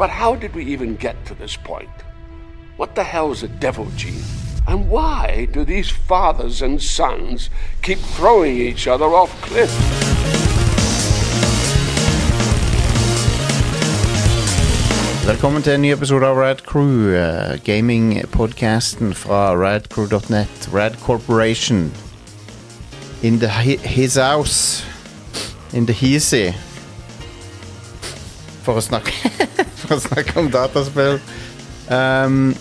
But how did we even get to this point? What the hell's a devil gene? And why do these fathers and sons keep throwing each other off cliffs? Velkommen til en ny episode av Rad Crew, uh, gamingpodcasten fra radcrew.net. Rad Corporation. In the hi his house. In the heasy. For å snakke å snakke om dataspill. Um,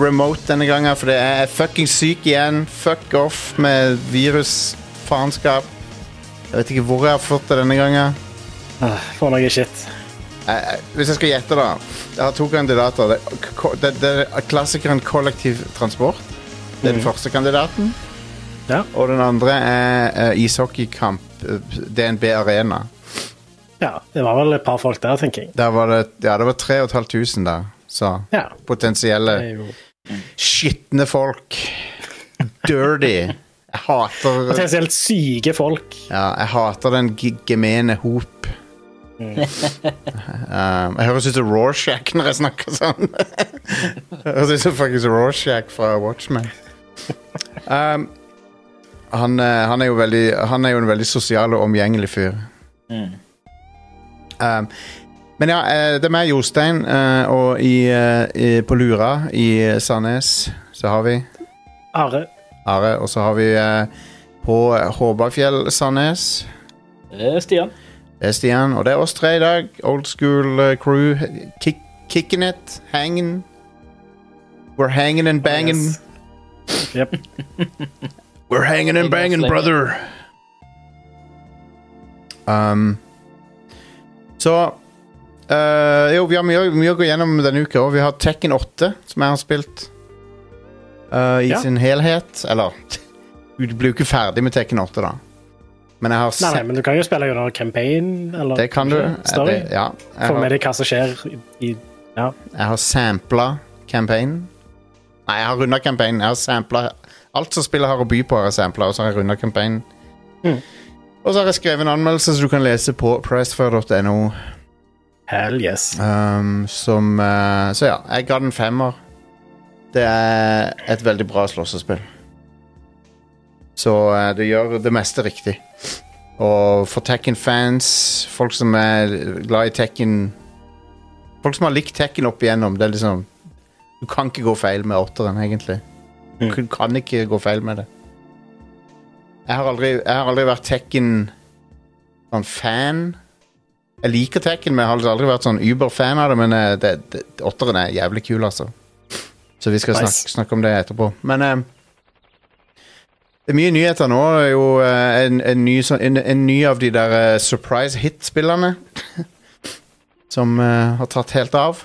remote denne gangen, for det er fucking syk igjen. Fuck off med virusfaenskap. Jeg vet ikke hvor jeg har fått det denne gangen. Ah, For noe shit. Uh, hvis jeg skal gjette, da. Jeg har to kandidater. Det, det, det er klassikeren kollektiv transport. Det er den første kandidaten. Ja. Og den andre er uh, ishockeykamp. DNB Arena. Ja. Det var vel et par folk der, tenker jeg. Der var det, ja, det var 3500 der. Så Ja. potensielle skitne folk. Dirty. Jeg hater potensielt syke folk. Ja, jeg hater den gemene hop. um, jeg høres ut som Rorschach når jeg snakker sånn. jeg høres ut som faktisk Rorschach fra Watchmen. Um, han, eh, han, er jo veldig, han er jo en veldig sosial og omgjengelig fyr. Um, men ja, eh, det er meg, Jostein, eh, og i, eh, i, på Lura i Sandnes så har vi Are. Are, og så har vi på Håbafjell Sandnes. Det er Stian. Det er Stian, og det er oss tre i dag. Old school crew. Kick, kicking it, hanging. We're hanging and banging. Yes. Yep. We're hanging and banging, brother. Um, så uh, Jo, vi har mye, mye å gå gjennom denne uka. òg. vi har Tekken 8, som jeg har spilt uh, i Ja. sin helhet. Eller Du blir jo ikke ferdig med Tekken 8, da. Men jeg har Nei, nei, men du kan jo spille gjennom campaign, eller Det kan du. story. Det, ja, Få med deg hva som skjer i, i Ja. Jeg har sampla campaign. Nei, jeg har runda campaign. Jeg har sampla Alt som spillet har å by på, har jeg sampla, og så har jeg runda campaign. Mm. Og så har jeg skrevet en anmeldelse som du kan lese på pressfire.no. Hell yes. Um, som uh, Så ja, jeg ga den femmer. Det er et veldig bra slåssespill. Så uh, det gjør det meste riktig. Og for Tekken-fans, folk som er glad i Tekken Folk som har likt Tekken opp igjennom, det er liksom Du kan ikke gå feil med åtteren, egentlig. Du Mm. kan ikke gå feil med det. Jeg har aldri, jeg har aldri vært Tekken sånn fan. Jeg liker Tekken, men jeg har aldri vært sånn Uber-fan av det. Men eh, det, det, åtteren er jævlig kul, altså. Så vi skal Nice. snakke, snakke om det etterpå. Men eh, det er mye nyheter nå. Det er jo eh, en, en, ny, sånn- en, en ny av de der eh, surprise hit-spillerne. som eh, har tatt helt av.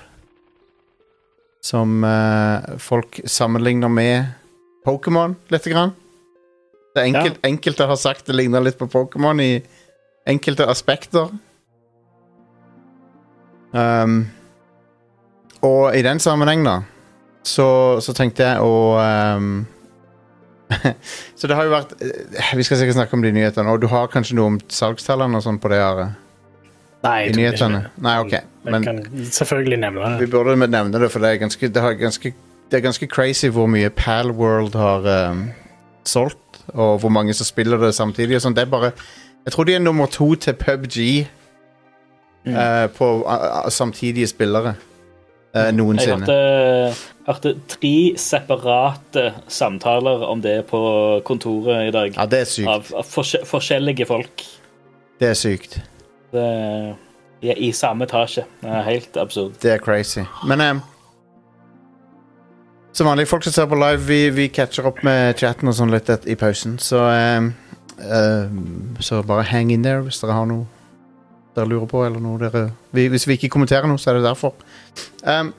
Som eh, folk sammenligner med Pokémon lite grann. Det enkelt, Enkelte har sagt det ligner litt på Pokémon i enkelte aspekter. Um, og i den sammenheng, da, så, så tenkte jeg å um, Så det har jo vært eh, Vi skal sikkert snakke om de nyhetene, og du har kanskje noe om salgstallene og sånn på det? Are, Nei, jeg tror ikke? Nei, ok. Men Men kan selvfølgelig nevne det. vi burde nevne det, for det er ganske, det er ganske, det er ganske crazy hvor mye Palworld har um, solgt, og hvor mange som spiller det samtidig. Sånn. Det er bare Jeg tror de er nummer to til PubG eh, på uh, uh, samtidige spillere eh, Jeg noensinne. Jeg hørte tre separate samtaler om det på kontoret i dag. Ja, det er sykt. Av, av forskje- forskjellige folk. Det er sykt. Det, de er I samme etasje. Helt absurd. Det er crazy. Men eh, som vanlig, folk som ser på live, vi, vi catcher opp med chatten og sånn litt et, i pausen. Så um, eh, Så bare hang in there hvis dere har noe dere lurer på, eller noe dere vi, Hvis vi ikke kommenterer noe, så er det derfor. Um,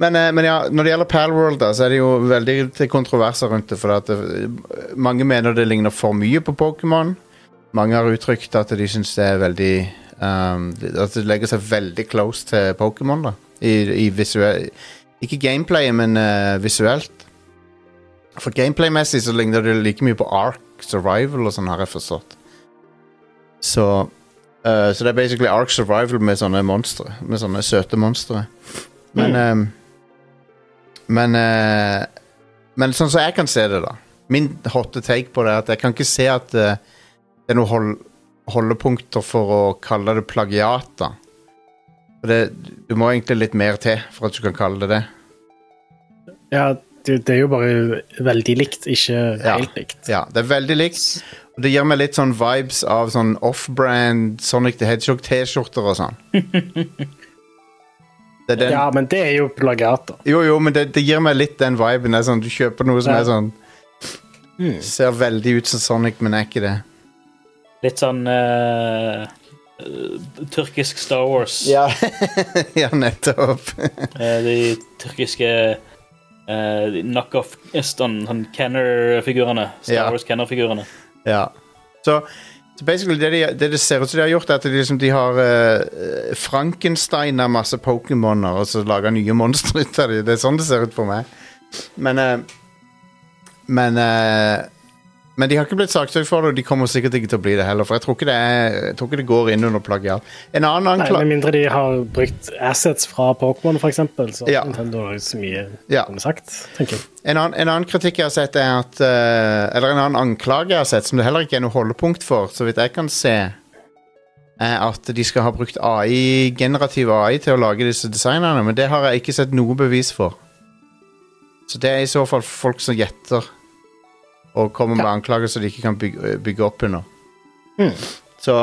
men, eh, men ja, når det gjelder Palworld, da, så er det jo veldig til kontroverser rundt det. For det, mange mener det ligner for mye på Pokémon. Mange har uttrykt at de syns det er veldig um, At det legger seg veldig close til Pokémon, da. I, i visuell Ikke gameplayet, men uh, visuelt. For gameplay-messig så ligner det like mye på Ark Survival og sånn, har jeg forstått. Så uh, så det er basically Ark Survival med sånne monstre. Med sånne søte monstre. Men ehm, Men uh, Men sånn som jeg kan se det, da Min hotte take på det er at jeg kan ikke se at uh, det er noen hold, holdepunkter for å kalle det plagiat. da det, Du må egentlig litt mer til for at du kan kalle det det. Ja, det, det er jo bare veldig likt, ikke Ja. helt likt. Ja, det er veldig likt. Og det gir meg litt sånn vibes av sånn off-brand Sonic the Hedgehog-T-skjorter og sånn. Det er den, Ja, men det er jo plagiat, da. Jo, jo, men det, det gir meg litt den viben. Det er sånn, du kjøper noe som Ja. er sånn Ser veldig ut som Sonic, men er ikke det. Litt sånn eh, tyrkisk Star Wars. Ja, ja nettopp. Eh, de tyrkiske uh, knockoff sånn, sånn Kenner-figurene. Star Ja. Wars Kenner-figurene. ja. Så, så basically det, de, det det ser ut som de har gjort, er at de, liksom, de har uh, Frankensteina masse Pokémoner og så laga nye monstre ut av dem. Det er sånn det ser ut for meg. Men uh, Men eh, Men de har ikke blitt saksøkt for det, og de kommer sikkert ikke til å bli det heller. For jeg tror ikke det, er, jeg tror ikke det går inn under plagiat. En annen Nei, ankla... Med mindre de har brukt assets fra Pokémon, eksempel, så Ja. Nintendo har jo så mye Ja. sagt, tenker jeg. En annen, en annen kritikk jeg har sett, er at eh, Eller en annen anklage jeg har sett, som det heller ikke er noe holdepunkt for, så vidt jeg kan se, er at de skal ha brukt AI, generativ AI til å lage disse designerne, men det har jeg ikke sett noe bevis for. Så det er i så fall folk som gjetter og kommer med anklager som de ikke kan bygge, bygge opp under. Mm. Så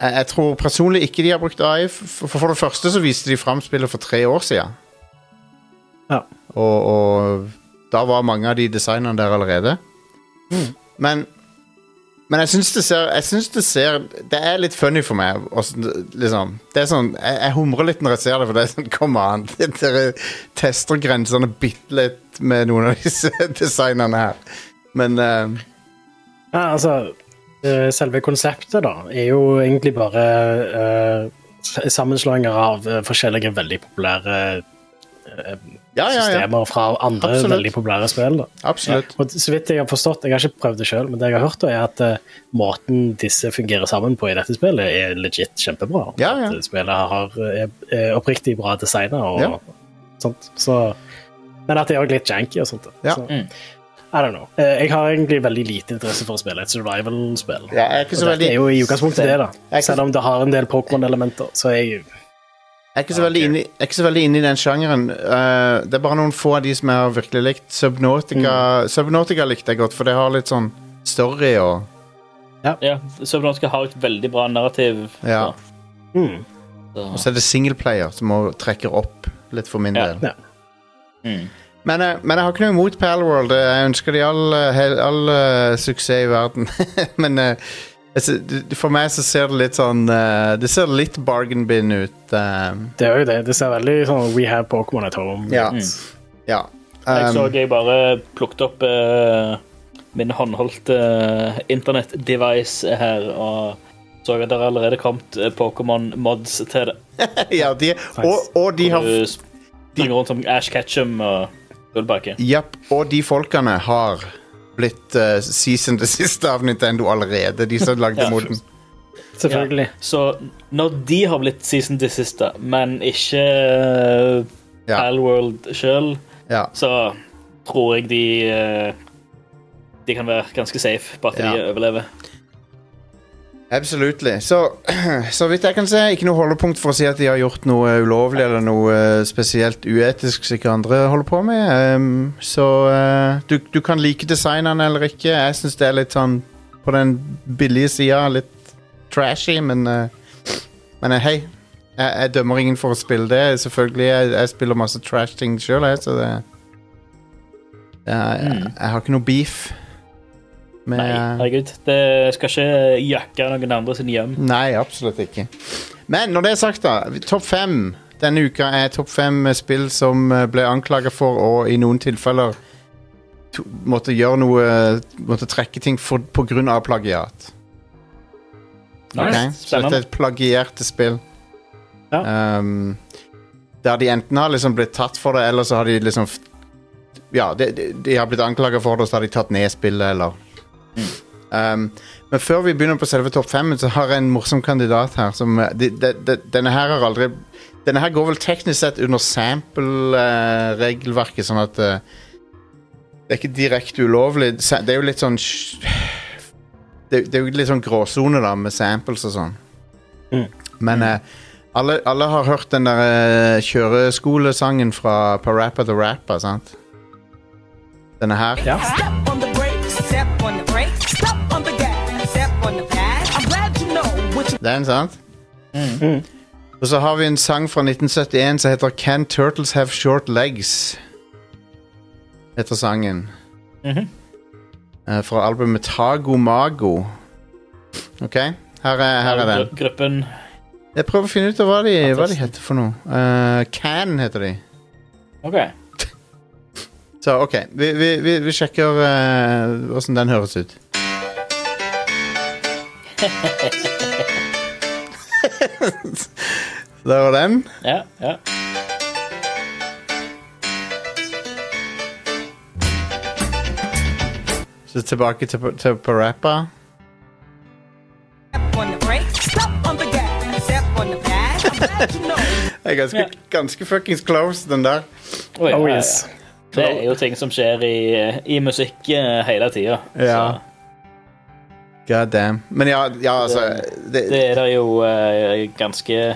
jeg, jeg tror personlig ikke de har brukt AI. For, for det første så viste de fram spillet for tre år siden. Ja. Og, og da var mange av de designerne der allerede. Men men jeg syns det ser Jeg synes det ser Det er litt funny for meg. liksom. Det er sånn Jeg, jeg humrer litt når jeg ser det, for det er sånn Kom an. Dere tester grensene bitte litt med noen av disse designerne her. Men uh... Ja, altså, eh, selve konseptet da, er jo egentlig bare uh, sammenslåinger av forskjellige veldig populære uh, ja, ja, ja. systemer fra andre Absolutt. veldig populære spill. da. Absolutt. Og så vidt jeg har forstått, jeg har ikke prøvd det selv, men det jeg har hørt da, er at måten disse fungerer sammen på i dette spillet, er legit kjempebra. Ja, ja. At spillet har, er, er oppriktig bra designa og Ja. sånt. Så, men at det er òg litt janky og sånt. Ja. Så, Mm. I don't know. Eh, Jeg har egentlig veldig lite interesse for å spille et survival-spill. Ja, jeg er ikke så veldig Det er jo i utgangspunktet det, da. Ikke- Selv om det har en del Pokémon-elementer, så er jeg Jeg er ikke så veldig inne, i- jeg er ikke så veldig inne i den sjangeren. Uh, det er bare noen få av de som jeg har virkelig likt. Subnautica, Mm. Subnautica likte jeg godt, for det har litt sånn story og Ja, Subnautica har et veldig bra narrativ. Ja. mm. Så, Og så er det singleplayer som trekker opp litt for min Ja. del. Ja. mm. Men, eh, men jeg har ikke noe imot Palworld. Jeg ønsker de all, all, all eh, suksess i verden. men eh, jeg for meg så ser det litt sånn eh, Det ser litt bargain bin ut. eh, Det er jo det. Det ser veldig sånn We have Pokémon at home. Ja. Mm. ja. Jeg Um, så jeg bare plukket opp uh, min håndholdte internett-device her, og så at det har allerede kommet eh, Pokémon-mods til det. ja, de, og, og de har Du springer rundt som Ash Ketchum og Gullbakke. Yep. og de folkene har blitt uh, season det siste av Nintendo allerede. De som lagde Ja. moden. Selvfølgelig. Så når de har blitt season det siste, men ikke uh, Ja. Palworld sjøl, Ja. så tror jeg de uh, De kan være ganske safe på at Ja. de overlever. Absolutely. Så, så vidt jeg kan se, ikke noe holdepunkt for å si at de har gjort noe ulovlig eller noe eh, spesielt uetisk som ikke andre holder på med. Um, så uh, du, du kan like designene eller ikke. Jeg syns det er litt sånn på den billige sida. Litt trashy, men uh, Men uh, hei. Jeg, jeg dømmer ingen for å spille det. Selvfølgelig, Jeg, jeg spiller masse trash-ting sjøl, jeg, så det jeg, jeg, jeg har ikke noe beef med Nei, herregud. Det skal ikke jakke noen andre sin hjem. Nei, absolutt ikke. Men når det er sagt, da. Topp fem denne uka er topp fem spill som eh, ble anklaga for å i noen tilfeller to, måtte gjøre noe Måtte trekke ting for, på grunn av plagiat. Nice. Ok? Så dette er plagierte spill. Ja. Um, der de enten har liksom blitt tatt for det, eller så har de liksom Ja, de, de, de har blitt anklaga for det, og så har de tatt ned spillet, eller Um, men før vi begynner på selve topp fem, så har jeg en morsom kandidat her. Som, eh, de, de, de, denne her har aldri Denne her går vel teknisk sett under sample-regelverket, sånn at uh, Det er ikke direkte ulovlig. Det er jo litt sånn Det, det er jo litt sånn gråsone, da, med samples og sånn. Mm. Men uh, alle, alle har hørt den der uh, kjøreskolesangen fra Parappa the Rapper, sant? Denne her. Ja. Den, sant? Og så har vi en sang fra 1971 som heter Can Turtles Have Short Legs? Heter sangen. Mm -hmm. uh, fra albumet Tago Mago. OK, her er, her er den. Gruppen Jeg prøver å finne ut av hva de, hva de heter for noe. Uh, Can heter de. OK. Så OK, vi, vi, vi, vi sjekker åssen uh, den høres ut. Så Der var den. Ja, ja. Så tilbake til, til you know. Det er ganske, Ja. ganske fuckings close, den der. Oh ja, ja. ja. Det er jo ting som skjer i, i musikk eh, hele tida. Ja. God damn. Men ja, ja altså det, Det er det jo eh, ganske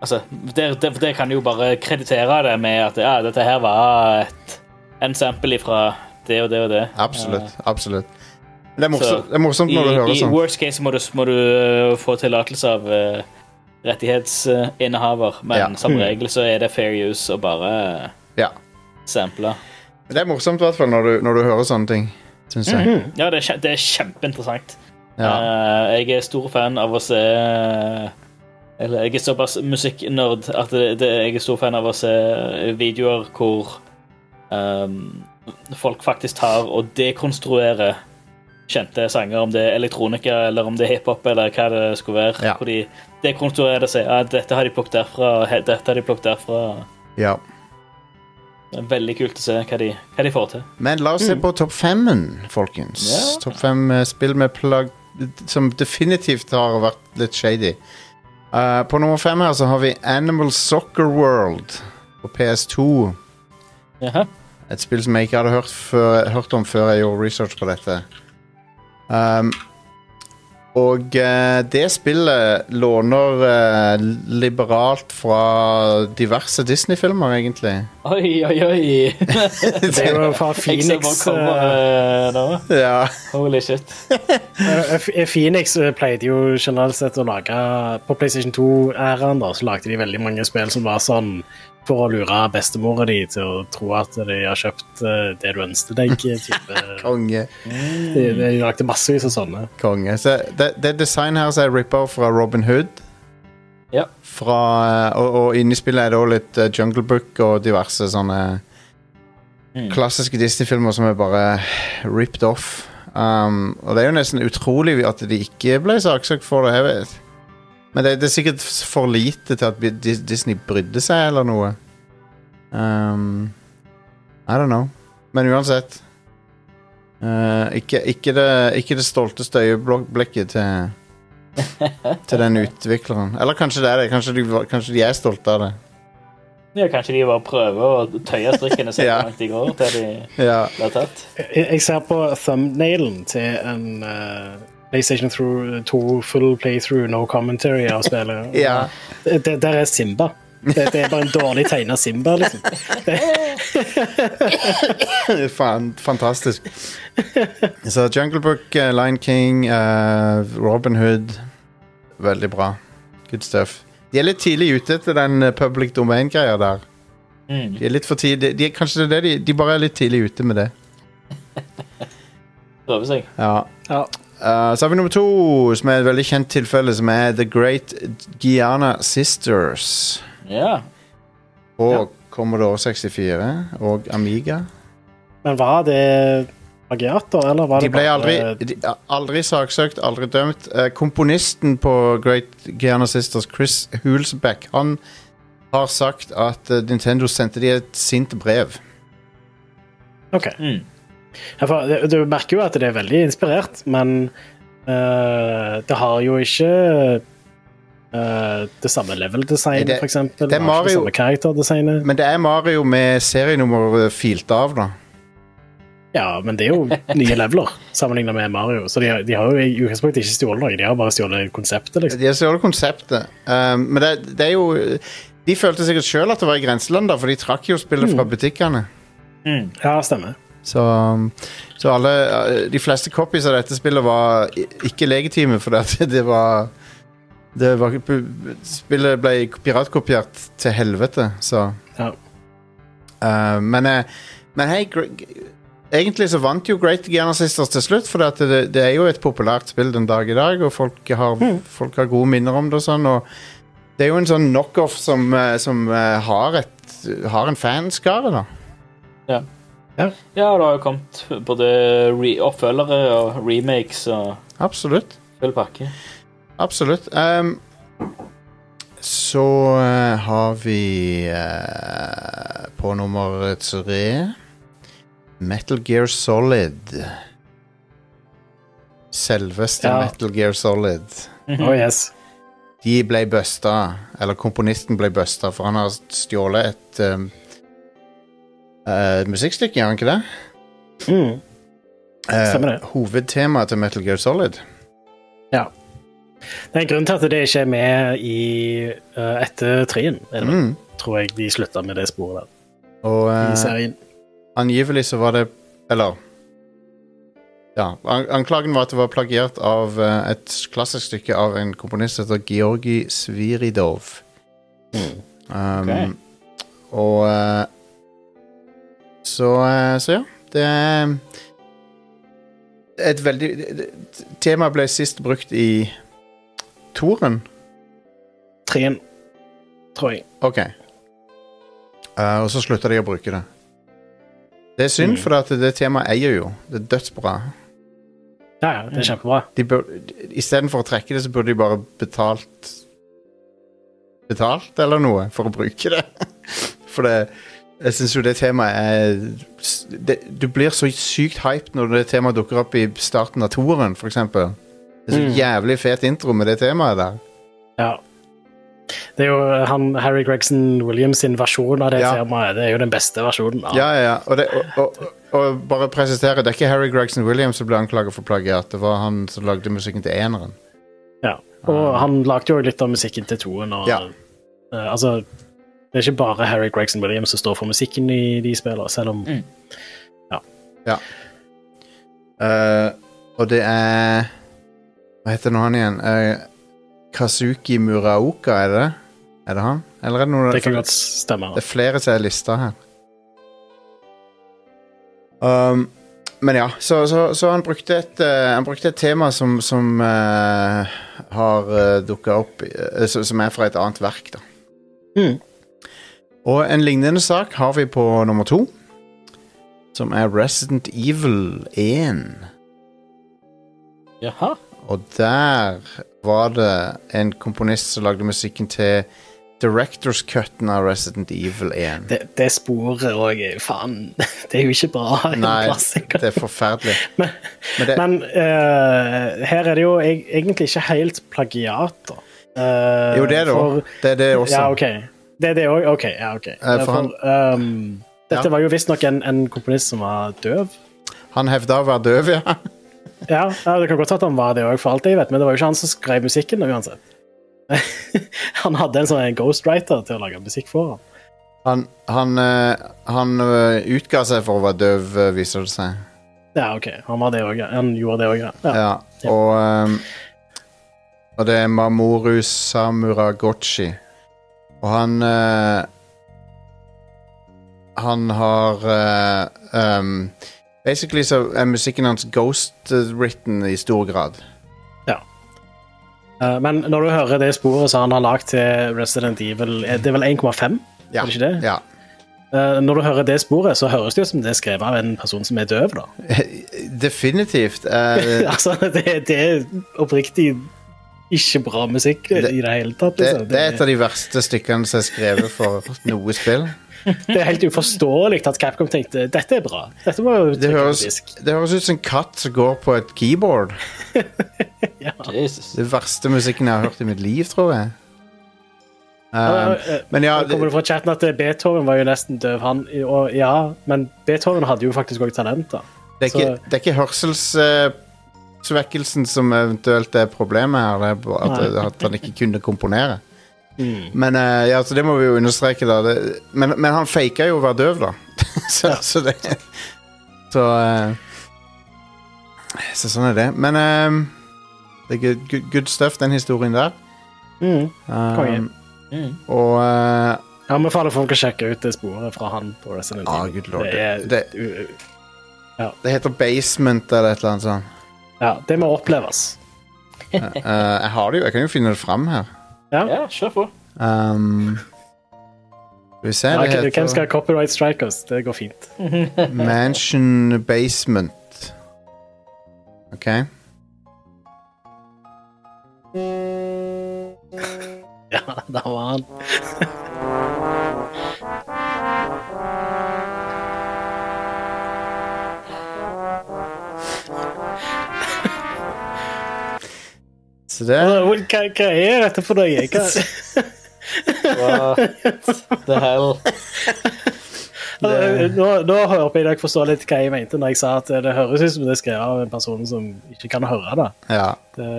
Altså, det, det, det kan jo bare kreditere det med at ja, dette her var et, en sample fra det og det og det. Absolutt. absolutt. Det er Så, morsomt, det er morsomt I, når du hører sånn. I worst case må du, må du eh, få tillatelse av uh, rettighetsinnehaver, men Ja. som regel så er det fair use å bare Ja. sample. Det er morsomt i hvert fall når du, når du hører sånne ting, syns jeg. Ja, det er, det er kjempeinteressant. Ja. Uh, jeg er stor fan av å se Eller jeg er såpass musikknerd at det, det, jeg er stor fan av å se videoer hvor um, folk faktisk tar og dekonstruerer kjente sanger, om det er elektronika eller om det er hiphop eller hva det skulle være. Ja. Hvor de dekonstruerer det sier ja, dette har de plukket derfra, dette har de plukket derfra. ja. Det er veldig kult å se hva de, hva de får til. Men la oss se på topp femmen, folkens. Ja. Topp fem eh, spill med plagg som definitivt har vært litt shady. Uh, på nummer fem her så har vi Animal Soccer World på PS2. Jaha. Et spill som jeg ikke hadde hørt, før, hørt om før jeg gjorde research på dette. Um, og eh, det spillet låner eh, liberalt fra diverse Disney-filmer, egentlig. Oi, oi, oi! Det er jo fra Phoenix. kommer uh. Ja. Holy shit. eh, Phoenix pleide jo generelt sett å lage På PlayStation 2-æraen da, så lagde de veldig mange spill som var sånn for å lure bestemora di til å tro at de har kjøpt eh, det du ønsket deg. Konge. De, de lagde massevis av sånne. Konge. Så det, det designet her som er rippa fra Robin Hood. Ja. Fra, eh, og, og inni spillet er det også litt eh, Jungle Book og diverse sånne Mm. klassiske Disney-filmer som er bare ripped off. Um, og det er jo nesten utrolig at de ikke ble saksøkt for det. Jeg vet. Men det, det er sikkert for lite til at Disney brydde seg, eller noe. Um, I don't know. Men uansett. uh, ikke, ikke, det, ikke det stolteste øyeblikket til Til den utvikleren. Eller kanskje det er det. Kanskje de, kanskje de er stolte av det. Ja, kanskje de bare prøver å tøye strikkene så Ja. langt de går til de Ja. blir tatt. Jeg, jeg ser på thumbnailen til en eh, PlayStation 2 full playthrough, no commentary av spillet. Ja. Det, der er Simba. Det, det er bare en dårlig tegna Simba, liksom. Fan, fantastisk. Så Jungle Book, eh, Lion King, uh, Robin Hood Veldig bra. Good stuff. De er litt tidlig ute til den eh, public domain-greia der. Mm. De er litt for tidlig de, Kanskje det er det de, de bare er litt tidlig ute med det. Prøver seg. Ja. Ja. Eh, så har vi nummer to, som er et veldig kjent tilfelle, som er The Great Giana Sisters. Ja. Og Ja. Commodore 64 og Amiga. Men var det plagiater, eller var De det ble bare aldri, de, aldri saksøkt, aldri dømt. Uh, komponisten på Great Giana Sisters, Chris Hulsbeck, han har sagt at uh, Nintendo sendte de et sint brev. OK. Mm. Det- Du merker jo at det er veldig inspirert, men uh, det har jo ikke uh, det samme level-designet, Det- for eksempel. det er Det Mario- det samme. Men det er Mario med serienummer filt av, da. Ja, men det er jo nye leveler sammenlignet med Mario, så de, har- de har jo i utgangspunktet ikke stjålet noe. De har bare stjålet konseptet, liksom. De har stjålet konseptet. Um, men det, det er jo De følte sikkert sjøl at det var i grenseland, da, for de trakk jo spillet fra butikkene. Mm. Ja, stemmer. Så, um, så alle De fleste copies av dette spillet var ikke legitime, fordi at det var det var, Spillet ble piratkopiert til helvete, så Ja. Uh, men, eh, men hei, egentlig så vant jo Great Giana Sisters til slutt, for det, det er jo et populært spill den dag i dag, og folk har, folk har gode minner om det og sånn, og det er jo en sånn knockoff som, eh, som har, et, har en fanskare, da. Ja, det har jo kommet både re oppfølgere og remakes og Absolutt. full pakke. Absolutt. Um, så uh, har vi uh, på nummer tre Metal Gear Solid. Selveste Ja. Metal Gear Solid. Oh, yes. De ble busta, eller komponisten ble busta, for han har stjålet et um, eh, musikkstykke, gjør han ikke det? Mm. Eh, Stemmer det. Hovedtemaet til Metal Gear Solid. Ja. Det er en grunn til at det ikke er med i uh, etter treen, er det vel. Mm. tror jeg de slutta med det sporet der. Og i serien. angivelig så var det Eller Ja, an anklagen var at det var plagiert av uh, et klassisk stykke av en komponist som heter Georgi Sviridov. Mm. Um, Ok. Og så, eh, så ja. Det er et veldig Temaet ble sist brukt i Toren. Treen, tror jeg. Ok. Uh, og så slutta de å bruke det. Det er synd, Mm. for at det temaet eier jo. Det er dødsbra. Ja, ja, det er kjempebra. De bør, Istedenfor å trekke det, så burde de bare betalt Betalt eller noe for å bruke det. For det Jeg syns jo det temaet er det, Du blir så sykt hyped når det temaet dukker opp i starten av toeren, eksempel. Det er så Mm. jævlig fet intro med det temaet der. Ja. Det er jo han, Harry Gregson Williams sin versjon av det Ja. temaet. Det er jo den beste versjonen. av Ja, ja, ja. Og, det, og, og, og bare presisere, det er ikke Harry Gregson Williams som ble anklaget for plagiat. Det var han som lagde musikken til eneren. Ja. Og han lagde jo litt av musikken til toen. Og, Ja. Uh, altså, det er ikke bare Harry Gregson Williams som står for musikken i de spillene, selv om Mm. Eh, og det er Hva heter nå han igjen? Uh, Kazuki Muraoka, er det det? Er det han? Eller er det noen det kan godt stemme. Det er flere som er lista her. Um, men ja, så, så, så han, brukte et, uh, han brukte et tema som, som uh, har uh, dukka opp uh, Som er fra et annet verk, da. Mm. Og en lignende sak har vi på nummer to. Som er Resident Evil 1. Jaha. Og der var det en komponist som lagde musikken til Directors Cutten av Resident Evil 1. Det, det sporet òg er faen Det er jo ikke bra. Nei, det er forferdelig. Men, Men det, men uh, her er det jo egentlig ikke helt plagiat, da. Uh, jo, det det for-. Det er det også. Ja, ok. Det er det òg? OK. Ja, ok. Eh, for han- um, dette Ja. var jo visstnok en, en komponist som var døv. Han hevda å være døv, ja. Ja, ja Det kan godt at han var det òg, for alt jeg vet, men det var jo ikke han som skrev musikken uansett. han hadde en sånn ghostwriter til å lage musikk for ham. Han, han, eh, han eh, utga seg for å være døv, eh, viser det seg. Ja, OK. Han var det også, ja. Han gjorde det òg, ja. ja. Og, ehm, og det er Mamoru Samuragochi. Og han uh, Han har uh, um, Basically så er musikken hans ghost-written i stor grad. Eh, men når du hører det sporet som han har lagd til Resident Evil Det er vel 1,5? Ja. Er det ikke det? ja. Når du hører det sporet, så høres det ut som det er skrevet av en person som er døv, da. Definitivt. altså, det, det er oppriktig ikke bra musikk Det- i det hele tatt. det, Liksom. det er et av de verste stykkene som er skrevet for noe spill. Det er helt uforståelig at Capcom tenkte dette er bra. Dette Det høres, det høres ut som en katt som går på et keyboard. ja. Det verste musikken jeg har hørt i mitt liv, tror jeg. Um, Eh, men ja, det, kommer det fra chatten at Beethoven var jo nesten døv, han. Og ja, men Beethoven hadde jo faktisk òg talenter. det er ikke, det er ikke hørselssvekkelsen som eventuelt er problemet her. Det er bare at, at han ikke kunne komponere. Men uh, ja, så det må vi jo understreke, da. Det, men, men han faka jo å være døv, da. så, så det Så uh, Så sånn er det. Men uh, det er good, good, stuff, den historien der. Mm. Um, Konge. Mm. og Jeg anbefaler folk å sjekke ut det sporet fra han på Resident Ah, Evil. good lord. Det, er, Det- Det heter Basement eller et eller annet sånt. Ja, det må oppleves. Eh, jeg har det jo, jeg kan jo finne det fram her. Ja, kjør på. Um, vi ser, Ja, det hvem skal copyright strike oss? Det går fint. Mansion Basement. OK. Ja, der var han. Så det Hva, hva er dette for noe? Hva, What the hell? nå, nå håper jeg dere forstår litt hva jeg mente når jeg sa at det høres ut som det er skrevet av en person som ikke kan høre det. Ja. det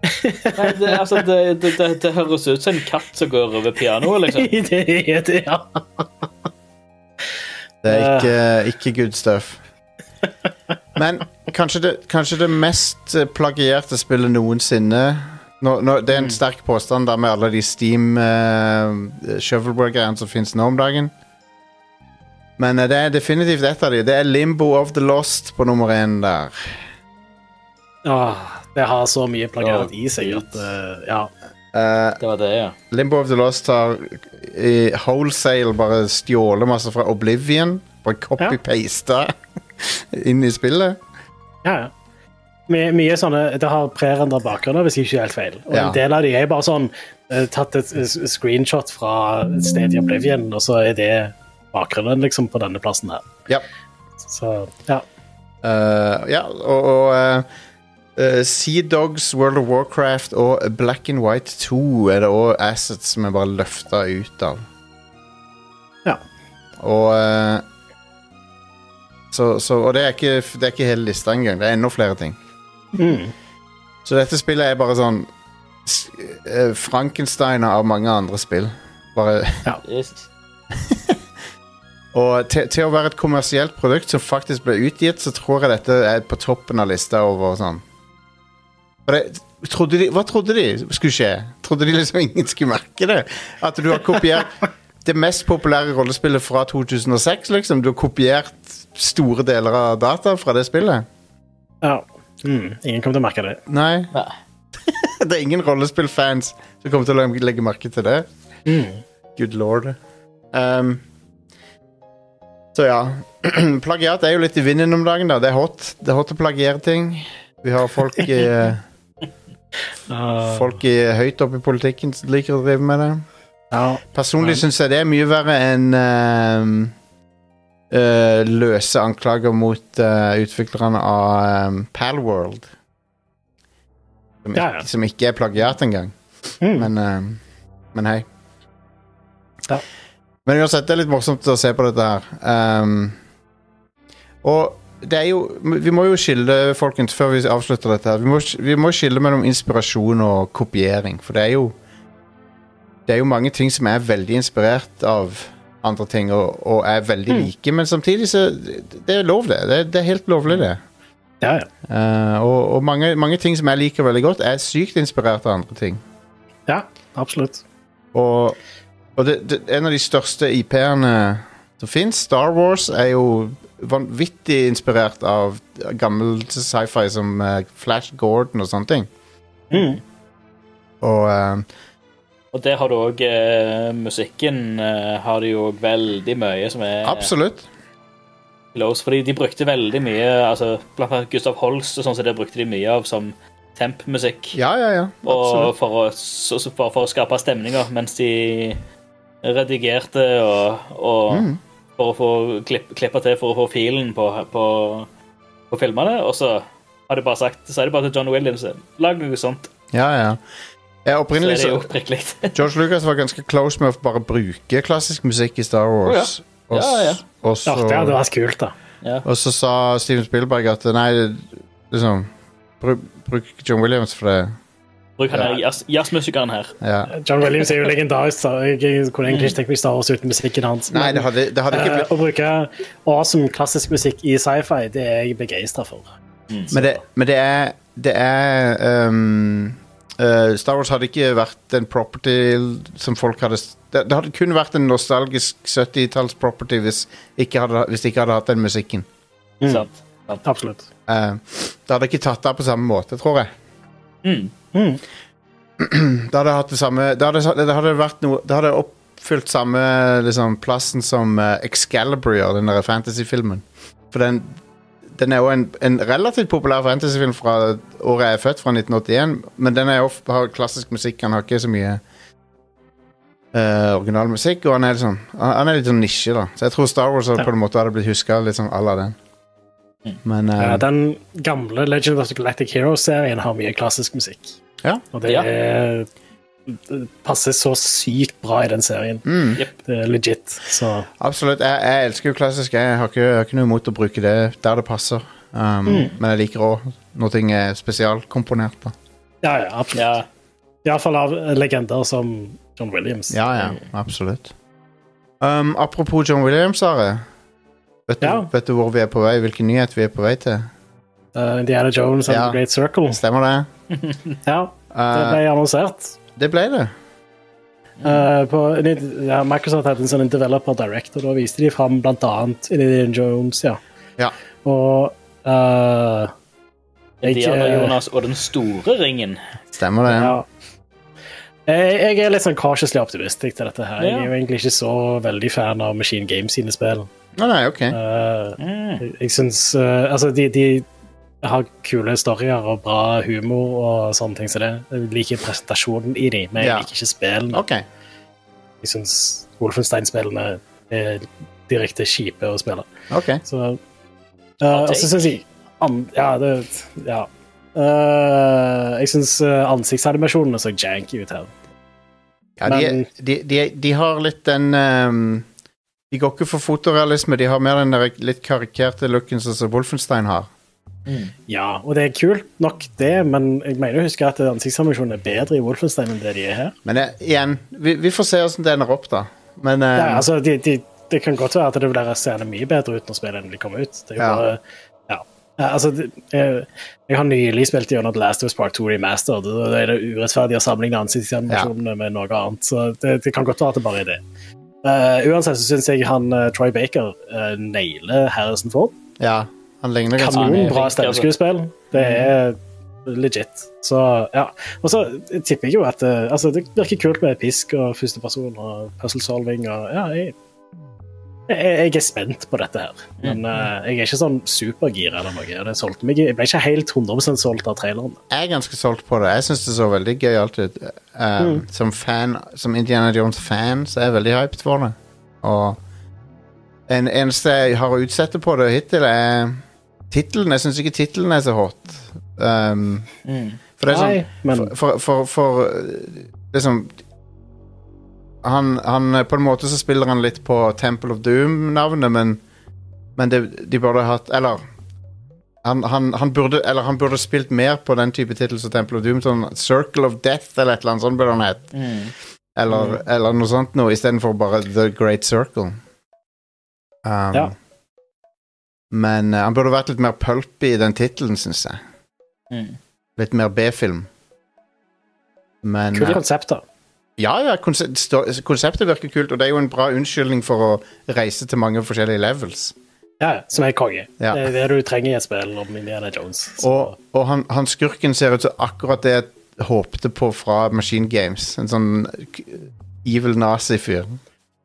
Nei, det, altså, det, det, det, det høres ut som en katt som går over pianoet, liksom. det er det, ja. Det er ikke, ikke good stuff. Men kanskje det, kanskje det mest eh, plagierte spillet noensinne nå, nå, Det er en sterk påstand da med alle de Steam uh, shovelware-greiene som finnes nå om dagen. Men uh, det er definitivt et av de. Det er Limbo of the Lost på nummer én der. Åh, det har så mye plagiat i seg at uh, Ja. Uh, Det var det, ja. Limbo of the Lost har i wholesale bare stjålet masse fra Oblivion. Bare copy-pasta inn i spillet. ja, ja. My, mye sånne Det har prerendra bakgrunner, hvis jeg ikke er helt feil. Og Ja. en del av de er bare sånn eh, tatt et screenshot fra et sted i Oblivion, og så er det bakgrunnen liksom på denne plassen her. Ja. Så ja. Uh, ja, og, og eh, Sea Dogs, World of Warcraft og Black and White 2 er det òg assets som er bare løfta ut av. Ja. Og eh, så, så, Og det er, ikke, det er ikke hele lista engang. Det er enda flere ting. Mm. Så dette spillet er bare sånn eh, Frankenstein av mange andre spill. Bare ja. Og til, til å være et kommersielt produkt som faktisk ble utgitt, så tror jeg dette er på toppen av lista over sånn. Det, trodde de, hva trodde de skulle skje? Trodde de liksom ingen skulle merke det? At du har kopiert det mest populære rollespillet fra 2006, liksom? Du har kopiert store deler av data fra det spillet? ja. Mm. Ingen kommer til å merke det. Nei. Det er ingen rollespillfans som kommer til å legge merke til det. Mm. Good lord. Um, så ja. Plagiat er jo litt i vinden om dagen. da Det er hot Det er hot å plagiere ting. Vi har folk i, Uh, folk i høyt oppe i politikken som liker å drive med det. ja. Personlig syns jeg det er mye verre enn um, uh, løse anklager mot uh, utviklerne av um, Palworld. Som, Ja, ikke, ja. som ikke er plagiat engang. Mm. Men, uh, men hei. Ja. Men uansett, det er litt morsomt å se på dette her. Um, og det er jo Vi må jo skille, folkens, før vi avslutter dette her. Vi må, vi må skille mellom inspirasjon og kopiering, for det er jo Det er jo mange ting som er veldig inspirert av andre ting, og, og er veldig like, men samtidig så Det er lov, det. Det, det er helt lovlig, det. ja, ja. Uh, og og mange, mange ting som jeg liker veldig godt, er sykt inspirert av andre ting. Ja, absolutt. Og, og det, det, en av de største IP-ene som fins, Star Wars, er jo vanvittig inspirert av gammel sci-fi som eh, Flash Gordon og sånne ting. Mm. Og eh, Og der har du òg eh, musikken eh, har de jo veldig mye som er absolutt. close. Fordi de brukte veldig mye altså, Blant annet Gustav Holst og sånn, så det brukte de mye av som temp-musikk. Ja, ja, ja. Og Absolutt. for å, så, for, for å skape stemninger, mens de redigerte og, og for å få klipp, klippa til for å få filen på, på, på filmene. Og så har de bare sagt Så er det bare til John Williams lag noe sånt. Ja, ja. Ja Så opprinnelig er det jo så prikk. George Lucas var ganske close med å bare bruke klassisk musikk i Star Wars. Oh, Ja, ja. Og, Ja, det hadde så, vært kult, da. og så sa Steven Spielberg at nei, liksom Bruk, bruk John Williams for det. Bruk han ja. jazz- jazzmusikeren her. Ja. John Williams er jo legendarisk. så Jeg kunne egentlig ikke tenkt meg Star Wars uten musikken hans. Nei, det hadde, det hadde ikke eh, blitt Å bruke awesome klassisk musikk i sci-fi, det er jeg begeistra for. Men det, men det er Det er ehm, eh, Star Wars hadde ikke vært en property som folk hadde Det, det hadde kun vært en nostalgisk 70-talls property hvis, ikke hadde, hvis de ikke hadde hatt den musikken. Mm. Sant? Absolutt. Uh, det hadde ikke tatt av på samme måte, tror jeg. Mm. Mm. Det hadde hatt det samme Det hadde, det hadde vært noe Det hadde oppfylt samme liksom, plassen som uh, Excalibur gjør, den der fantasyfilmen. For den den er jo en, en relativt populær fantasyfilm fra året jeg er født, fra 1981. Men den er jo, har klassisk musikk, han har ikke så mye uh, original musikk. Og han er, litt sånn, han, han er litt sånn nisje, da. Så jeg tror Star Wars Ja. på en måte hadde blitt huska litt sånn à la den. Men uh, ja, Den gamle Legend of the Galactic Heroes-serien har mye klassisk musikk. Ja. Og det Ja. er det passer så sykt bra i den serien. mm, Det er legit. Så Absolutt. Jeg, jeg elsker jo klassisk. Jeg har ikke, jeg har ikke noe imot å bruke det der det passer. Um, Men jeg liker òg når ting er spesialkomponert. da. ja, ja, absolutt. Ja. Iallfall av legender som John Williams. Ja, ja, absolutt. Um, apropos John Williams, Are. Vet, du- Ja. vet du hvor vi er på vei? Hvilken nyhet vi er på vei til? Uh, Indiana Jones and Ja. The Great Circle. Stemmer det? Ja, det ble annonsert. Det ble det. Uh, på, ja, Microsoft hadde en sånn developer director. da viste de fram blant annet Indiana Jones, ja. Ja. Og uh, jeg- Indiana Jonas og den store ringen. Stemmer det. Ja. Jeg, jeg er litt sånn cautiously optimistic til dette her. Jeg er jo egentlig ikke så veldig fan av Machine Games sine spill. Nei, nei, ok. Uh, Mm. jeg jeg syns Altså, de, de har kule storyer og bra humor og sånne ting som det. Jeg liker presentasjonen i dem, men jeg Ja. liker ikke spillene. Ok. Jeg syns Wolfenstein-spillene er direkte kjipe å spille. ok. Så uh, Og så syns jeg an, Ja, det Ja. Uh, jeg syns ansiktsanimasjonene så janky ut her. Ja, de, Men- de, de, de har litt den um, De går ikke for fotorealisme, de har mer den litt karikerte looken som Wolfenstein har. Ja, og det er kult nok, det, men jeg mener å huske at ansiktsanimasjonen er bedre i Wolfenstein enn det de er her. Men eh, igjen, vi, vi får se åssen det ender opp, da. Men eh, Ja, altså, de, de, det kan godt være at det blir seende mye bedre ut når spillet endelig kommer ut. Det er jo Ja. bare Ja. Ja, Altså, jeg, jeg har nylig spilt gjennom The Last of Us Part 2 Remastered, og da er det urettferdig å sammenligne ansiktsanimasjonene med noe annet, så det, det kan godt være at det bare er det. Uh, uansett så syns jeg han uh, Troy Baker uh, nailer Harrison Ford. ja, han ligner ganske er Kanonbra stemmeskuespill. Det er legit. Så ja. Og så tipper jeg jo at eh, altså, det virker kult med pisk og førsteperson og puzzle solving og ja, jeg, jeg, jeg er spent på dette her. Men uh, jeg er ikke sånn supergira eller noe. Det solgte meg, jeg ble ikke helt 100 solgt av traileren. Jeg er ganske solgt på det. Jeg syns det så veldig gøyalt ut. Eh, Som fan, som Indiana Jones-fan så er jeg veldig hyped for det. Og en eneste jeg har å utsette på det hittil, er tittelen. Jeg syns ikke tittelen er så hot. Um, Mm. for det er sånn Nei, men For, for, for, for liksom han, han På en måte så spiller han litt på Temple of Doom-navnet, men, men det, de burde hatt Eller han, han, han, burde, eller han burde spilt mer på den type tittel som Temple of Doom. Sånn Circle of Death eller et eller annet sånt burde han hett. Mm. Eller, eller noe sånt noe, istedenfor bare The Great Circle. Um, Ja. Men uh, han burde vært litt mer pulpy i den tittelen, syns jeg. Mm. Litt mer B-film. Men kult uh, konsept, da. ja, ja, konse- konseptet virker kult, og det er jo en bra unnskyldning for å reise til mange forskjellige levels. Ja, ja, som er konge. Ja. Det er det du trenger i et spill om Indiana Jones. Så, Og, og han, han skurken ser ut som akkurat det jeg håpte på fra Machine Games. En sånn evil nazi-fyr.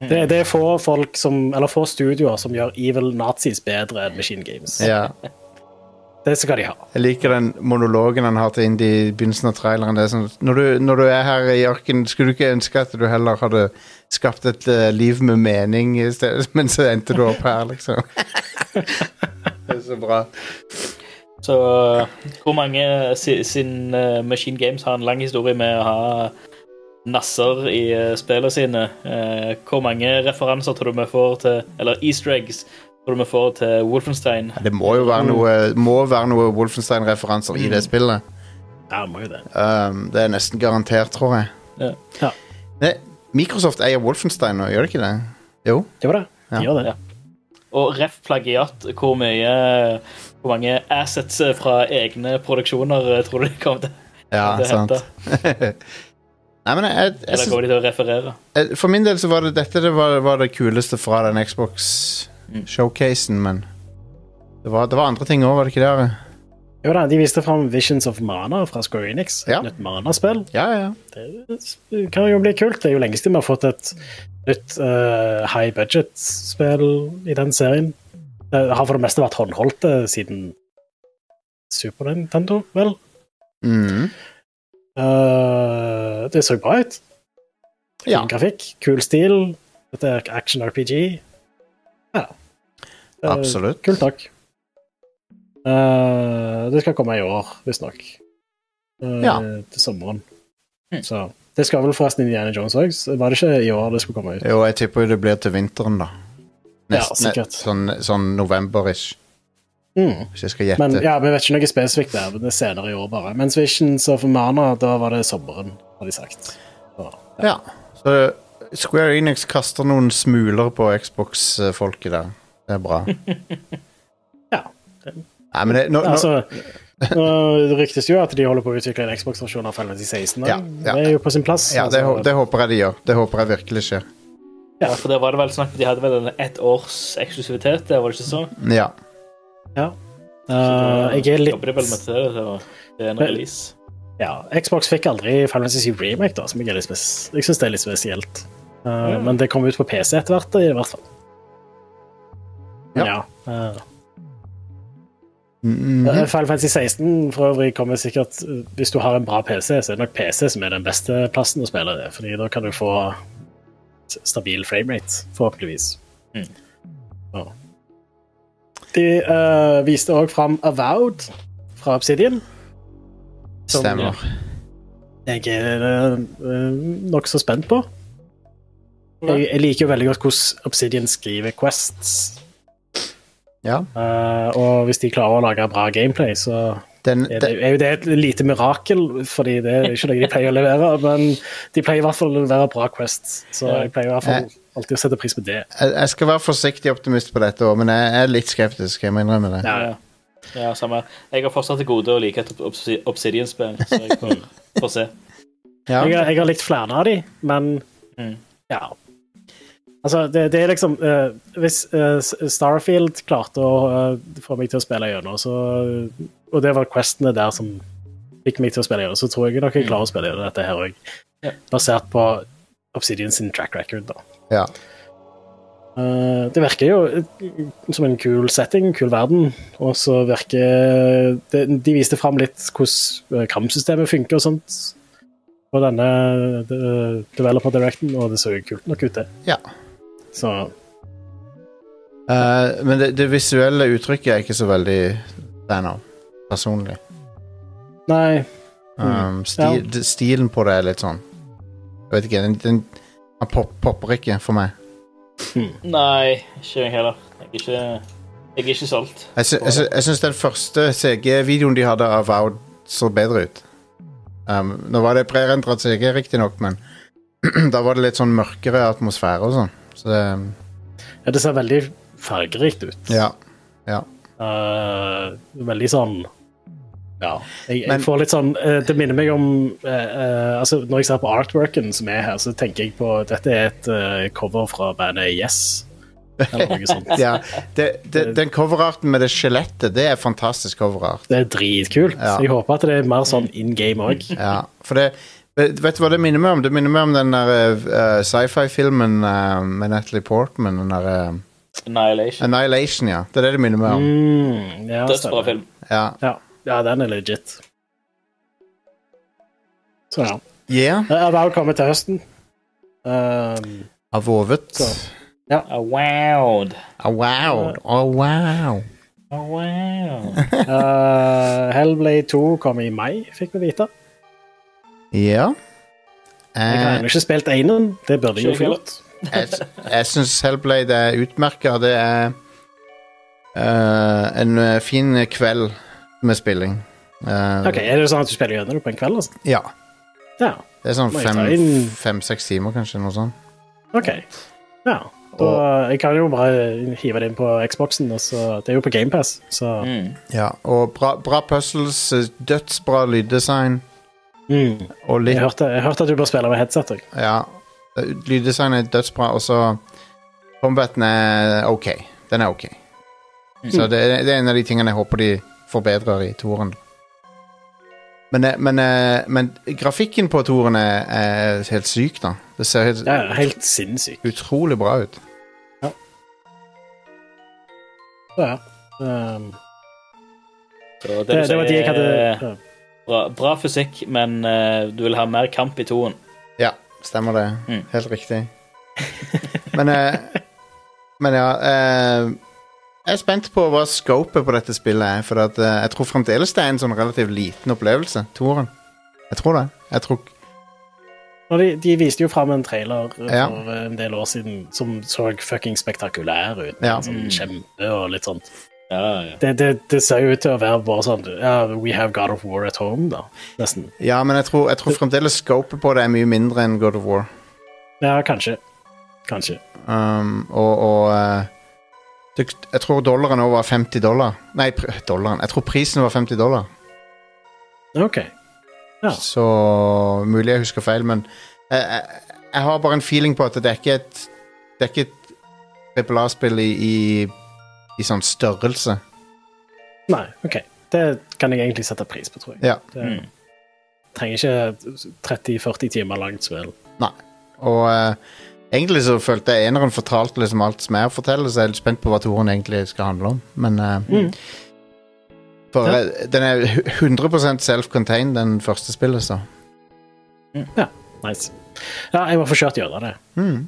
Det, det er få folk som, eller få studioer som gjør evil nazis bedre enn Machine Games. Ja. Det skal de ha. Jeg liker den monologen han har til Indie i begynnelsen av traileren. Det er sånn, når, du, når du er her i ørkenen, skulle du ikke ønske at du heller hadde skapt et uh, liv med mening i stedet, men så endte du opp her, liksom. det er så bra. Så hvor mange si- sin uh, Machine Games har en lang historie med å ha nasser i uh, spillene sine. Eh, hvor mange referanser tror du vi får til Eller easter eggs tror du vi får til Wolfenstein? Det må jo være noe, må være noe Wolfenstein-referanser i det spillet. Ja, må jo det. Um, det er nesten garantert, tror jeg. Ja. Ja, Ne, Microsoft eier Wolfenstein nå, gjør det ikke det? Jo. det var det. De Ja. gjør det. Ja. Og ref plagiat, hvor mye Hvor mange assets fra egne produksjoner eh, tror du de kommer til Ja, sant. Nei, men jeg, jeg, Eller går kommer de til å referere? jeg- For min del så var det dette det var, var det kuleste fra den Xbox-showcasen, men det var, det var andre ting òg, var det ikke det? Jo da, De viste fram Visions of Mana fra Square Enix. Ja. Et nytt Mana-spill. Ja, ja. Det kan jo bli kult. Det er jo lenge siden vi har fått et nytt eh, high budget-spill i den serien. Det har for det meste vært håndholdte siden Super Nintendo, vel? Mm. Eh, det så bra ut. Kul Ja. grafikk, kul stil. Dette er action RPG. Ja. Uh, Absolutt. Kult nok. Uh, det skal komme i år, visstnok. Uh, Ja. Til sommeren. Mm. Så Det skal vel forresten Indiana Jones òg. Var det ikke i år det skulle komme ut? Jo, jeg tipper jo det blir til vinteren, da. Ja, sikkert. ne- sånn, sånn november-ish, Mm. hvis jeg skal gjette. Men ja, vi vet ikke noe spesifikt der. men Det er senere i år, bare. Mens Visions of Mana, da var det sommeren, har de sagt. Så, Ja. Så Square Enix kaster noen smuler på Xbox-folket der. Det er bra. Ja. Nei, men det, nå, nå, Altså, nå ryktes jo at de holder på å utvikle en Xbox-versjon av Final Fantasy 16. Ja, ja. Det er jo på sin plass. ja, det, altså. det håper jeg de gjør. Det håper jeg virkelig skjer. Ja, for det var det vel snakk De hadde vel en ett års eksklusivitet, det var det ikke så? Ja. Ja. Eh, jeg er litt Jobber vel med det det er en release? ja, Xbox fikk aldri Final Fantasy Remake, da, som jeg, litt jeg syns er litt spesielt. Eh, Men det kom ut på PC etter hvert, i hvert fall. Men ja. Uh, mm. Final Fantasy 16 for øvrig kommer sikkert Hvis du har en bra PC, så er det nok PC som er den beste plassen å spille det. Fordi da kan du få stabil framerate, forhåpentligvis. Mm. Ja. De uh, viste òg fram Avowed fra Obsidian. som- Stemmer. Jeg er uh, nokså spent på. Jeg, jeg liker jo veldig godt hvordan Obsidian skriver quests. Ja. Uh, og hvis de klarer å lage bra gameplay, så Den, er, det, den, er jo det et lite mirakel, fordi det er ikke noe de pleier å levere. Men de pleier i hvert fall å levere bra quests, så jeg pleier i hvert fall alltid å sette pris på det. jeg jeg skal være forsiktig optimist på dette òg, men jeg er litt skeptisk. Jeg må innrømme det. Ja, Ja. ja, samme. Jeg har fortsatt til gode å like et Obsidian-spill, så jeg får, får se. Ja. Jeg, har- jeg har likt flere av de, men Mm. ja. Altså, det, det er liksom uh, Hvis uh, Starfield klarte å uh, få meg til å spille gjennom, så Og det var questene der som fikk meg til å spille gjennom, så tror jeg nok jeg klarer å spille gjennom dette her òg. Ja. Basert på Obsidian sin track record, da. Ja. Uh, det virker jo eh, som en kul setting, kul verden, og så virker det, De viste fram litt hvordan eh, kampsystemet funker og sånt på denne de, Developer Directen, og det så jo kult nok ut, det. ja. Så Uh, men det, det visuelle uttrykket er ikke så veldig fan av, personlig. Nei. Um, sti, Ja. Stilen på det er litt sånn Jeg vet ikke, den, den, den pop, popper ikke for meg. Nei, ikke jeg heller. Jeg er ikke, jeg er ikke solgt. Jeg, sy jeg, sy jeg syns den første CG-videoen de hadde av Voud, så bedre ut. Um, nå var det prerendret CG, riktignok, men da var det litt sånn mørkere atmosfære og sånn. Så det Ja, det ser veldig fargerikt ut. Ja. ja. Uh, veldig sånn Ja. Jeg, jeg Men- får litt sånn eh, Det minner meg om eh, eh, altså Når jeg ser på artworken som er her, så tenker jeg på Dette er et cover fra bandet Yes. Eller noe sånt. ja. Det, det, den coverarten med det skjelettet, det er fantastisk coverart. Det er dritkult. Ja. Jeg håper at det er mer sånn in game òg. Ja, for det Vet vet du hva det minner meg om? Det minner meg om den der uh, sci-fi-filmen uh, med Natalie Portman. Den der uh, Annihilation. Annihilation, ja. Det er det det minner meg om. Mm, ja, Dødsbra film. Ja. Ja. Ja, den er legit. Så ja. Yeah. Uh, Avowed kommer til høsten. Um, Har vovet. Så. Oh, wow. Oh, wow. Oh, wow. Oh, wow. uh, Hellblade 2 kommer i mai, fikk vi vite. Ja. Jeg har Eh, ennå ikke spilt einen. Det burde jeg jo få gjort. jeg jeg syns Hellblade er utmerka. Det er uh, en eh, fin kveld med spilling. Uh, Ok, Er det sånn at du spiller gjennom det på en kveld? Altså? Ja. Ja, Det er sånn fem-seks inn- fem-seks timer, kanskje. Noe sånt. ok. Ja. Da, jeg kan jo bare hive det inn på Xboxen. Også. det er jo på GamePass, så Mm. Ja, og bra, bra puzzles, eh, dødsbra lyddesign mm. og litt jeg, hørte, jeg hørte at du bør spille med headset. også. Ja. eh, Lyddesign er dødsbra, og så Combaten er OK. Den er OK. Så det, det er en av de tingene jeg håper de forbedrer i toeren. Men, eh, men, eh, men grafikken på toeren er, helt syk, da. Det ser helt Ja, helt sinnssykt. utrolig bra ut. Så ja. Um, det, det, det var de jeg hadde ja. bra, bra fysikk, men uh, du vil ha mer kamp i toen. Ja, stemmer det. Mm. Helt riktig. men uh, Men ja eh, Jeg er spent på hva scopet på dette spillet er. For at, eh, jeg tror fremdeles det er en sånn relativt liten opplevelse. Toren. Jeg tror det. Jeg tror Og de, de viste jo fram en trailer for Ja. en del år siden som så fucking spektakulær ut. Ja. Sånn kjempe og litt sånt. Ja, ja. Det, det, det ser jo ut til å være bare sånn ja, We have God of War at home, da. Nesten. Ja, men jeg tror, jeg tror fremdeles scopet på det er mye mindre enn God of War. Ja, kanskje. Kanskje. Um, og og eh, jeg tror dollaren òg var 50 dollar. Nei, pr dollaren. Jeg tror prisen var 50 dollar. OK. Ja. Så mulig jeg husker feil, men jeg, jeg, jeg har bare en feeling på at det er ikke et Det er ikke et trippel A-spill i, i, i sånn størrelse. Nei, OK. Det kan jeg egentlig sette pris på, tror jeg. Ja. Det Mm. trenger ikke 30-40 timer langt spill. Og eh, egentlig så følte jeg eneren fortalte liksom alt som jeg forteller, så jeg er litt spent på hva toeren egentlig skal handle om. Men uh, Mm. For Ja. eh, den er 100% self-contained, den første spillet, så. Ja, Nice. Ja, jeg må få kjørt gjennom det. Mm.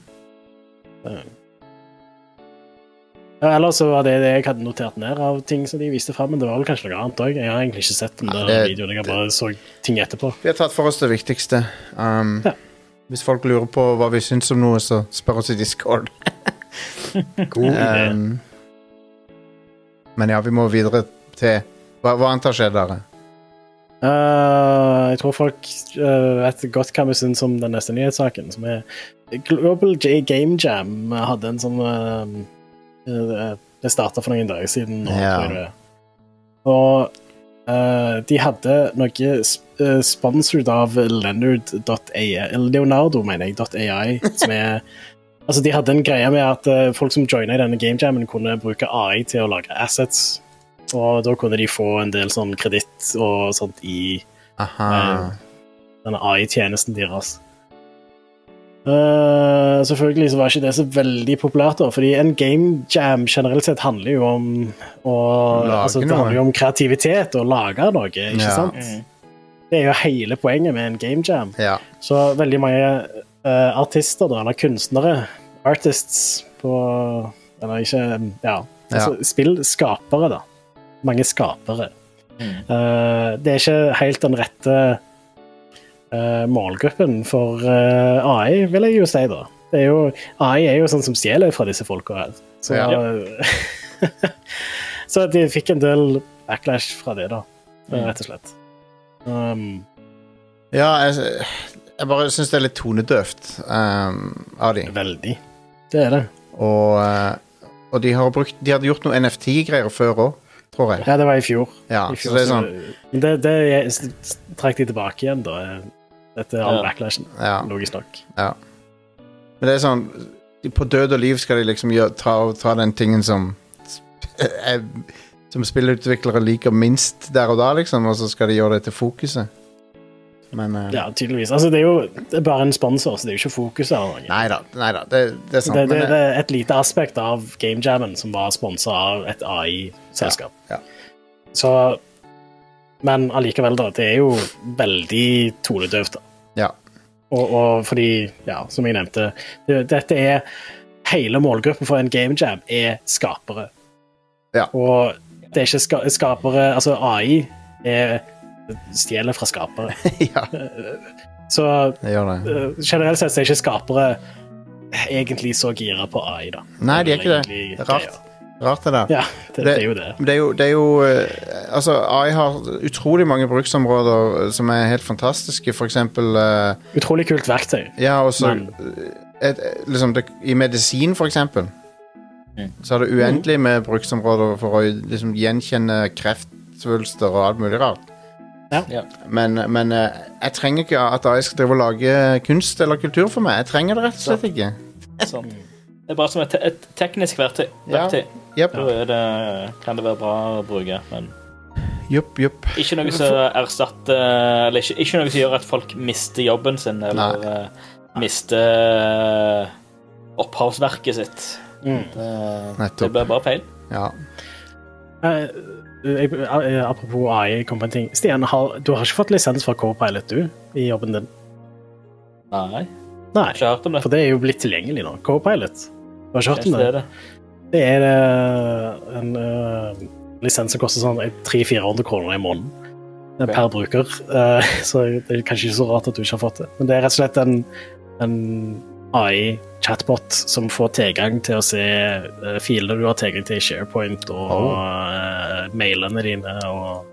Ja, eller så var det det jeg hadde notert ned av ting som de viste fram, men det var vel kanskje noe annet òg. Jeg har egentlig ikke sett den Ja, der videoen, jeg har bare så ting etterpå. Vi har tatt for oss det viktigste. Um, Ja. Hvis folk lurer på hva vi syns om noe, så spør oss i Discord. God idé. Um, men ja, vi må videre til Hva, hva annet har skjedd, dere? Uh, jeg tror folk uh, vet godt hva vi syns om den neste nyhetssaken, som er Global J Game Jam hadde en sånn eh, eh, Det starta for noen dager siden. Ja. Og eh, de hadde noe sp uh, sponsored av Leonard.ai, eller Leonardo, mener jeg, .ai, som er Altså, de hadde en greie med at uh, folk som joina i denne gamejammen, kunne bruke AI til å lage assets, og da kunne de få en del sånn kreditt og sånt i uh, denne AI-tjenesten deres. Uh, selvfølgelig så var ikke det så veldig populært, da, fordi en game jam generelt sett handler jo om å, altså, Det handler jo om kreativitet og lage noe, ikke Ja. sant? Mm. Det er jo hele poenget med en game jam. Ja. Så veldig mange uh, artister, da, eller kunstnere, artists på Eller ikke Ja, altså spillskapere, da. Mange skapere. Mm. Uh, det er ikke helt den rette uh, målgruppen for AI, vil jeg jo si, da. Det er jo, AI er jo sånn som stjeler fra disse folka her. Så, så de fikk en del backlash fra det, da, rett og slett. Um, ja, jeg, jeg bare syns det er litt tonedøvt um, av de. veldig. Det er det. Og, eh, og de har brukt De hadde gjort noe NFT-greier før òg, tror jeg. Ja, det var i fjor. Ja, I så det er sånn Men det, det jeg- trakk de tilbake igjen, da. Etter all Ja. backlashen. Ja. Logisk nok. Men det er sånn På død og liv skal de liksom gjøre, ta, ta den tingen som er, Som spillutviklere liker minst der og da, liksom, og så skal de gjøre det til fokuset. Men uh, Ja, tydeligvis. Altså, det er jo det er bare en sponsor, så det er jo ikke fokuset. eller noe. Nei da, nei da, det, det er sant. Det, det, men, det eh, er et lite aspekt av GameJammen som var sponsa av et AI-selskap. Ja, Så Men allikevel, da. Det er jo veldig tonedøvt. da. ja. Og, og fordi, ja, som jeg nevnte, det, dette er Hele målgruppen for en gamejam er skapere. Ja. Og det er ikke ska skapere Altså, AI er stjeler fra skapere. ja, Så eh, generelt sett er ikke skapere egentlig så gira på AI, da. Nei, de er ikke det. Det Rart. Rart det der. Ja, det, det er jo det. Det er jo, det er jo eh, Altså, AI har utrolig mange bruksområder som er helt fantastiske. For eksempel eh, Utrolig kult verktøy. Ja, og så liksom I medisin, for eksempel. Så er det uendelig med bruksområder for å liksom gjenkjenne kreftsvulster og alt mulig rart. Ja. Men, men eh, jeg trenger ikke at AI skal drive og lage kunst eller kultur for meg. Jeg trenger det rett og slett ikke. Sånn. Det er bare som et, te et teknisk verktøy. Ja. verktøy. Da er det, kan det være bra å bruke, men jupp, jupp. ikke noe som erstatter Eller ikke, ikke noe som gjør at folk mister jobben sin, eller Nei. mister eh, opphavsverket sitt. Mm. Det, det blir bare feil. Ja. Eh, jeg, eh, apropos AI, kom på en ting. Stian, har, du har ikke fått lisens for Copilot, du, i jobben din? Nei, Nei, ikke hørt om det. for det er jo blitt tilgjengelig nå. Copilot. Du har ikke hørt om det det? det. Er eh, en uh, lisens som koster sånn 300-400 kroner i måneden okay. Per bruker. Uh, så det er kanskje ikke så rart at du ikke har fått det. Men det er rett og slett en, en AI-chatbot som får tilgang til å se uh, filene du har tilgang til i SharePoint, og Oh. uh, mailene dine og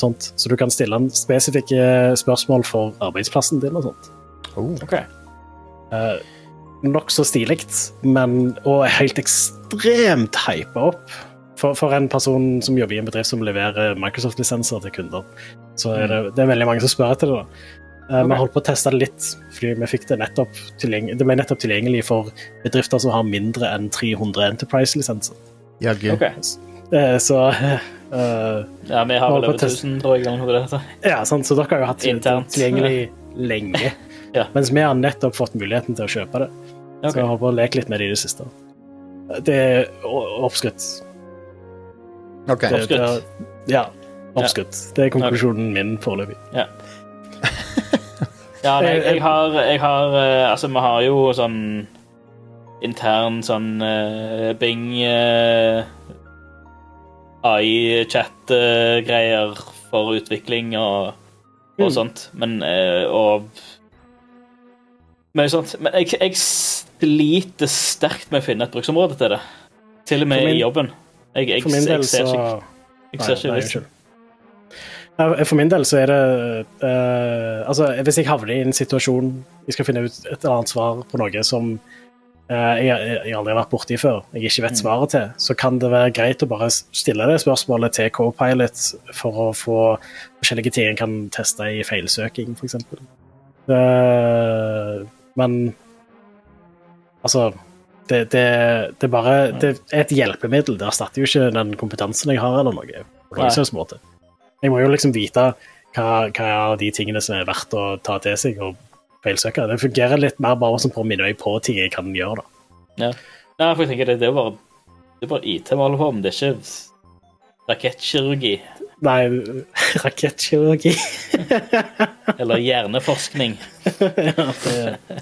sånt. Så du kan stille en spesifikke spørsmål for arbeidsplassen din og sånt. Oh. Ok. Uh, Nokså stilig, men og helt ekstremt hypa opp. For, for en person som jobber i en bedrift som leverer Microsoft-lisenser til kunder, så er det, det er veldig mange som spør etter det. da. Vi okay. holdt på å teste det litt, fordi vi fikk det nettopp tilgjengelig, det ble nettopp tilgjengelig for bedrifter som har mindre enn 300 Enterprise-lisenser. Jaggu. Okay. Uh, så uh, Ja, vi har vel over 1000, tror jeg. det heter. Ja, sant, så dere har jo hatt det Internt. tilgjengelig lenge. Ja. Mens vi har nettopp fått muligheten til å kjøpe det. Okay. Så jeg har på å leke litt med det i det siste. Det er oppskrytt. Ok. Det, det, Oppskrytt. ja, oppskrytt. Det er konklusjonen min foreløpig. Ja, nei, jeg har, jeg har eh, Altså, vi har jo sånn intern sånn uh, Bing uh, AI-chat-greier for utvikling og, og Mm. sånt, men eh, Og mye sånt. Men jeg, jeg sliter sterkt med å finne et bruksområde til det. Til og med min- i jobben. Jeg, jeg, For min del jeg ser så ikke, jeg ser ikke For min del så er det uh, Altså, hvis jeg havner i en situasjon jeg skal finne ut et eller annet svar på noe som uh, jeg, jeg aldri har vært borti før, jeg ikke vet Mm. svaret til, så kan det være greit å bare stille det spørsmålet til co-pilot for å få forskjellige ting en kan teste i feilsøking, f.eks. Uh, men altså det, det, det bare Det er et hjelpemiddel. Det erstatter jo ikke den kompetansen jeg har, eller noe. på noen måte. Jeg må jo liksom vite hva, hva er de tingene som er verdt å ta til seg og feilsøke. Det fungerer litt mer bare som på å minne meg på ting jeg kan gjøre. da. Ja. Nei, for jeg tenker det, det er bare, det er bare IT vi holder på med. Det er ikke rakettkirurgi Nei, rakettkirurgi eller hjerneforskning.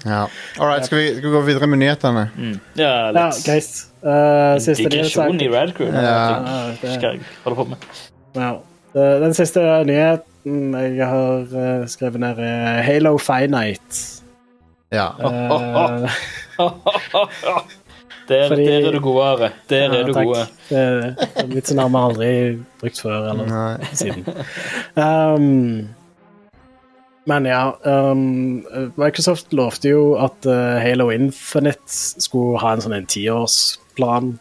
ja, All right, skal vi, skal vi gå videre med nyhetene? Mm. Ja, ja, guys. Uh, siste digresjon i. Radcrew. Ja. Ja, det- Skal jeg holde på med. Ja. Eh, Den siste nyheten jeg har eh, skrevet ned, er Halo Finite. Ja. Eh, Der, Fordi- der er du god, Are. Der ja, er du takk. gode. Det er litt sånn har vi aldri brukt før eller Nei. siden. Um, men ja um, Microsoft lovte jo at uh, Halo Infinite skulle ha en sånn en tiårsplan.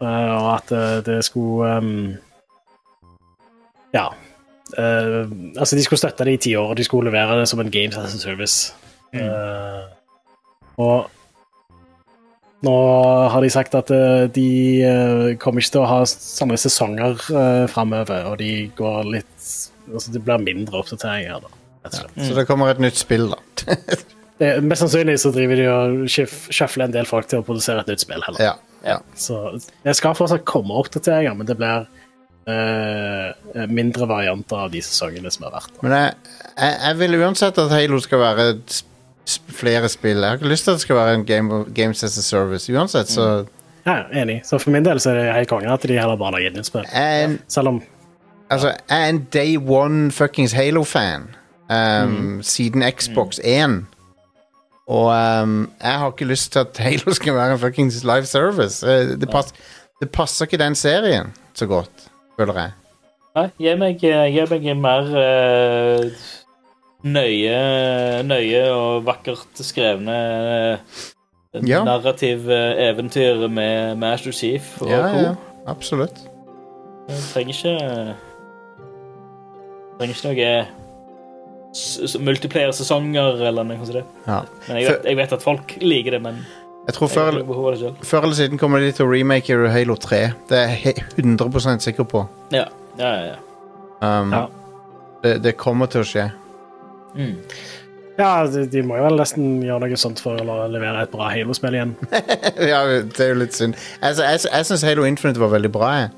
uh, og at uh, det skulle um, Ja. Uh, altså, de skulle støtte det i ti år, og de skulle levere det som en Games as a Service. Eh, og nå har de sagt at uh, de kommer ikke til å ha samme sesonger uh, framover, og de går litt Altså det blir mindre oppdateringer, da. Ja. Så det kommer et nytt spill, da. Det, mest sannsynlig så driver de og sjøfler en del folk til å produsere et nytt spill. heller. ja. ja. Så det skal fortsatt komme oppdateringer, men det blir mindre varianter av de sesongene som har vært. Men jeg, jeg, jeg vil uansett at Halo skal være flere spill. Jeg har ikke lyst til at det skal være en game, Games as a Service. Uansett, så Ja, enig. Så for min del så er det helt konge at de heller bare lager gitt nytt spill. jeg er Selv om altså, jeg er en day one fuckings Halo-fan. Um, Siden Xbox 1. Og um, jeg har ikke lyst til at Halo skal være en fuckings live service. Uh, Det, pass, det passer ikke den serien så godt, føler jeg. Nei, gi meg, gi meg mer uh, nøye, nøye og vakkert skrevne uh, Ja. narrativ eh, eventyr med Master Chief og Ja, co. ja, absolutt. Jeg trenger ikke Trenger ikke noe multiplayer-sesonger eller noe sånt. Ja. Men jeg vet, jeg vet at folk liker det, men Jeg tror før, før eller siden kommer de til å remake Halo 3. Det er jeg 100% sikker på. Ja, ja, ja. ja. Um, Ja. det, det kommer til å skje. Mm. Ja, de, de må jo vel nesten gjøre noe sånt for å levere et bra Halo-spill igjen. ja, det er jo litt synd. Altså, jeg jeg syns Halo Infinite var veldig bra, jeg.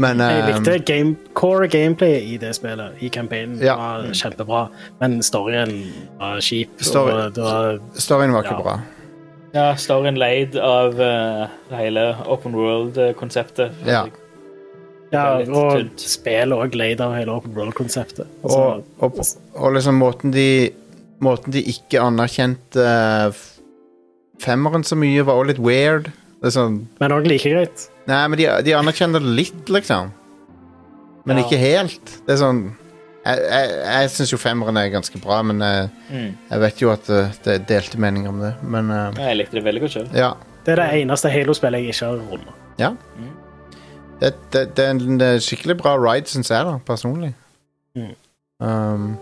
Men Jeg um, likte game, core gameplay i det spillet, i campaignen. Ja. var kjempebra, men storyen var kjip. Story- og var, storyen var ikke Ja. bra. Ja storyen leid av uh, hele open world-konseptet. Ja. ja, og spillet òg leid av hele open world-konseptet. Og, Altså, og, og liksom måten de Måten de ikke anerkjente uh, femmeren så mye, var også litt weird. Er sånn men òg like greit. Nei, men de, de anerkjenner det litt, liksom. Men Ja. ikke helt. Det er sånn Jeg, jeg, jeg syns jo femmeren er ganske bra, men jeg, Mm. jeg vet jo at eh, det er delte meninger om det. Men eh, Jeg likte det veldig godt selv. ja. Det er det eneste Halo-spillet jeg ikke har runda. ja. Det, det, det er en eh, skikkelig bra ride, syns jeg, da, personlig. Mm. Um,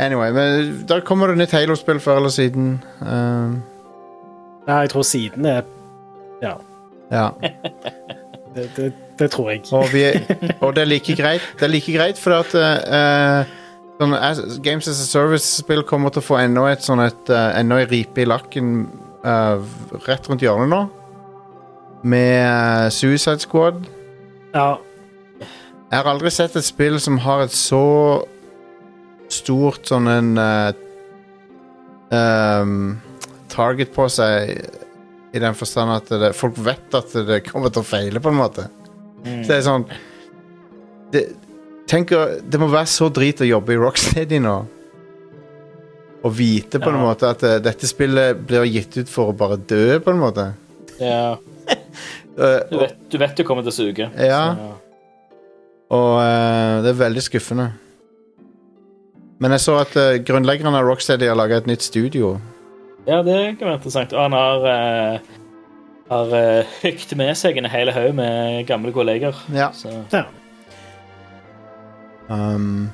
anyway, men da kommer det nytt Halo-spill før eller siden. Um, Ja, jeg tror siden er Ja, ja. det, det, det tror jeg. Og, vi, og det er like greit, det er like greit for at uh, sånn, Games as a Service-spill kommer til å få enda et sånn et uh, enda en ripe i lakken uh, rett rundt hjørnet nå. Med Suicide Squad. Ja, Jeg har aldri sett et spill som har et så stort sånn en ehm, target på seg i den forstand at det, folk vet at det kommer til å feile, på en måte. Mm. Så det er sånn det, Tenk Det må være så drit å jobbe i Rocksteady nå. Å vite på en måte at eh, dette spillet blir gitt ut for å bare dø, på en måte. Ja, Eh, du, vet, du vet du kommer til å suge. Ja. Så, Og uh, det er veldig skuffende. Men jeg så at uh, grunnleggeren av Rocksteady har laga et nytt studio. Ja, det kan være interessant. Og han har uh, har uh, hykt med seg en hel haug med gamle kolleger. Ja. Så ja. Um,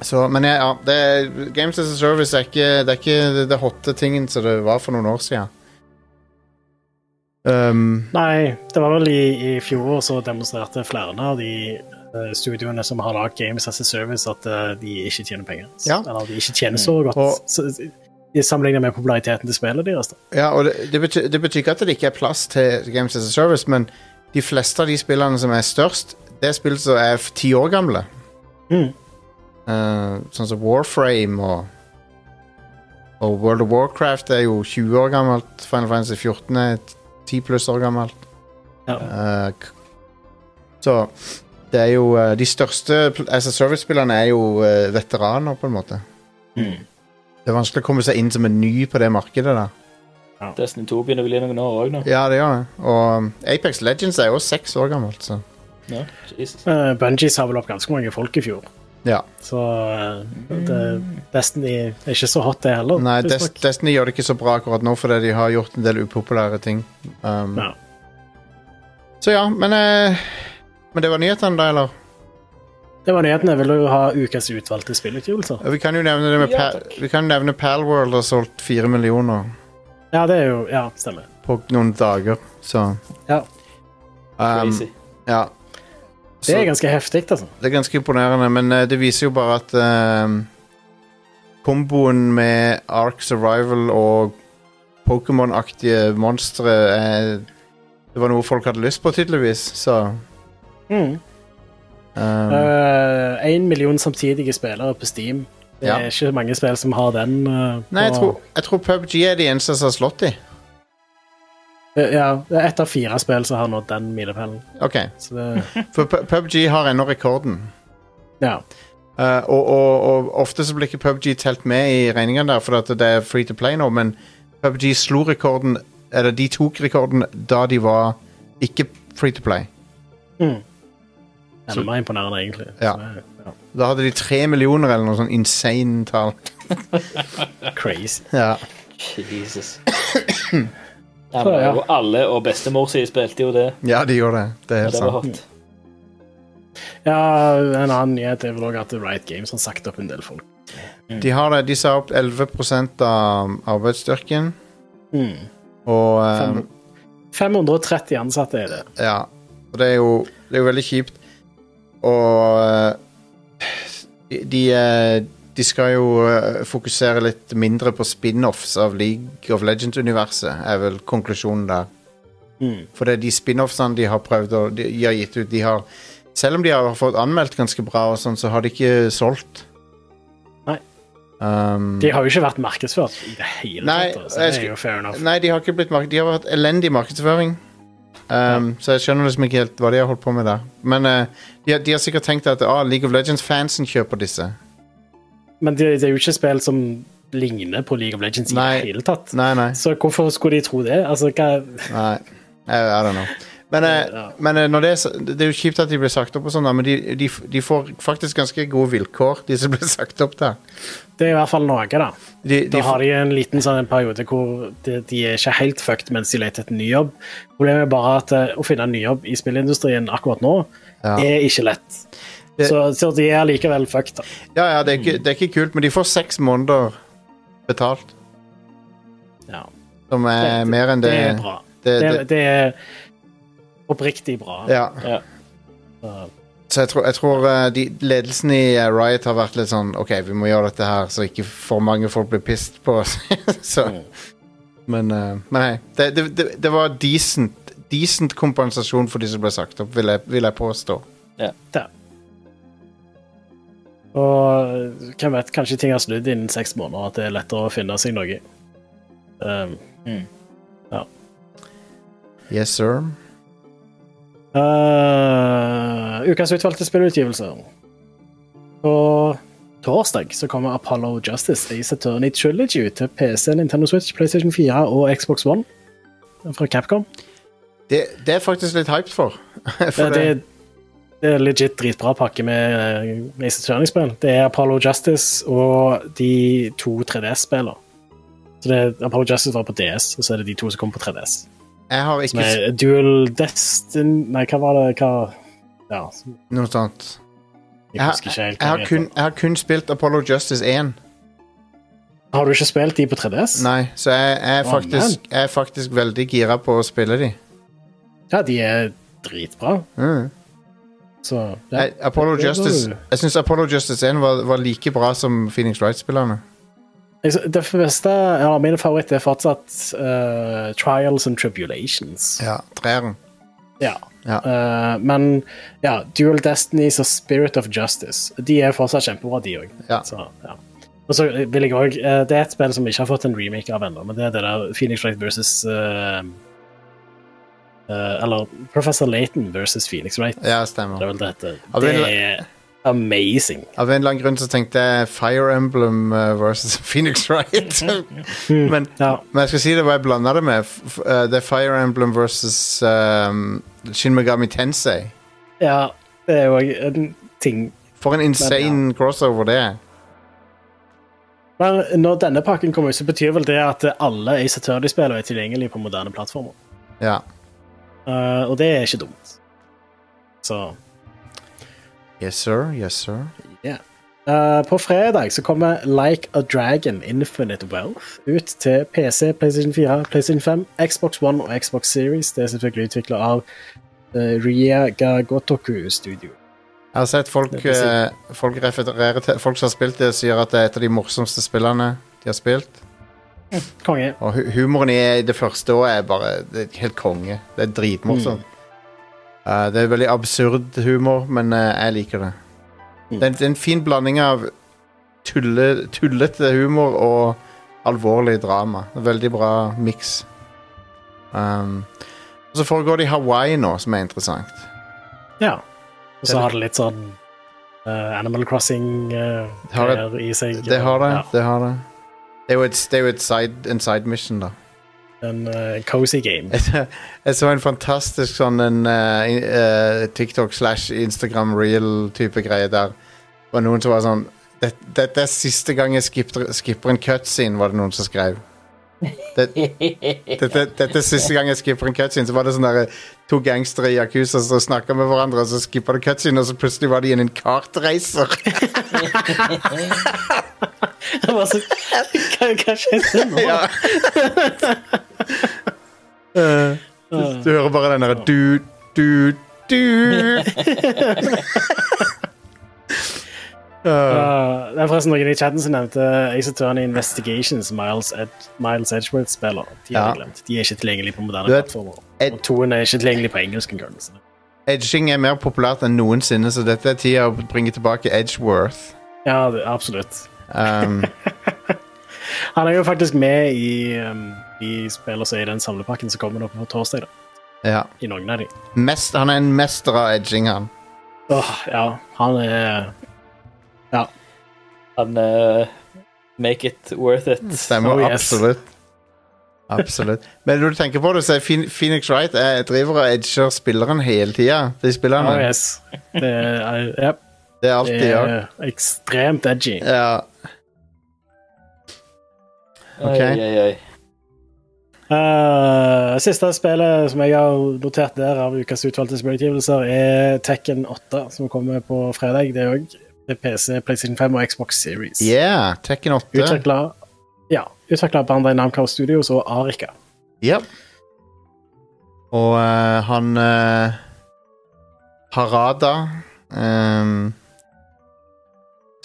så, men ja, ja det, Games as a Service er ikke det, er ikke det, det hotte tingen som det var for noen år siden. Um, Nei, det var vel i, i fjor så demonstrerte flere av de eh, studioene som har lagd Games as a Service, at eh, de ikke tjener penger. Ja. Eller de ikke tjener så godt Og- sammenlignet med populariteten til spillet deres. da. ja, og det, det, betyr, det betyr ikke at det ikke er plass til Games as a Service, men de fleste av de spillene som er størst, det er spill som er ti år gamle. Mm. Uh, sånn som Warframe og Og World of Warcraft er jo 20 år gammelt. Final Fantasy 14 er 10 pluss år gammelt. Ja. Uh, så det er jo uh, De største as a service-spillerne er jo veteraner, på en måte. Det er vanskelig å komme seg inn som en ny på det markedet. da Destiny 2 begynner vel i noen år òg nå. Ja, det gjør det. Og um, Apex Legends er jo seks år gammelt, så Ja, Jesus. Uh, Bungies har vel opp ganske mange folk i fjor. ja. Så eh, det, Destiny er ikke så hot, det heller. Nei, Des nok. Destiny gjør det ikke så bra akkurat nå fordi de har gjort en del upopulære ting. Um, Ja. Så ja, men eh, Men det var nyhetene, da, eller? Det var nyhetene. Vil du ha ukas utvalgte spillutgivelser? Vi kan jo nevne det med Ja, Pa- Vi kan nevne Palworld har solgt fire millioner Ja, det er jo Ja, stemmer. på noen dager, så Ja. um, Crazy. Ja. Det er ganske heftig, altså. det er ganske imponerende, men uh, det viser jo bare at uh, komboen med Ark Survival og Pokémon-aktige monstre Det var noe folk hadde lyst på, tydeligvis, så Mm. Um, uh, million samtidige spillere på Steam. Det Ja. er ikke mange spill som har den. Uh, Nei, jeg tror, jeg tror PubG er de eneste som har slått de. Uh, Ja, det er ett av fire spill som har nådd den milepælen. Ok, det For PubG har ennå rekorden. Ja. Uh, og, og, og ofte så blir ikke PubG telt med i regningene der, for at det er free to play nå, men PubG slo rekorden Eller de tok rekorden da de var ikke free to play. Mm. Enda mer imponerende, egentlig. Ja. Ja. Da hadde de tre millioner eller noe sånn insane tall. Crazy. Ja. Jesus. Ja, men, ja. og alle og bestemor si spilte jo det. ja, de gjorde det. Det er Ja, helt det sant. hot. Ja, en annen nyhet er vel også at Riot Games har sagt opp en del folk. De, har det, de sa opp 11% av arbeidsstyrken, Mm. og um, 530 ansatte er det. Ja, og det er jo, det er jo veldig kjipt. Og eh, de, de, eh, skal jo eh, fokusere litt mindre på spin-offs av League of Legends-universet, er vel konklusjonen der. Mm. For det er de spin-offsene de har prøvd å de, de har gitt ut, de har Selv om de har fått anmeldt ganske bra, og sånn, så har de ikke solgt. Nei. Um, De har jo ikke vært markedsført i det hele Nei, tatt. Nei, det er jo fair enough. Nei, de har ikke blitt mark De har hatt elendig markedsføring. Um, Så jeg skjønner liksom ikke helt hva de har holdt på med der. Men uh, de, har, de har sikkert tenkt at ah, League of Legends-fansen kjøper disse. Men det, det er jo ikke spill som ligner på League of Legends i Nei. det hele tatt. Nei, nei. Så hvorfor skulle de tro det? Altså, hva nei. I, I don't know. Men, eh, Ja. men eh, når det, er, det er jo kjipt at de blir sagt opp, og sånn men de, de, de får faktisk ganske gode vilkår, de som blir sagt opp der. Det er i hvert fall noe, da. De, de, Da har de en liten sånn en periode hvor de, de er ikke helt fucked mens de leter etter ny jobb. Problemet er bare at eh, å finne en ny jobb i spillindustrien akkurat nå Ja. er ikke lett. Det- Så, så de er likevel fucked. da. ja, ja, det er, ikke, det er ikke kult, men de får seks måneder betalt, Ja. som er Det- mer enn det. Det er bra. det- Det, det- det er oppriktig bra. ja. Ja. Så, jeg tror, jeg tror eh, de, ledelsen i eh, Riot har vært litt sånn OK, vi må gjøre dette her så ikke for mange folk blir pissed på oss. så, Mm. men, eh, men hei. Det, det, det, det var decent, decent kompensasjon for de som ble sagt opp, vil jeg, vil jeg påstå. der. Og hvem vet, kanskje ting har snudd innen seks måneder, at det er lettere å finne seg noe. Um, Yes, sir. Uh, ukas utvalgte spillutgivelser. På torsdag så kommer Apollo Justice Ace Attorney Trilogy ut til PC, Nintendo Switch, PlayStation 4 og Xbox One fra Capcom. Det, det er faktisk litt hyped for. for Det, det, det er legit dritbra pakke med uh, Ace Attorney-spill. Det er Apollo Justice og de to 3DS-spillene. Så det er, Apollo Justice var på DS, og så er det de to som kommer på 3DS. Jeg har ikke er Dual Destin... Nei, hva var det hva, Ja, noe sånt. jeg Jeg har, husker ikke helt. jeg, har kun, jeg har kun spilt Apollo Justice 1. Har du ikke spilt de på 3DS? Nei, så jeg, jeg, er oh, faktisk, jeg er faktisk veldig gira på å spille de. Ja, de er dritbra. Mm. Så ja. Jeg, Apollo Justice Jeg syns Apollo Justice 1 var, var like bra som Phoenix Wright-spillerne. Det beste ja, Min favoritt er fortsatt uh, Trials and Tribulations. Ja, treeren. Ja. Ja. Uh, men ja, Dual Destinies og Spirit of Justice De er fortsatt kjempebra, de òg. Ja. Ja. Og så vil jeg også, eh, Det er et spill som vi ikke har fått en remake av ennå, men det er det der Phoenix Wright versus Eller Professor Laton versus Phoenix Wright. Ja, Det stemmer. er vel dette. heter. Det er amazing. Av en eller annen grunn så tenkte jeg Fire Emblem uh, versus Phoenix Wright. men, Ja. men jeg skal si det hva jeg blanda det med. Uh, det er Fire Emblem versus um, Shin Megami Tensei. ja, det er jo en ting For en insane crossover det er. Men når denne pakken kommer ut, så betyr vel det at alle Ace Attorney-spillere er tilgjengelige på moderne plattformer. Ja. Uh, og det er ikke dumt. Så Yes, sir. Yes, sir. Eh, På fredag så kommer Like a Dragon Infinite Wealth ut til PC, PlayStation 4, PlayStation 5, Xbox One og Xbox Series. Det er selvfølgelig utvikla av uh, Ria Gagotoku Studio. Jeg har sett folk, eh, folk referere til Folk som har spilt det, sier at det er et av de morsomste spillene de har spilt. Konge. Og hu humoren i det første òg er bare det er helt konge. Det er dritmorsomt. Eh, det er veldig absurd humor, men uh, jeg liker det. Det, er en, det er en fin blanding av tulle, tullete humor og alvorlig drama. Veldig bra miks. Um, og så foregår det i Hawaii nå, som er interessant. Ja. Og så har det litt sånn uh, Animal har det- i seg. Det har det. Ja, det, har det. det er jo et, det er jo side, en side mission, da. En uh, cozy game. Jeg, så en fantastisk sånn en uh, TikTok slash Instagram real-type greie der. Det var noen som var sånn det- Dette er siste gang jeg skipper, skipper en cutscene, var det noen som skrev. Det, det, dette er siste gang jeg skipper en cutscene. Så var det sånn der, to gangstere i Yakuza som snakka med hverandre, og så skippa det cutscene, og så plutselig var de i en kartreiser. Det var så, hva, hva skjedde nå? ja. Eh, du hører bare den derre du, du, du. Uh, Uh, det er forresten noen i chatten som nevnte Ace Attorney Investigations, Miles, Ed, Miles Edgeworth-spiller. De har Ja. De er ikke tilgjengelige på moderne Du plattformer. Ed- toen er ikke tilgjengelig på engelsk engang. Edging er mer populært enn noensinne, så dette er tida å bringe tilbake Edgeworth. Ja, det, absolutt. Um, Han er jo faktisk med i, um, i spill også i den samlepakken som kommer nå på torsdag. da. ja. I noen av de. Mest, han er en mester av edging, han. Åh, ja, han er Ja. Han uh, Make it worth it. Stemmer Oh, yes. absolutt. Absolutt. Men når du tenker på det, så er Phoen- Phoenix Wright jeg driver og edger spilleren hele tida. De spillerne. Oh, yes. Det er, ja, Det er alt de det gjør. er ekstremt edgy. Ja. ok. Oi, oi, oi. Eh, siste spillet som jeg har notert der av ukas utvalgte spillutgivelser, er Tekken 8, som kommer på fredag. Det er òg PC, PlayStation 5 og Xbox Series. Yeah, Tekken 8. Utvikla ja, utviklet Bandai Namco Studios og Arika. Ja. Og uh, han uh, Harada um,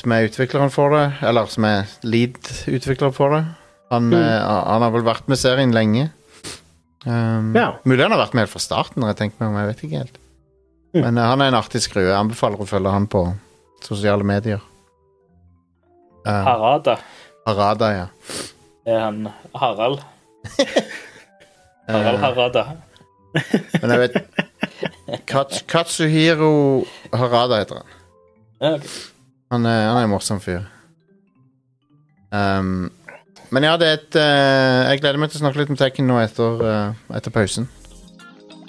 Som er utvikleren for det, eller som er lead-utvikler for det. Han, eh, han har vel vært med serien lenge. Um, Ja. Mulig han har vært med helt fra starten, når jeg tenker meg om. Jeg vet ikke helt. Mm. Men han er en artig skrue. Jeg anbefaler å følge han på sosiale medier. Uh, Harada. Harada, ja. Er han Harald. Harald Eh, Harada. Men jeg vet Kats Katsuhiro Harada heter han. Ja, ok. Han er, han er en morsom fyr. Um, men ja, det er et uh, Jeg gleder meg til å snakke litt om Tekken nå etter, uh, etter pausen.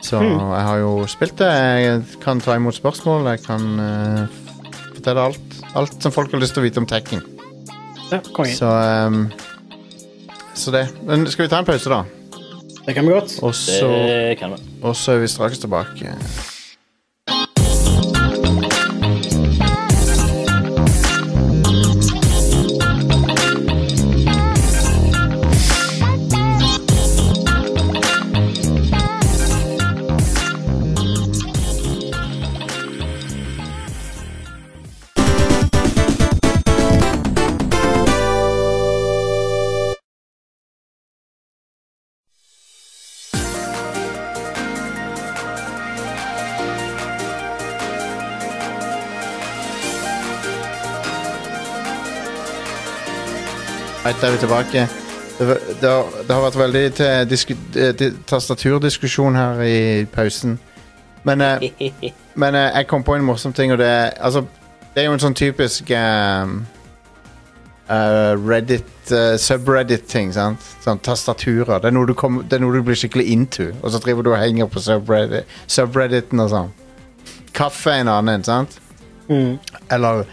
Så jeg har jo spilt det. Jeg kan ta imot spørsmål. Jeg kan uh, fortelle alt. Alt som folk har lyst til å vite om Tekken. Ja. Så um, Så det. Men skal vi ta en pause, da? Det kan vi godt. Og så, Det kan vi. og så er vi straks tilbake. Er vi tilbake. Det, det, har, det har vært veldig til disku, eh, tastaturdiskusjon her i pausen. Men, eh, men eh, jeg kom på en morsom ting, og det er Altså, det er jo en sånn typisk um, eh, Reddit, eh, subreddit-ting, sant? Sånn tastaturer. Det er, noe du kom, det er noe du blir skikkelig into, og så driver du og henger på subreddit, subredditen og sånn. Kaffe er en annen, sant? Mm. Eller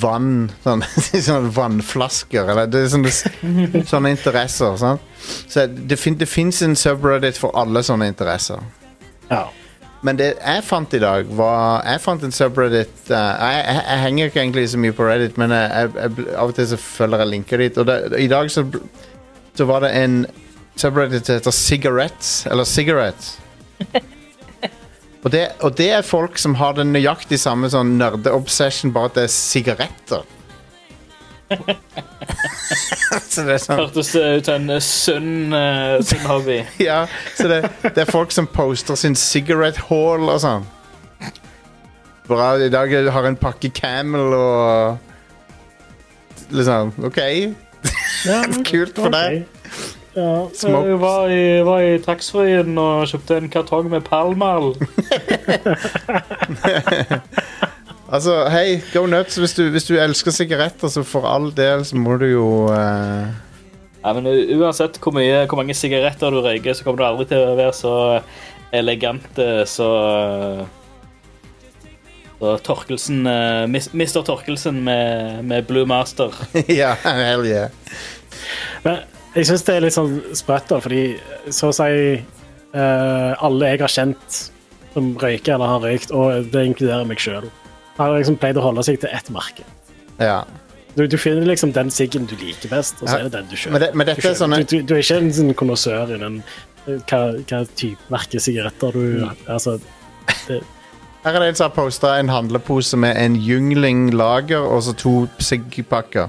vann sånn, sånne vannflasker eller det er sånne, sånne interesser sant? så det, fin, det finnes en subreddit for alle sånne interesser Ja. men det jeg fant i dag var jeg fant en subreddit uh, jeg, jeg, jeg henger ikke egentlig så mye på reddit men jeg, jeg, jeg, av og til så følger jeg linker dit og det, i dag så, så var det en subreddit som heter cigarettes eller cigarettes Og det, og det er folk som har den nøyaktig samme sånn nerdeobsession, bare at det er sigaretter. så det er sånn Hørtes ut som en sunn eh, sunn hobby. Ja, så det, det er folk som poster sin cigarette haul og sånn. Bra, i dag har jeg en pakke Camel og Liksom, OK. Ja, Kult for deg. Ja, Jeg var i, var i taxfree-en og kjøpte en kartong med Palmal. Altså, hei, go nuts. Hvis du, hvis du elsker sigaretter, så for all del så må du jo eh, Ja, men uansett hvor, mye, hvor mange sigaretter du røyker, så kommer du aldri til å være så elegant eh, så så Torkelsen, eh, Mis- Mr. Torkelsen med, med Blue Master. Ja, hell yeah. Men jeg syns det er litt sånn sprøtt, da, fordi så å si uh, alle jeg har kjent som røyker eller har røykt, og det inkluderer meg sjøl, har liksom pleid å holde seg til ett merke. Ja. Du, du finner liksom den siggen du liker best, og så er det den du kjøper. Men, det, men er sånne du, du, du er ikke en sånn konnoissør innen den, hva, hva type merke sigaretter du Mm. Altså, Her er det en som har posta en handlepose med en Jungling lager og så to Sigg-pakker.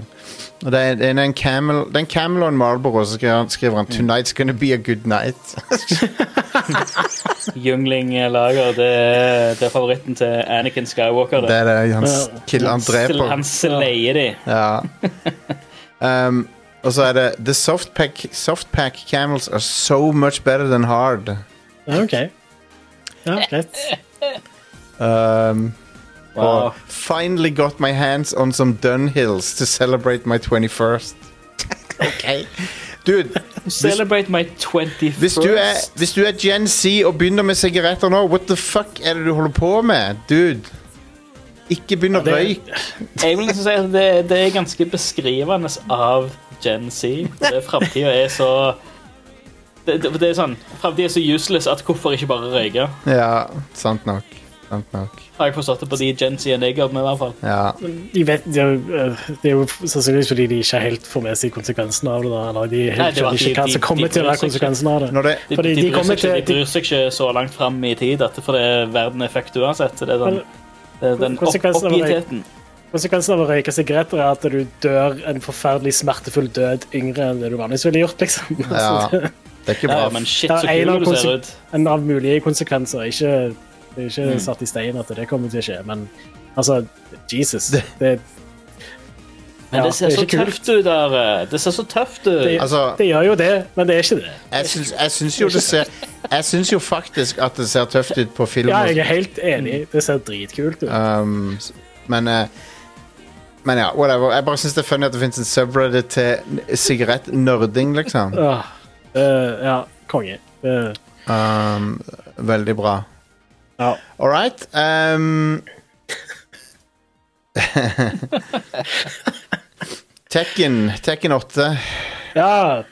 Og det er, det er en Camel Det er en Camel og en Marlboro, så skriver han, skriver han 'Tonight's gonna be a good night'. Jungling Lager, det, er- det er favoritten til Anakin Skywalker. Det Det. er det han, s- kill, han dreper. Han sleier de. Ja. Um, og så er det The softpack, softpack camels are so much better than hard. ja, OK. Ja, greit. Um, Wow. Og finally got my hands on some Dunhills to celebrate my 21st. ok. Dude, Celebrate my 21st. hvis du, er, hvis du er Gen Z og begynner med sigaretter nå, what the fuck er det du holder på med? Dude. Ikke begynn å røyke. Jeg vil liksom si at det, det er ganske beskrivende av Gen Z. Framtida er så det, det, det er sånn Framtida er så useless at hvorfor ikke bare røyke? Ja, sant nok. Sant nok. Har jeg forstått det på de gensiene jeg jobber med, i hvert fall. Ja. Jeg vet, det, er eh, det er jo sannsynligvis fordi de ikke helt får med seg konsekvensen av det. Da, eller de Nei, det var skjønner de- ikke hva de- som kommer de til å være konsekvensen av det. Når det, De, Fordi de, de bryr seg ikke, til- de bryr seg ikke så langt fram i tid, at, for det, er verden er fucked uansett. Det er den, det er den opp, oppgittheten. Konsekvensen av å røyke sigaretter er at du dør en forferdelig smertefull død yngre enn det du vanligvis ville gjort. liksom. ja, det- er ikke Ja, bra. men shit, så kul du ser ut. en av mulige konsekvenser. Ikke, det er ikke Mm. satt i stein at det kommer til å skje, men altså Jesus. Det, Men Ja, det ser det så tøft ut der. Det ser så tøft ut. det, Altså- det gjør jo det, men det er ikke det. Jeg syns, jeg syns jo det ser Jeg syns jo faktisk at det ser tøft ut på film. Ja, jeg er helt enig. Det ser dritkult ut. Um, men eh, Men ja, whatever. Jeg bare syns det er funny at det fins en subreddit til sigarettnerding, liksom. Uh, uh, ja, konge. Uh. Um, veldig bra. Ja. All right. Um, Tekken, Tekken 8 ja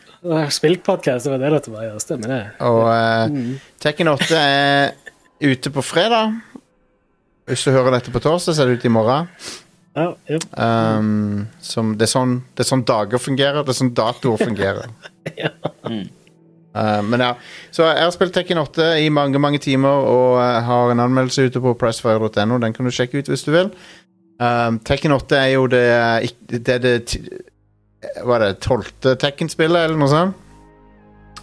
Spillpodkast, det var det dette var. Ja, stemmer det. og eh, Tekken 8 er ute på fredag. Hvis du hører dette på torsdag, så er det ute i morgen. Ja, ja. Um, som, det, er sånn, det er sånn dager fungerer, det er sånn datoer fungerer. Uh, men ja, så jeg har spilt Tekken 8 i mange mange timer og uh, har en anmeldelse ute på pressfire.no. Den kan du sjekke ut hvis du vil. Um, Tekken 8 er jo det Det er det Hva er det, tolvte Tekken-spillet, eller noe sånt?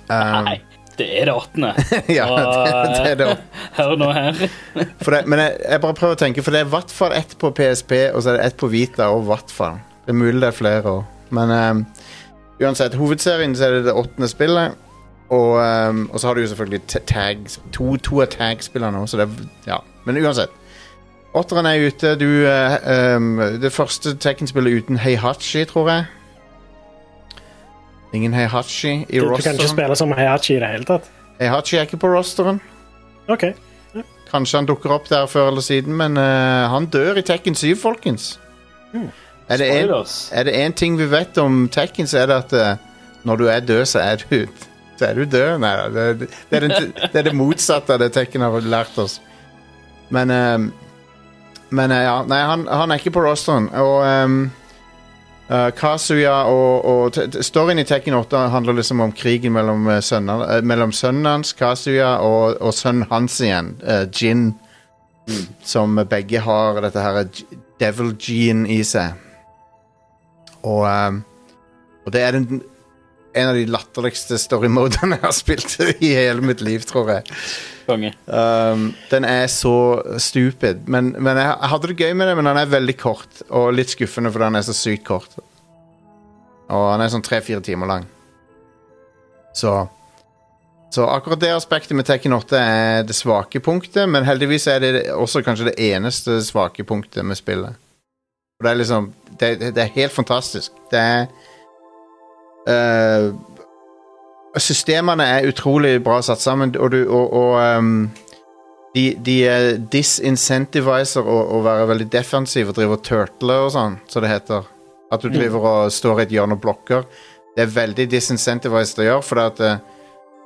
Um, Nei, det er det åttende. ja, det, det er det. Hør nå her. Det, men jeg, jeg bare prøver å tenke, for det er i hvert fall ett på PSP, og så er det ett på Vita, og hvert fall. Det er mulig det er flere òg. Men um, uansett, hovedserien så er det det åttende spillet. Og, um, og så har du jo selvfølgelig tags, to, to er tag-spillene òg, så det er Ja. Men uansett. Åtteren er ute. Du uh, um, Det første Tekken-spillet uten Heihachi, tror jeg. Ingen Heihachi i Du, du kan ikke spille som Heihachi i det hele tatt. Heihachi er ikke på rosteren. OK. Kanskje han dukker opp der før eller siden, men uh, han dør i Tekken 7, folkens. Er det en- er det en ting vi vet om Tekken, så er det at uh, når du er død, så er du Så er du død. Nei. Det, det, er den- det er det motsatte av det Tekken har lært oss. Men um, Men eh, ja. Nei, han, han er ikke på rosteren. Og um, Uh, Kazuya og, og Storyen i Tekken 8 handler liksom om krigen mellom, uh, eh, mellom sønnen hans, Kazuya, og, og sønnen hans igjen, uh, Jin. Som begge har dette her devil gene i seg. Og, um, og det er den, en av de latterligste storymodene jeg har spilt i hele mitt liv, tror jeg. Um, den er så stupid. Men, men jeg, jeg hadde det gøy med det, men den er veldig kort. Og litt skuffende, for den er så sykt kort. Og han er sånn tre-fire timer lang. Så Så akkurat det aspektet med Tekken 8 er det svake punktet, men heldigvis er det også kanskje det eneste svake punktet med spillet. Og det er liksom Det, det, det er helt fantastisk. Det er eh, Systemene er utrolig bra satt sammen, og, du, og, og um, de, de disincentiviser å, å være veldig defensiv og drive og turtle og sånn, som det heter. At du driver og står i et hjørne og blokker. Det er veldig disincentivized å gjøre, for at eh,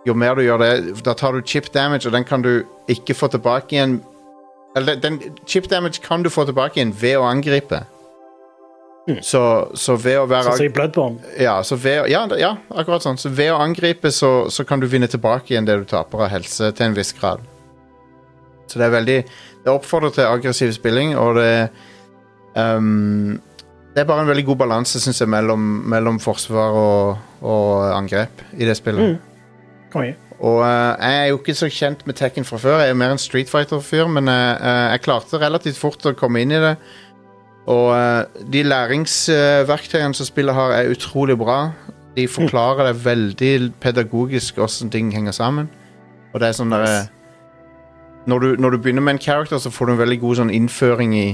jo mer du gjør det, da tar du chip damage, og den kan du ikke få tilbake igjen Eller den, chip damage kan du få tilbake igjen ved å angripe. Så, så ved å være Sånn som i Bloodborne. ja, så ved, ja, ja, akkurat sånn. Så ved å angripe, så, så kan du vinne tilbake igjen det du taper av helse til en viss grad. Så det er veldig Det oppfordrer til aggressiv spilling, og det um, Det er bare en veldig god balanse, syns jeg, mellom, mellom forsvar og, og angrep i det spillet. Konge. Og uh, jeg er jo ikke så kjent med Tekken fra før. Jeg er mer en Street Fighter-fyr, men eh, jeg klarte relativt fort å komme inn i det. Og eh, de læringsverktøyene som spillet har, er utrolig bra. De forklarer det veldig pedagogisk hvordan ting henger sammen. Og det er sånn der, eh, når, du, når du begynner med en character, så får du en veldig god sånn innføring i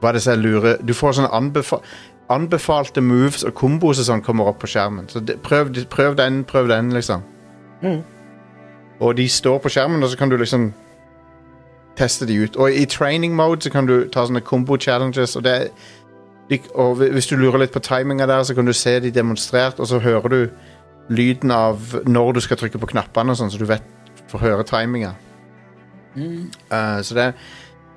hva er det er lure Du får sånne anbefa anbefalte moves og kombos og sånn kommer opp på skjermen. Så det, prøv, prøv den, prøv den, liksom. Mm. Og de står på skjermen, og så kan du liksom teste de ut. Og i training mode så kan du ta sånne combo challenges, og det og hvis du lurer litt på timinga der, så kan du se de demonstrert, og så hører du lyden av når du skal trykke på knappene sånn, så du vet, får høre timinga. Eh, så det er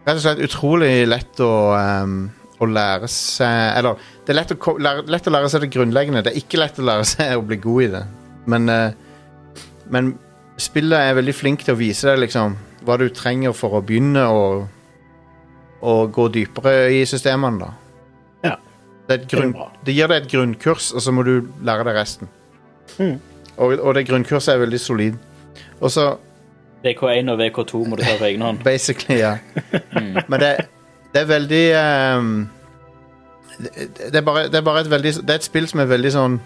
rett og slett utrolig lett å, um, å lære seg Eller det er lett å, lære, lett å lære seg det grunnleggende. Det er ikke lett å lære seg å bli god i det. Men, eh, men spillet er veldig flink til å vise deg liksom, hva du trenger for å begynne å, å gå dypere i systemene. da. Ja. Det, er et grunn, Det er det gir deg et grunnkurs, og så må du lære deg resten. Mm. Og, og det grunnkurset er veldig solid. Og så VK1 og VK2 må du ta på egen hånd. Basically, ja. Men det, det er veldig um, det, det, er bare, det er bare et veldig Det er et spill som er veldig sånn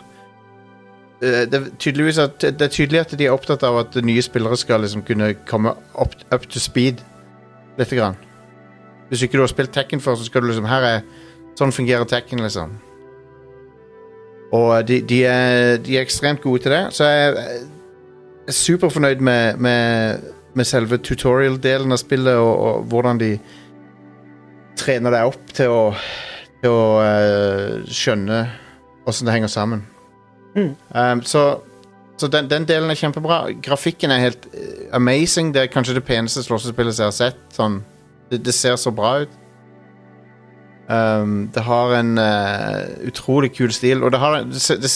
det, er at, det er tydelig at de er opptatt av at nye spillere skal liksom kunne komme up, up to speed lite grann. Hvis ikke du har spilt Tekken før, så skal du liksom Her er Sånn fungerer Tekken, liksom. Og de, de, er, de er ekstremt gode til det, så jeg er superfornøyd med, med, med selve tutorial-delen av spillet, og, og hvordan de trener deg opp til å, til å uh, skjønne åssen det henger sammen. Mm. Um, så så den, den delen er kjempebra. Grafikken er helt eh, amazing. Det er kanskje det peneste slåssespillet jeg har sett. Sånn, det, det ser så bra ut. Um, det har en uh, utrolig kul stil, og det har det, det,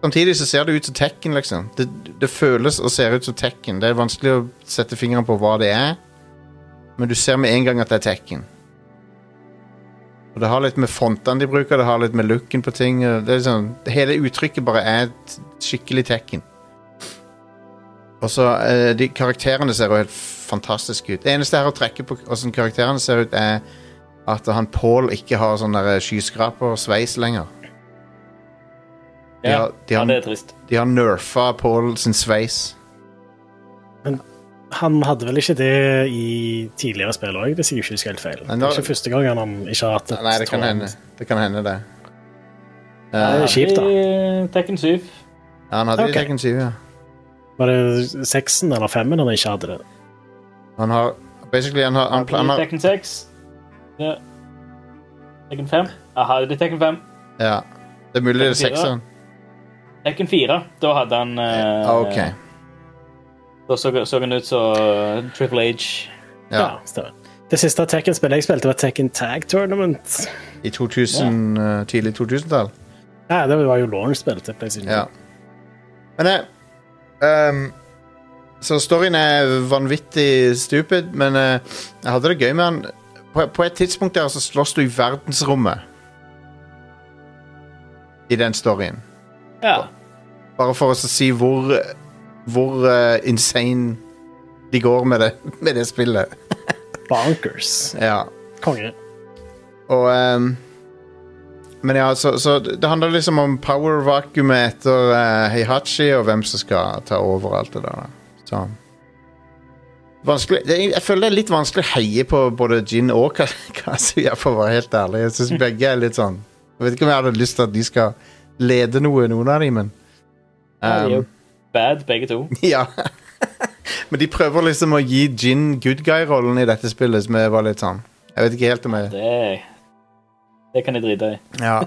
Samtidig så ser det ut som Tekken, liksom. Det, det føles og ser ut som Tekken. Det er vanskelig å sette fingeren på hva det er, men du ser med en gang at det er Tekken. Og Det har litt med fontene de bruker, det har litt med looken på ting. Det er sånn, det hele uttrykket bare er et skikkelig Tekken. Og så eh, de Karakterene ser jo helt fantastiske ut. Det eneste jeg har å trekke på hvordan karakterene ser ut, er at han Paul ikke har sånn der skyskrapersveis lenger. De Ja, har, ja, det er trist. de har nerfa Paul sin sveis. Han hadde vel ikke det i tidligere spill òg, hvis jeg ikke husker helt feil. Nei, Det er ikke første gangen han ikke har hatt et Nei, det kan hende. Det kan hende, det. det er Eh, kjipt, da. I Tekken 7. ja, han hadde okay. i Tekken 7, ja. Var det seksen eller femmen han ikke hadde det? Han har Basically, han har, han, han har Tekken 6. Ja. Tekken 5. Jeg hadde det Tekken 5. Ja. Det er mulig det er Tekken sekseren. Tekken 4, da hadde han uh, Ah, ok. Da så, så den ut som Triple H. Ja. stemmer. Det siste Tekken-spillet jeg spilte, var Tekken Tag Tournament. I 2000, eh, tidlig 2000-tall. Ja, det var jo launch-spill til PlayStation. Ja. Men jeg um, Så storyen er vanvittig stupid, men uh, jeg hadde det gøy med den. På, på et tidspunkt der så slåss du i verdensrommet. I den storyen. Ja. Bare for å si hvor Hvor uh, insane de går med det, med det spillet. Bonkers. Ja. Konge. Og um, Men ja, så, så det handler liksom om power-vakuumet etter uh, Heihachi, og hvem som skal ta over alt det der. Så Vanskelig Jeg føler det er litt vanskelig å heie på både Jin og Ka- Kazuya, for å være helt ærlig. Jeg synes begge er litt sånn Jeg vet ikke om jeg hadde lyst til at de skal lede noe, noen av dem, men Ja, bad, begge to. Ja. Men de prøver liksom å gi Jin good guy-rollen i dette spillet, som var litt sånn Jeg vet ikke helt om jeg Det, det kan jeg drite i. Ja.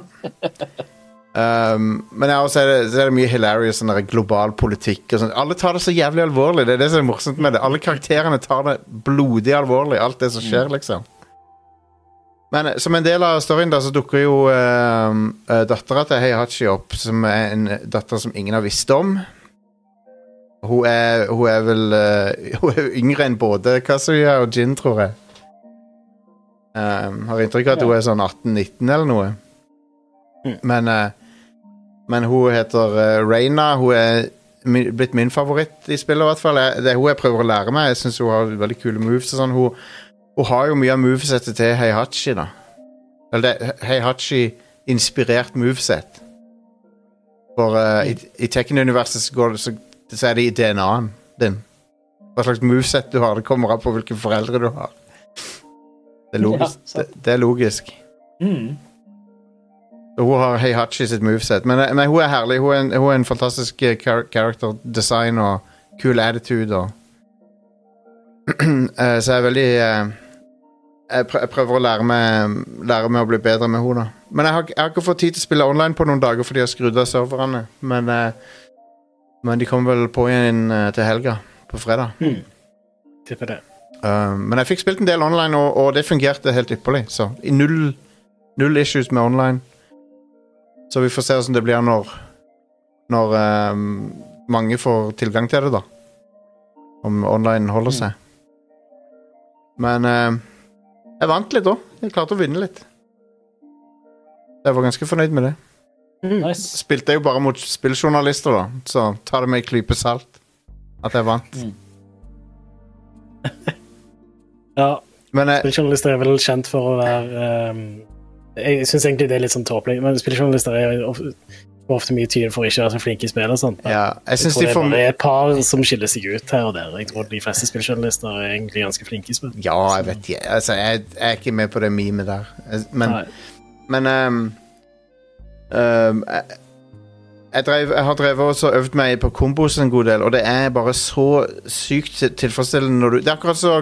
um, men ja, så er, det, så er det mye hilarious sånn global politikk og sånn. Alle tar det så jævlig alvorlig. Det er det som er morsomt med det. Alle karakterene tar det blodig alvorlig, alt det som skjer, liksom. Men eh, som en del av storyen da, så dukker jo uh, dattera til Heihachi opp, som er en datter som ingen har visst om. Hun er, hun er vel uh, Hun er yngre enn både Kazuya og Jin, tror jeg. Um, har inntrykk av at hun er sånn 18-19 eller noe. Mm. Men, uh, men hun heter uh, Reina. Hun er min, blitt min favoritt i spillet, i hvert fall. Jeg, det er hun jeg prøver å lære meg. Jeg synes hun har veldig kule moves. Sånn. hun, hun har jo mye av movesettet til Heihachi, da. Eller det Heihachi-inspirert moveset. For uh, i, i Tekken-universet så, går det- så, så er det i DNA-en din. Hva slags moveset du har. Det kommer an på hvilke foreldre du har. Det er logisk. Ja, det, det er logisk. Mm. Hun har Heihachi sitt moveset. Men, men hun er herlig. Hun er en, hun er en fantastisk eh, char character design og cool attitude. Og Eh, så jeg er veldig eh, jeg, prøver å lære meg, lære meg å bli bedre med henne. Men jeg har, jeg har ikke fått tid til å spille online på noen dager fordi jeg har skrudd av serverne. Men, eh, men de kommer vel på igjen eh, til helga, på fredag. Tipper det. Uh, men jeg fikk spilt en del online, og, og det fungerte helt ypperlig. Så null, null issues med online. Så vi får se hvordan det blir når, når eh, mange får tilgang til det, da. Om online holder seg. Men uh, jeg vant litt òg. Jeg klarte å vinne litt. Jeg var ganske fornøyd med det. Nice. Spilte jo bare mot spilljournalister, da, så ta det med en klype salt at jeg vant. Ja, Men spilljournalister er vel kjent for å være um, Jeg syns egentlig det er litt sånn tåpelig, men spilljournalister er ofte, ofte mye tydelig for å ikke være så flinke i spill og sånt. ja, jeg Jeg tror de det er bare et par som skiller seg ut her og der. Jeg tror de fleste spilljournalister er egentlig ganske flinke i spill. Ja, jeg vet ikke. Altså, jeg, jeg er ikke med på det memet der. Men, Nei. men ehm, ehm, jeg, jeg, drev, jeg har drevet og øvd meg på kombos en god del, og det er bare så sykt tilfredsstillende når du Det er akkurat så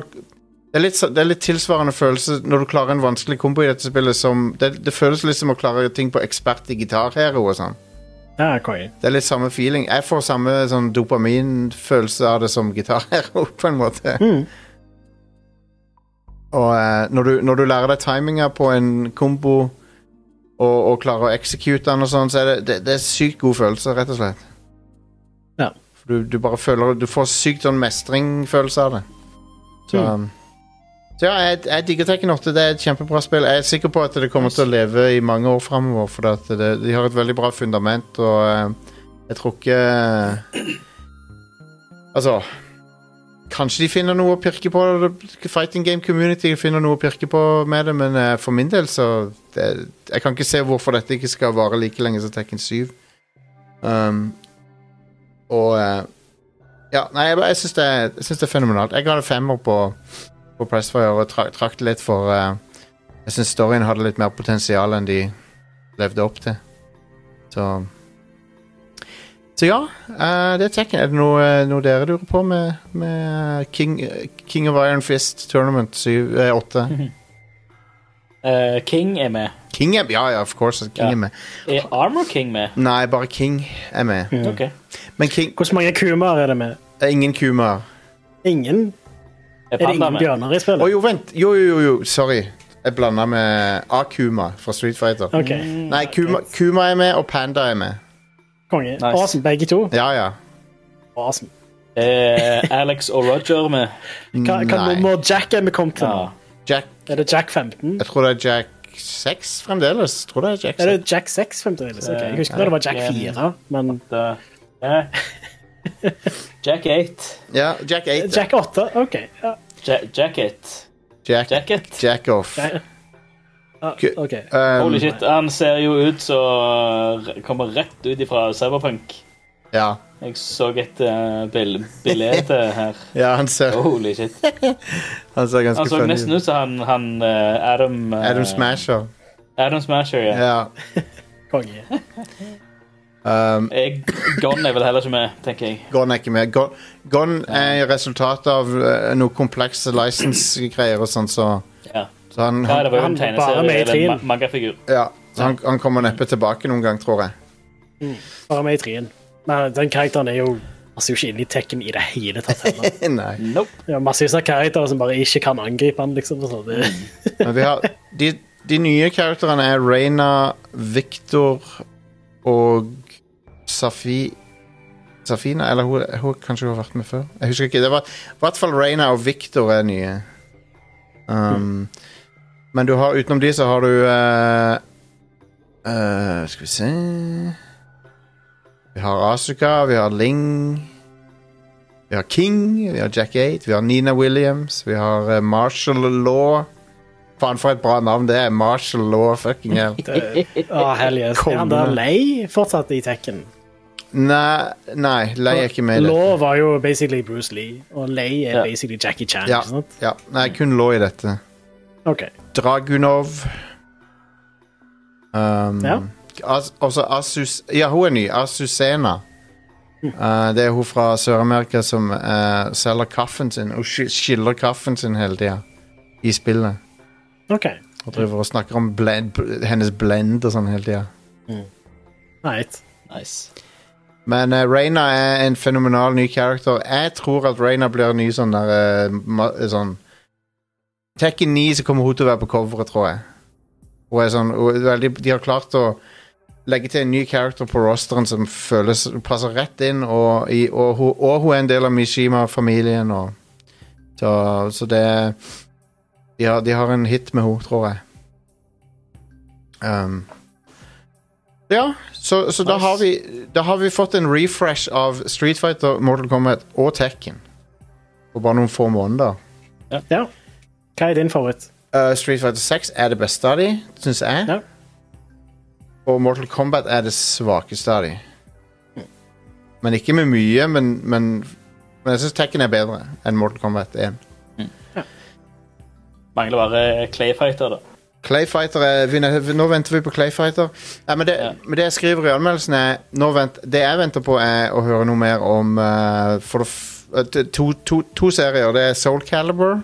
det er, litt, det er litt tilsvarende følelse når du klarer en vanskelig kombo i dette spillet som Det, det føles litt som å klare ting på ekspert i gitarhero og sånn. Ja. Det er litt samme feeling. Jeg får samme sånn dopaminfølelse av det som gitarhero, på en måte. Mm. Og uh, når, du, når du lærer deg timinga på en kombo og, og klarer å execute den og sånn, så er det, det, det er sykt god følelse, rett og slett. Ja. For du, du bare føler Du får sykt sånn mestringfølelse av det. Så, Mm. så ja, jeg, jeg digger Tekken 8. Det er et kjempebra spill. Jeg er sikker på at det kommer til å leve i mange år framover, for det, de har et veldig bra fundament, og eh, jeg tror ikke Altså Kanskje de finner noe å pirke på. Fighting Game Community finner noe å pirke på med det, men eh, for min del så det, Jeg kan ikke se hvorfor dette ikke skal vare like lenge som Tekken 7. Um, og eh, Ja, nei, jeg, jeg syns det, det er fenomenalt. Jeg ga det femmer på, på Pressfire og tra, trakk det litt for uh, Jeg syns storyen hadde litt mer potensial enn de levde opp til. Så så ja, eh, det er jeg. Er det noe, noe dere lurer på med, med King, King of Iron Fist Tournament 7, eh, 8? uh, King er med. King er Ja, ja, of course. King Ja. er med. Er Armor King med? Nei, bare King er med. Ok. Men King Hvor mange kumaer er det med? er ingen kumaer. Ingen? Er det ingen med? bjørner i Å oh, jo, vent. Jo, jo, jo, jo. sorry. Jeg blanda med Akuma fra Street Fighter. Okay. Nei, Kuma, Kuma er med, og Panda er med. Konge. Nice. Awesome, begge to. Ja, ja. Awesome. Er Alex og Roger med? Hva, hva nummer Jack er vi kommet til? Ja. Jack Er det Jack 15? Jeg tror det er Jack 6 fremdeles. Jeg tror det er Jack 6. Er det Jack 6 fremdeles? Okay. Jeg husker det var Jack 4, men ja. Jack 8. Ja, Jack 8. Jack 8, OK. Ja. Jack, Jacket. Jack, Jacket. Jack off. Ja. Ja, okay. Um, Holy shit, han ser jo ut som Kommer rett ut ifra Cyberpunk. Ja. Jeg så et uh, bill bilde her. ja, han ser, Holy shit. han ser ganske Han så nesten ut som han, han uh, Adam uh, Adam Smasher. Adam Smasher, ja. Ja. Konge. Um, Jeg, Gon er vel heller ikke med, tenker jeg. Gon er ikke med. Gon, Gon er resultatet av uh, noe komplekse license-greier og sånn, så. Så han, er det var jo Han en var bare tegneserie med i eller en mangafigur. ja, så han, han kommer neppe tilbake noen gang, tror jeg. Bare med i trien. Men den karakteren er jo passer jo ikke inn i tekken i det hele tatt. heller. Nei. Nope. Det er massevis av karakterer som bare ikke kan angripe han, liksom. Så det, Men vi har De, de nye karakterene er Reina, Victor og Safi Safina? Eller hun, hun kanskje hun har vært med før? Jeg husker ikke. Det var i hvert fall Reina og Victor er nye. Um, Men du har utenom de så har du eh, eh, Skal vi se Vi har Asuka, vi har Ling. Vi har King, vi har Jack 8, vi har Nina Williams, vi har eh, Marshall Law. Faen, for et bra navn det er. Marshall Law, fucking hell. Å, hell yes. Er han der Konge. lei fortsatt i tekken? Nei, nei, Lei er ikke med i det. Law var jo basically Bruce Lee, og Lei er Ja. basically Jackie Chan. Ja, ikke sant? ja. Nei, kun Law i dette. Ok. Dragunov. Um, Ja. As, også Asus... Ja, hun er ny. Asusena. Uh, det er hun fra Sør-Amerika som uh, selger kaffen sin. Hun skiller kaffen sin hele tida i spillet. Okay. Og driver og snakker om blend, hennes blend og sånn hele tida. Right. Nice. Men uh, Reina er en fenomenal ny karakter. Jeg tror at Reina blir ny sånn der uh, sånn Tekken 9 så kommer hun til å være på coveret, tror jeg. Hun er sånn, hun er veldig, de har klart å legge til en ny karakter på rosteren som føles passer rett inn, og, i, og, hun, og hun er en del av Mishima-familien. Så, så det de har, de har en hit med henne, tror jeg. Um, ja, så, så da, har vi, da har vi fått en refresh av Street Fighter, Mortal Kombat og Tekken. På bare noen få måneder. Ja. Hva er din favoritt? Uh, Street Fighter 6 er det beste av de, syns jeg. Ja. Og Mortal Kombat er det svakeste av de. Men ikke med mye, men, men, men jeg syns Tekken er bedre enn Mortal Kombat 1. Mangler bare Clayfighter, da. Clayfighter er, vi, Nå venter vi på Clayfighter. Ja, men, det, Ja. men det jeg skriver i anmeldelsen, er nå vent, Det jeg venter på, er å høre noe mer om uh, for det f to, to, to serier. Det er Soul Calibur,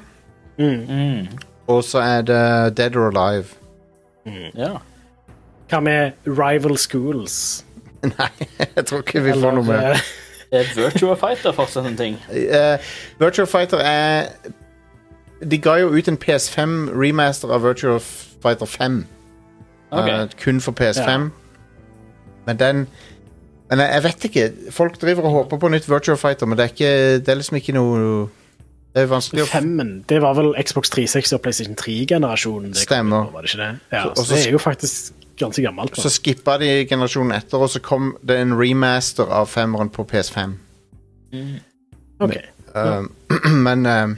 Mm. og så er det Dead or Alive. Ja. Hva med Rival Schools? Nei, jeg tror ikke vi får noe mer. eh, Er Virtua Fighter fortsatt en ting? Uh, Virtua Fighter er De ga jo ut en PS5 remaster av Virtua Fighter 5. Okay. Uh, kun for PS5. Men den Men jeg, jeg vet ikke. Folk driver og håper på nytt Virtua Fighter, men det er, ikke, det er liksom ikke noe Det er vanskelig å Femmen, det var vel Xbox 360 og PlayStation 3-generasjonen. Stemmer. på, Var det ikke det? Ja, Så- så, det er jo faktisk ganske gammelt. Så skippa de generasjonen etter, og så kom det en remaster av femmeren på PS5. Ok. Um, men uh,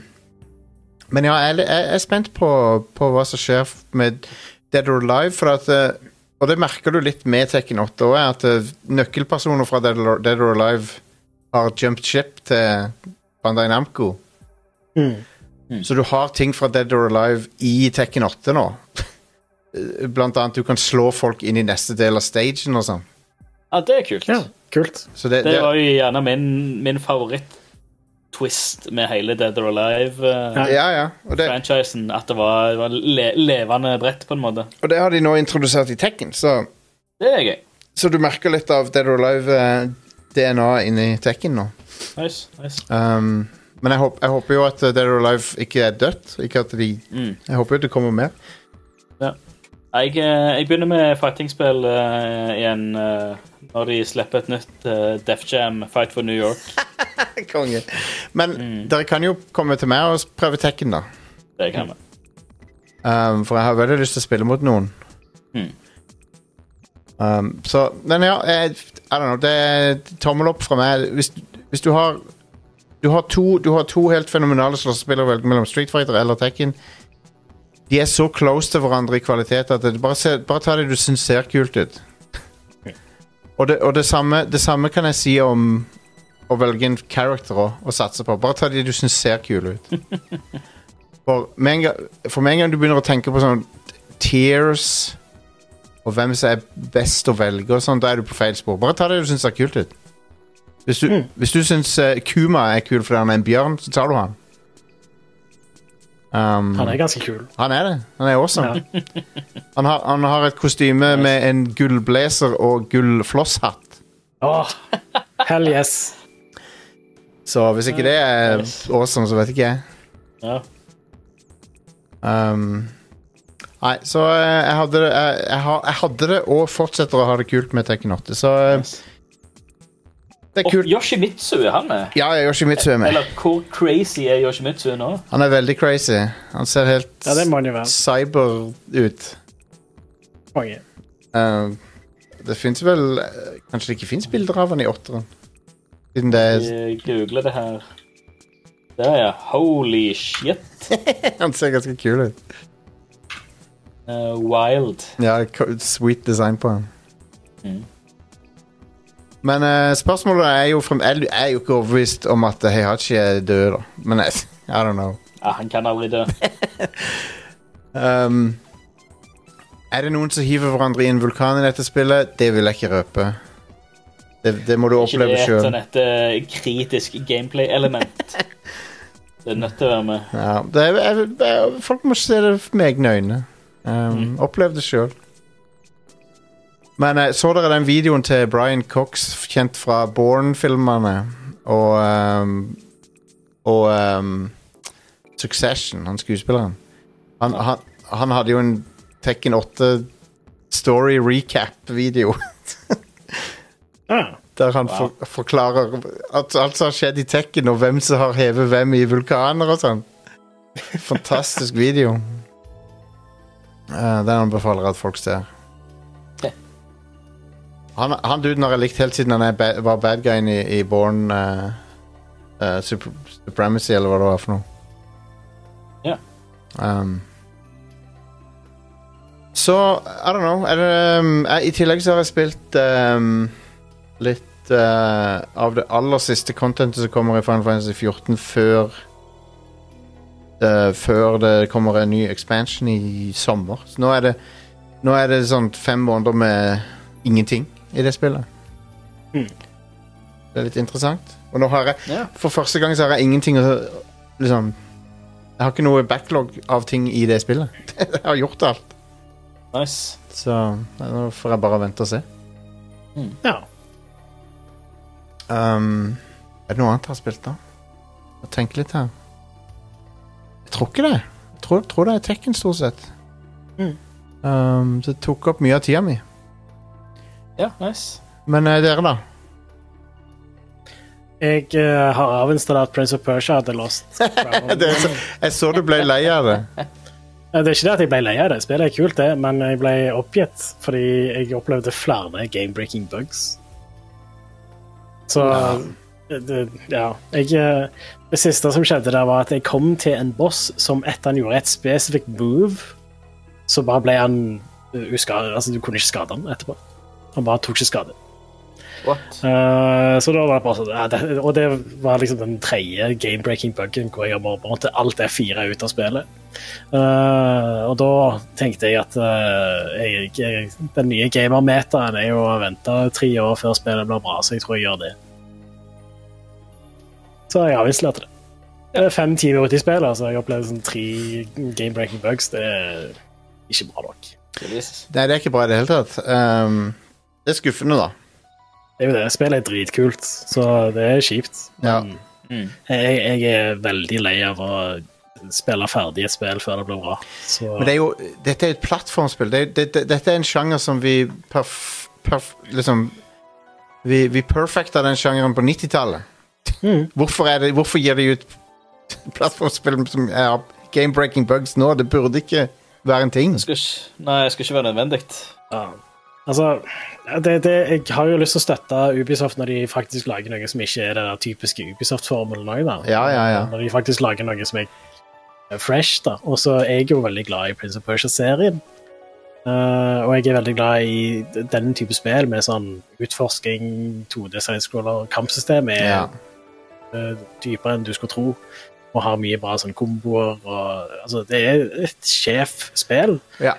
Men ja, jeg, jeg er spent på, på hva som skjer med Dead or Alive. For at, uh, og det merker du litt med Tekken 8 òg, at uh, nøkkelpersoner fra Dead or, Dead or Alive har jumped ship til Bandai Namco. Mm. Så du har ting fra Dead or Alive i Tekken 8 nå. Blant annet du kan slå folk inn i neste del av stagen og sånn. Ja, det er kult. Ja, kult. Så det, Det det, var jo gjerne min, min favoritt-twist med hele Dead or Alive-franchisen. ja, ja. At det var, var le levende brett, på en måte. og det har de nå introdusert i Tekken, så Det er gøy. Så du merker litt av Dead or Alive-DNA inni Tekken nå. Nice. nice. Um, Men jeg, håp, jeg håper jo at uh, Dead or Alive ikke er dødt. Ikke at de Mm. Jeg håper jo det kommer mer. Jeg, eh, jeg begynner med fightingspill uh, igjen uh, når de slipper et nytt uh, Def Jam Fight for New York. Konge. Men dere kan jo komme til meg og prøve Tekken, da. Det kan vi. Um, for jeg har veldig lyst til å spille mot noen. Mm. Um, så Men ja, jeg, I don't know. Det er tommel opp fra meg. Hvis, hvis du har du har, to, du har to helt fenomenale slåssespillere å velge mellom Street Fighter eller Tekken. De er så close til hverandre i kvalitet at det, bare, se, bare ta det du syns ser kult ut. Og, det, og det, samme, det samme kan jeg si om å velge en character å, å satse på. Bare ta de du syns ser kule ut. For med, en gang, for med en gang du begynner å tenke på sånn tears og hvem som er best å velge, og sånn, da er du på feil spor. Bare ta det du syns ser kult ut. Hvis du, hvis du syns uh, Kuma er kul fordi han er en bjørn, så tar du han. Um, Han er ganske kul. han er det. Han er awesome. Ja. Han, har, han har et kostyme med en gullblazer og gull flosshatt. Åh, hell yes. Så hvis ikke det er Nice. awesome, så vet ikke jeg. Ja. Um, nei, så eh, jeg hadde det jeg, jeg, jeg hadde det og fortsetter å ha det kult med Tekken 8. Så eh, det er Og. Yoshimitsu er han med. Ja, Yoshimitsu er med. Eller hvor crazy er Yoshimitsu nå? Han er veldig crazy. Han ser helt Ja, det cyber ut. Konge. Uh, det fins vel Kanskje det ikke fins bilder av han i åtteren? Siden det er Jeg googler det her. Der, ja. Holy shit. Han ser ganske kul ut. Uh, wild. Ja, sweet design på han. Mm. Men uh, spørsmålet er jo frem, Jeg er jo ikke overbevist om at Heihachi er død, da. Men I, I don't know. Ja, han kan aldri dø. Um, er det noen som hiver hverandre i en vulkan i dette spillet? Det vil jeg ikke røpe. Det, det må du Ikke det oppleve et sjøl. sånn et eh, kritisk gameplay-element? Det er nødt til å være med. Ja, det er- jeg- jeg- folk må se det med egne øyne. Um, Opplev det sjøl. Men eh, så dere den videoen til Brian Cox, kjent fra Bourne-filmene, og um, Og um, Succession, han skuespilleren. Han, han, han hadde jo en Tekken 8 story recap-video. Der han for, forklarer at alt som har skjedd i Tekken, og hvem som har hevet hvem i vulkaner og sånn. Fantastisk video. Uh, den anbefaler jeg at folk ser. Han, han duden har jeg likt helt siden han ba var bad guyen i, i Born uh, Super Supremacy, eller hva det var for noe. Ja. Um, så, I don't know. Det, um, jeg, I tillegg så har jeg spilt um, litt uh, av det aller siste contentet som kommer i Final Fantasy 14 før uh, Før det kommer en ny expansion i sommer. Så nå er det Nå er det sånn fem måneder med ingenting i det spillet. Mm. Det er litt interessant. Og nå har jeg Ja. For første gang så har jeg ingenting å Liksom Jeg har ikke noe backlog av ting i det spillet. jeg har gjort alt. Nice. Så nå får jeg bare vente og se. ja. Um, er det noe annet jeg har spilt, da? Jeg tenker litt her. Jeg tror ikke det. Jeg tror, tror det er Tekken, stort sett. Mm. Um, det tok opp mye av tida mi. Ja, nice. Men eh, dere, da? Jeg eh, har avinstallert Prince of Persia The Lost Crown. Det er så, jeg så du ble lei av det. Eh, Det er ikke det at jeg ble lei av det, spillet er kult, det, men jeg ble oppgitt fordi jeg opplevde flere game-breaking bugs. Så det, det, ja. Jeg, eh, det siste som skjedde der, var at jeg kom til en boss som etter han gjorde et spesifikt move, så bare ble han eh, uskadet. Altså, du kunne ikke skade han etterpå. Han bare tok ikke skade. What? Eh, så da var det bare sånn ja, det, Og det var liksom den tredje game-breaking buggen hvor jeg bare måtte alt det fire ut av spillet. Uh, og da tenkte jeg at uh, jeg, jeg, den nye gamer-metaen er jo å vente tre år før spillet blir bra, så jeg tror jeg gjør det. Så jeg avinstallerte det. Det er fem timer ute i spillet, så jeg opplevde sånn tre game-breaking bugs. Det er ikke bra nok. Nei, det er ikke bra i det hele tatt. Um, det er skuffende, da. Det er jo det. Spillet er dritkult, så det er kjipt. Ja. Mm. Jeg, jeg er veldig lei av å spille ferdig et spill før det blir bra. Så Men det er jo, dette er et plattformspill. Det, det, det, dette er en sjanger som vi perf, perf, liksom Vi, vi perfekta den sjangeren på 90-tallet. Hvorfor, er det- hvorfor gir de ut plattformspill som er game-breaking bugs nå? Det burde ikke være en ting. Det skal ikke, nei, det skal ikke være nødvendig. ja. Altså, det, det, jeg har jo lyst til å støtte Ubisoft når de faktisk lager noe som ikke er den typiske Ubisoft-formelen òg. Ja, ja, ja. Når de faktisk lager noe som er fresh, da. Og så er jeg jo veldig glad i Prince of Persia-serien. Uh, og jeg er veldig glad i den type spill med sånn utforsking, 2D sidescroller, kampsystem er Ja. uh, dypere enn du skulle tro. Og har mye bra sånn komboer og Altså, det er et sjef spill, Ja.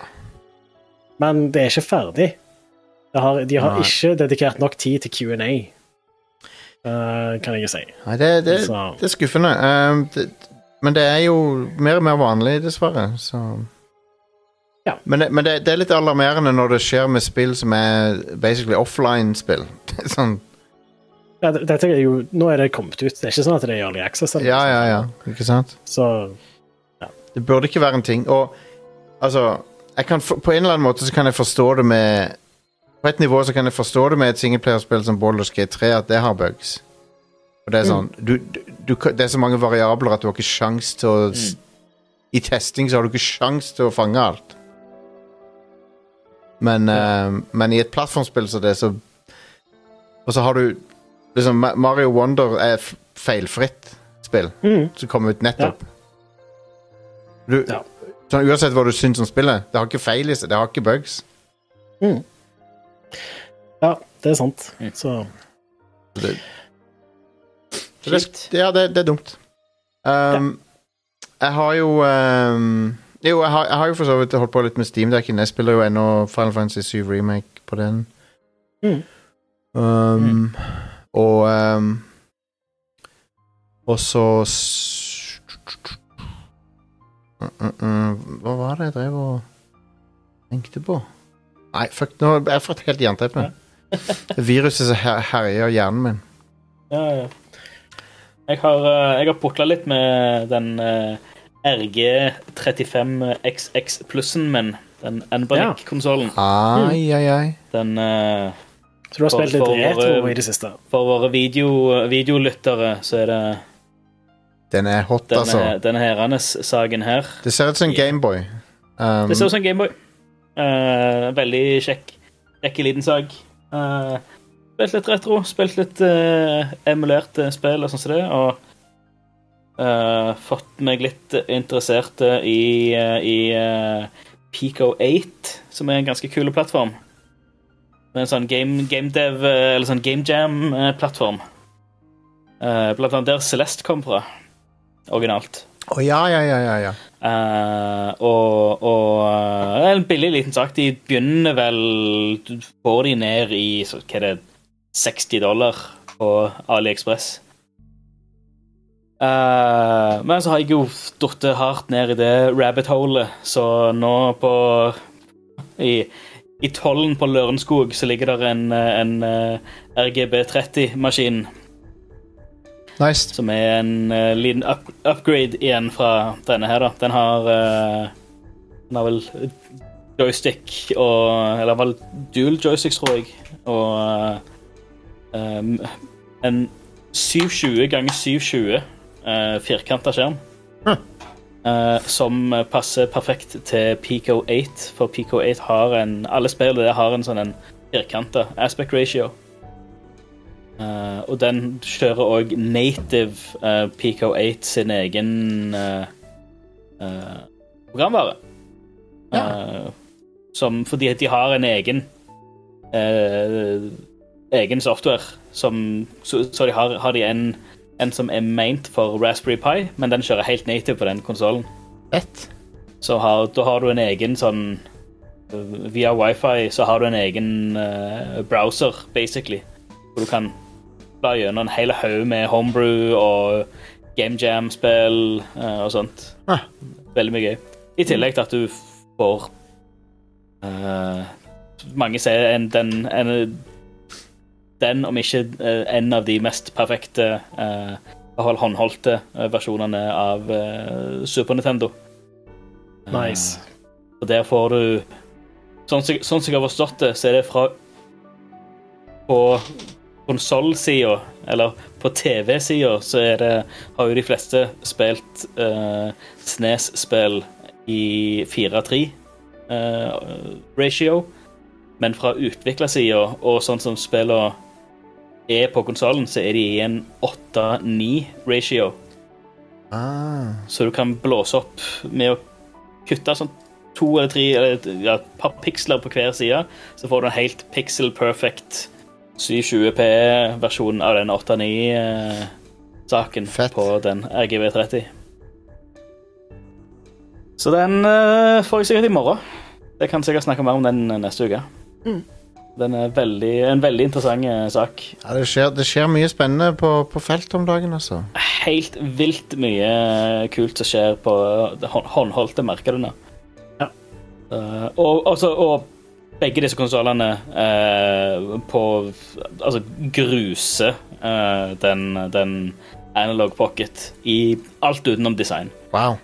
men det er ikke ferdig. Har, de har Nei. ikke dedikert nok tid til Q&A, uh, kan jeg si. Nei, det, det, det er skuffende. Uh, det, men det er jo mer og mer vanlig, dessverre. Så. Ja. Men, det, men det, det er litt alarmerende når det skjer med spill som er basically offline-spill. Sånn, Ja, det- dette er jo, nå er det kommet ut. Det er ikke sånn at det er early access. eller ja, ja, ja. Ikke sant? Så Det burde ikke være en ting. Og altså jeg kan, På en eller annen måte så kan jeg forstå det med På et nivå så kan jeg forstå det med et singleplayerspill som Baldur's Gate 3, at det har bugs. Og det er sånn du, du, du, Det er så mange variabler at du har ikke sjans til å mm. I testing så har du ikke sjans til å fange alt. Men, eh, men i et plattformspill så det, så Og så har du liksom Mario Wonder er feilfritt spill mm, som kom ut nettopp. Du, Ja. sånn, uansett hva du syns om spillet, det har ikke feil i seg, det har ikke bugs. Ja, det er sant. Mm. Så Det, det, ja, det, det er dumt. Um, Jeg har jo um, Jo, jeg har, jeg har jo for så vidt holdt på litt med Steamdekken. Jeg spiller jo ennå Final Fantasy 7 Remake på den. Mm. Um, Og um, Og så uh, uh, mm, mm, Hva var det jeg drev og tenkte på? Nei, fuck, nå har jeg fått helt jernteppe. Viruset som her- herjer hjernen min. Ja, ja. Jeg har, eh, jeg har pukla litt med den eh, RG35XX plussen min. Den Enbanic-konsollen. Ai, ai, ai. Den eh, Så du har For- spilt litt for retro våre- i det siste? For våre video, videolyttere så er det Den er hot, denne, altså. denne herrenes saken her. Det ser ut som en Gameboy. Um, Det ser ut som en Gameboy. Uh, veldig kjekk, kjekk liten sak. Uh, spilt litt retro, spilt litt uh, emulerte spill og sånn som det, og fått meg litt interessert i, i Pico 8, som er en ganske kul plattform. Med en sånn game, game dev, eller sånn game jam-plattform. Blant annet der Celeste kom fra, originalt. Å ja, ja, ja, ja, ja. Uh, og og eh, en billig liten sak. De begynner vel Du får de ned i så, hva er det, 60 dollar på AliExpress. Uh, men så har jeg jo datt hardt ned i det rabbit-holet, så nå på I, i tollen på Lørenskog så ligger der en, en, en eh, RGB30-maskin Nice. som er en uh, liten up upgrade igjen fra denne her, da. Den har uh, Den har vel joystick og Eller vel dual joysticks, tror jeg. Og uh, um, en 720 ganger 720 uh, firkanta skjerm. eh, som passer perfekt til Pico 8, for Pico 8 har en Alle spillene har en sånn en firkanta aspect ratio. Eh, og den kjører òg native uh, Pico 8 sin egen uh, programvare. Ja. som fordi de har en egen egen software som Så, så de har, har de en, en som er meint for Raspberry Pi, men den kjører helt native på den konsollen. Så har, da har du en egen sånn Via wifi så har du en egen browser, basically. Hvor du kan bla gjennom en hel haug med homebrew og game jam-spill eh, og sånt. Ah. Veldig mye gøy. I tillegg til at du får uh, Mange ser en, den, en, den, om ikke eh, en av de mest perfekte uh, håndholdte versjonene av uh, Super Nintendo. Nice. Og der får du Sånn som sånn som jeg har forstått det, så er det fra På konsollsida, eller på TV-sida, så det Har jo de fleste spilt uh, Snes-spill i 4-3 eh, ratio. Men fra utviklersida og sånn som spillene er på konsollen, så er de i en 8-9 ratio. Ah. Så du kan blåse opp med å kutte sånn to eller tre eller ja, et par piksler på hver side, så får du en helt pixel perfect 720P-versjon av den 8.9-saken Fett. på den RGV30. Så den eh, får jeg sikkert i morgen. Jeg kan sikkert snakke mer om den eh, neste uke. Den er veldig, en veldig interessant eh, sak. Ja, det, skjer, det skjer mye spennende på, på feltet om dagen, altså. helt vilt mye kult som skjer på det hånd- håndholdte nå. Ja. Uh, og, altså, og begge disse konsollene eh, på Altså gruser eh, den, den analog pocket i alt utenom design. Wow.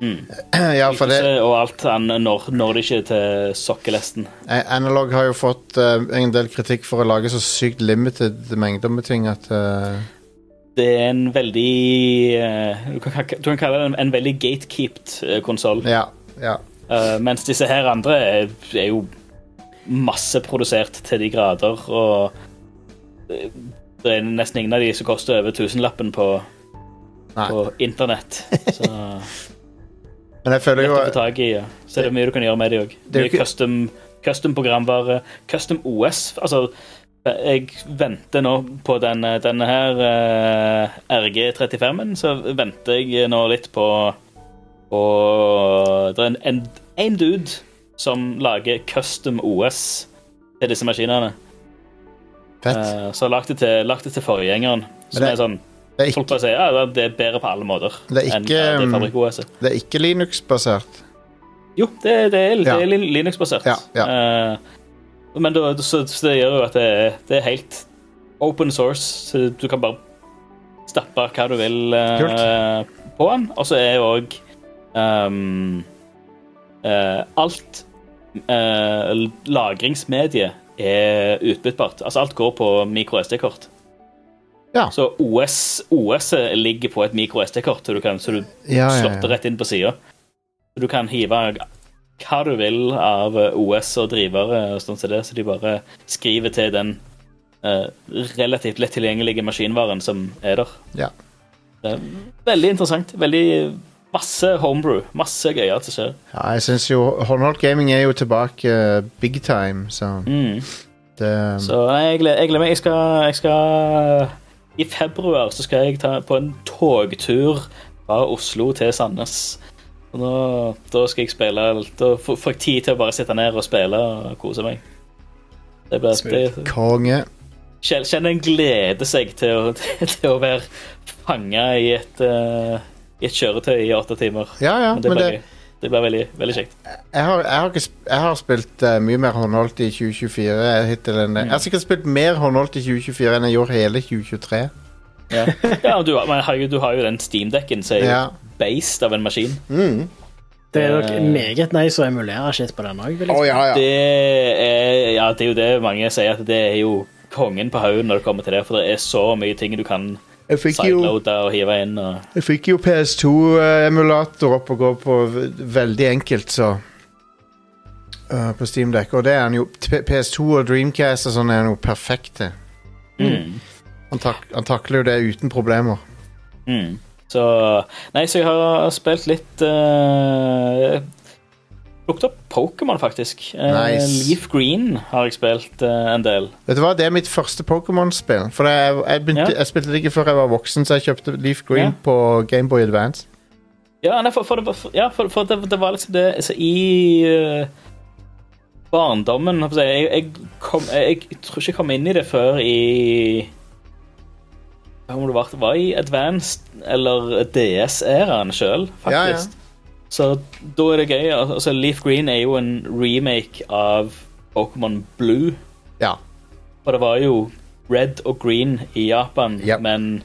Mm. Ja, for det Og alt når, når det ikke til sokkelesten. Analog har jo fått uh, en del kritikk for å lage så sykt limited mengder med ting at uh... Det er en veldig uh, du, kan, du kan kalle det en, en veldig gatekeeped konsoll. Ja. ja. Mens disse her andre er, er jo masseprodusert til de grader, og eh, det er nesten ingen av de som koster over tusenlappen på, Nei. på internett. Så Men jeg føler jo å få tak i. ja. Så er det mye du kan gjøre med de òg. Det Mye ikke- custom, custom programvare, custom OS. Altså, jeg venter nå på denne, denne her uh, RG35-en, så venter jeg nå litt på på Det er en, en, en dude som lager custom OS til disse maskinene. fett. Uh, så har lagt det til, lagt det til forgjengeren. Som det- er sånn Det er Folk bare sier ja, det er bedre på alle måter Det er enn ikke, ja, det um, fabrikk-OS-et. det er ikke Linux-basert. Jo, det, det er, Ja. er Linux-basert. Ja, ja. uh, men da, så, så det gjør jo at det, det er helt open source, så du kan bare stappe hva du vil uh, på den. Og så er òg um, uh, Alt uh, lagringsmedie er utbyttbart. Altså alt går på mikro-SD-kort. Ja. Så OS, OS ligger på et mikro-SD-kort, så du, kan, så du Ja, ja, slått det rett inn på sida. Du kan hive hva du vil av OS og drivere, og sånn som det, så de bare skriver til den eh, relativt lett tilgjengelige maskinvaren som er der. Ja. Det er veldig interessant. Veldig masse homebrew. Masse gøyalt som skjer. ja, jeg syns jo håndholdt gaming er jo tilbake uh, big time, så Mm. det Så nei, jeg gleder, meg. Jeg skal, jeg skal I februar så skal jeg ta på en togtur fra Oslo til Sandnes. Og nå, da skal jeg spille Da får jeg tid til å bare sitte ned og spille og kose meg. Det blir, Smooth. Konge. Kjell- Kjenner en glede seg til å, til å være fanga i et uh, I et kjøretøy i åtte timer. Ja, ja, Men det men blir det. Det blir veldig, veldig kjekt. jeg, har, jeg, har ikke, jeg har spilt uh, mye mer håndholdt i 2024 hittil enn det. Jeg har sikkert spilt mer håndholdt i 2024 enn jeg gjorde hele 2023. Ja, ja du, men har jo, du har jo den steamdekken som er Ja. based av en maskin. Mm. Det er nok Eh. meget nice å emulere skitt på den òg. Oh, ja, ja. Det ja, det er jo det mange sier, at det er jo kongen på haugen når det kommer til det. For det er så mye ting du kan Jeg fikk jo, og hive inn. Og, jeg fikk jo PS2-emulator opp og gå på v- veldig enkelt, så uh, På Steamdeck. Og det er han jo P- PS2 og Dreamcast og sånn er han jo perfekte. mm, Han, tak, han takler jo det uten problemer. mm. Så Nei, så jeg har spilt litt uh, Plukket opp Pokémon, faktisk. Eh, Nice. Leaf Green har jeg spilt eh, en del. Vet du hva, Det er mitt første Pokémon-spill. For jeg, jeg, begynte, Ja. jeg spilte det ikke før jeg var voksen, så jeg kjøpte Leaf Green Ja. på Gameboy Advance. Ja, nei, for, for, det, var- for, ja, for, for det, det var liksom det altså, I eh, barndommen holdt på å si, jeg, jeg, kom, jeg, jeg tror ikke jeg kom inn i det før i Hva om det var, det var i Advanced eller DS-æraen sjøl, Ja, ja. faktisk. Så da er det gøy. Altså, Leaf Green er jo en remake av Pokémon Blue. Ja. Og det var jo Red og Green i Japan, yep. men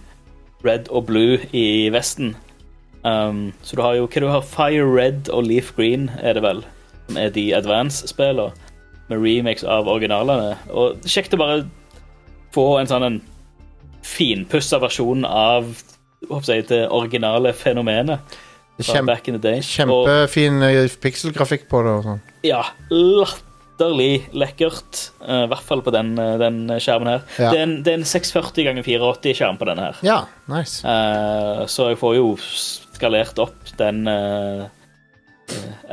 red og blue i Vesten. Um, så du har jo hva du har, Fire Red og Leaf Green, er det vel, som er de advance-spillene. Med remakes av originalene. Og kjekt å bare få en sånn en finpussa versjon av håper jeg, det originale fenomenet. Kjempe, back in the day. Kjempefin eh, pikselgrafikk på det. og sånn. ja, latterlig lekkert. Uh, I hvert fall på den, eh, den skjermen her. Ja. Det, er en, det er en 640 ganger 480-skjerm på denne her. Ja, nice. Uh, så jeg får jo skalert opp den uh,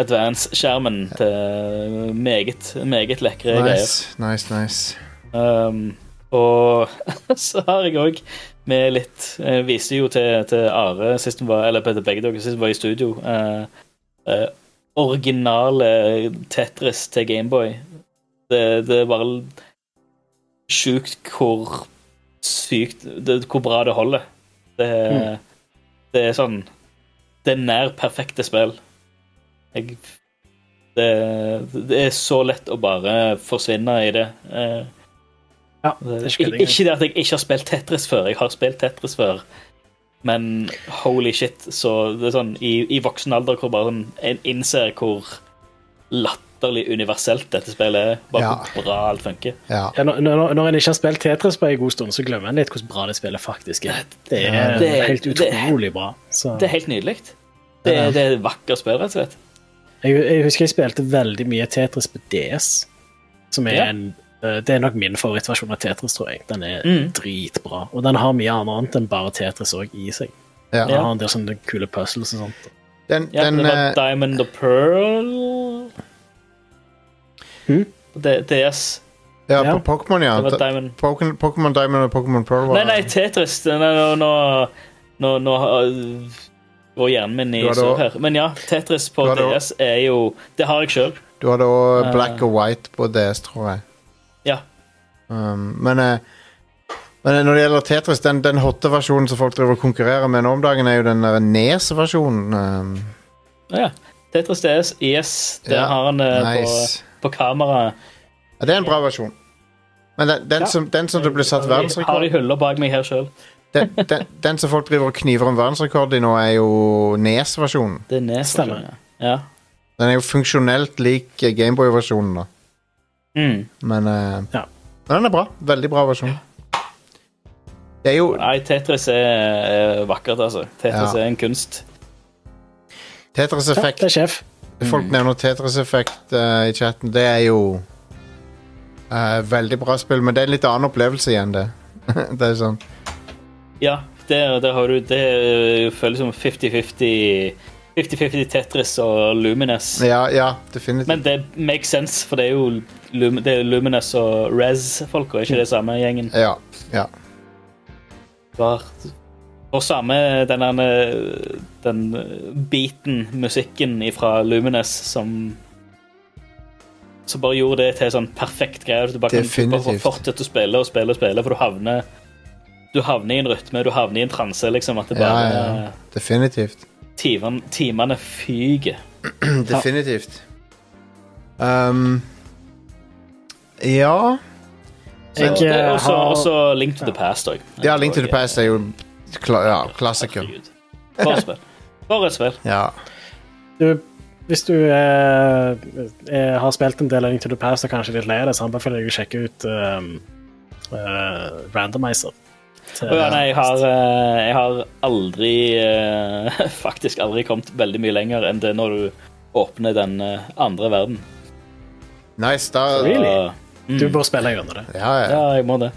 advance-skjermen til meget, meget lekre greier. Nice, nice, nice. Um, og så har jeg òg med litt Jeg viste jo til, til Are sist var Eller til begge dere sist vi var i studio. eh, eh, originale Tetris til Gameboy. Det, det bare sjukt hvor sykt det, Hvor bra det holder. Det, det er sånn Det er nær perfekte spill. Jeg, det, det er så lett å bare forsvinne i det. Eh, Ja, det ikke Ik- ikke det at jeg ikke har spilt Tetris før. Jeg har spilt Tetris før. Men holy shit, så det er sånn i, i voksen alder hvor bare sånn, en innser hvor latterlig universelt dette spillet er. Bare Ja. hvor bra alt funker. Ja. Ja, når, når når en ikke har spilt Tetris på en god stund, så glemmer en litt hvordan bra det spillet faktisk er. Det er, det er- helt det utrolig bra. Så. Det er helt nydelig. Det, er- det er et vakkert spill, rett og slett. Jeg, jeg husker jeg spilte veldig mye Tetris på DS. Som er Ja. en, det er nok min favorittversjon av Tetris, tror jeg. Den er Mm. dritbra. Og den har mye annet enn bare Tetris òg i seg. Ja. Den har en del sånne kule puzzles og sånt. Den, Ja, den det var eh, Diamond og Pearl Hmm? DS. Ja, Ja. på Pokémon, ja. Diamond. Pokémon Pokémon Diamond og Pokémon Pearl var Nei, nei, Tetris. Nei, Nå, nå, nå, går hjernen min i surr også- her. Men ja, Tetris på DS er jo Det har jeg sjøl. Du hadde òg Eh. Black og White på DS, tror jeg. Um, men, eh, men når det gjelder Tetris, den, den hotte versjonen som folk driver og konkurrerer med nå om dagen, er jo den der Nes-versjonen. Um, ja. Tetris DS, yes. Der Ja, har han det nice. på, på kamera. Ja, det er en bra versjon. Men den, den, Ja. som, den som det ble satt verdensrekord har de hyller bak meg her sjøl. den, den, den som folk driver og kniver om verdensrekord i nå, er jo Nes-versjonen. Det er Nes-versjonen, Ja. Den er jo funksjonelt lik eh, Gameboy-versjonen, da. Mm. Men, uh, Ja. Men den er bra. Veldig bra versjon. Det er jo Nei, Tetris er, er vakkert, altså. Tetris Ja. er en kunst. Tetris-effekt. det er sjef. Folk nevner Tetris-effekt eh, i chatten. Det er jo eh, veldig bra spill, men det er en litt annen opplevelse igjen, det. det er sånn Ja, det, det har du Det føles som 50-50 50-50 Tetris og Lumines. Ja, ja definitivt. Men det makes sense, for det er jo Lum det er Lumines og Rez-folk, og ikke det samme gjengen. ja, ja. Og samme den der, den beaten, musikken fra Lumines, som som bare gjorde det til sånn perfekt greie. Du bare kan Definitivt. fortsette å spille og spille og spille, for du havner du havner i en rytme, du havner i en transe, liksom. At det Ja, bare ja. Definitivt. Timene, timene fyker. Definitivt. Um, ja Jeg, eh, også, har- også Link to the Past òg. Ja, Link to the Past er jo kla ja, klassiker. Bare et spill. For et spill. Ja. Du, hvis du eh, eh, har spilt en del av Link to the Past og kanskje litt lei av det, så anbefaler jeg å sjekke ut um, uh, Randomizer. Å ja, nei, jeg har, eh, jeg har aldri eh, Faktisk aldri kommet veldig mye lenger enn det når du åpner den eh, andre verden. Nice. Da Really? Mm, Du bør spille gjennom det. Ja, ja. Ja, jeg må det.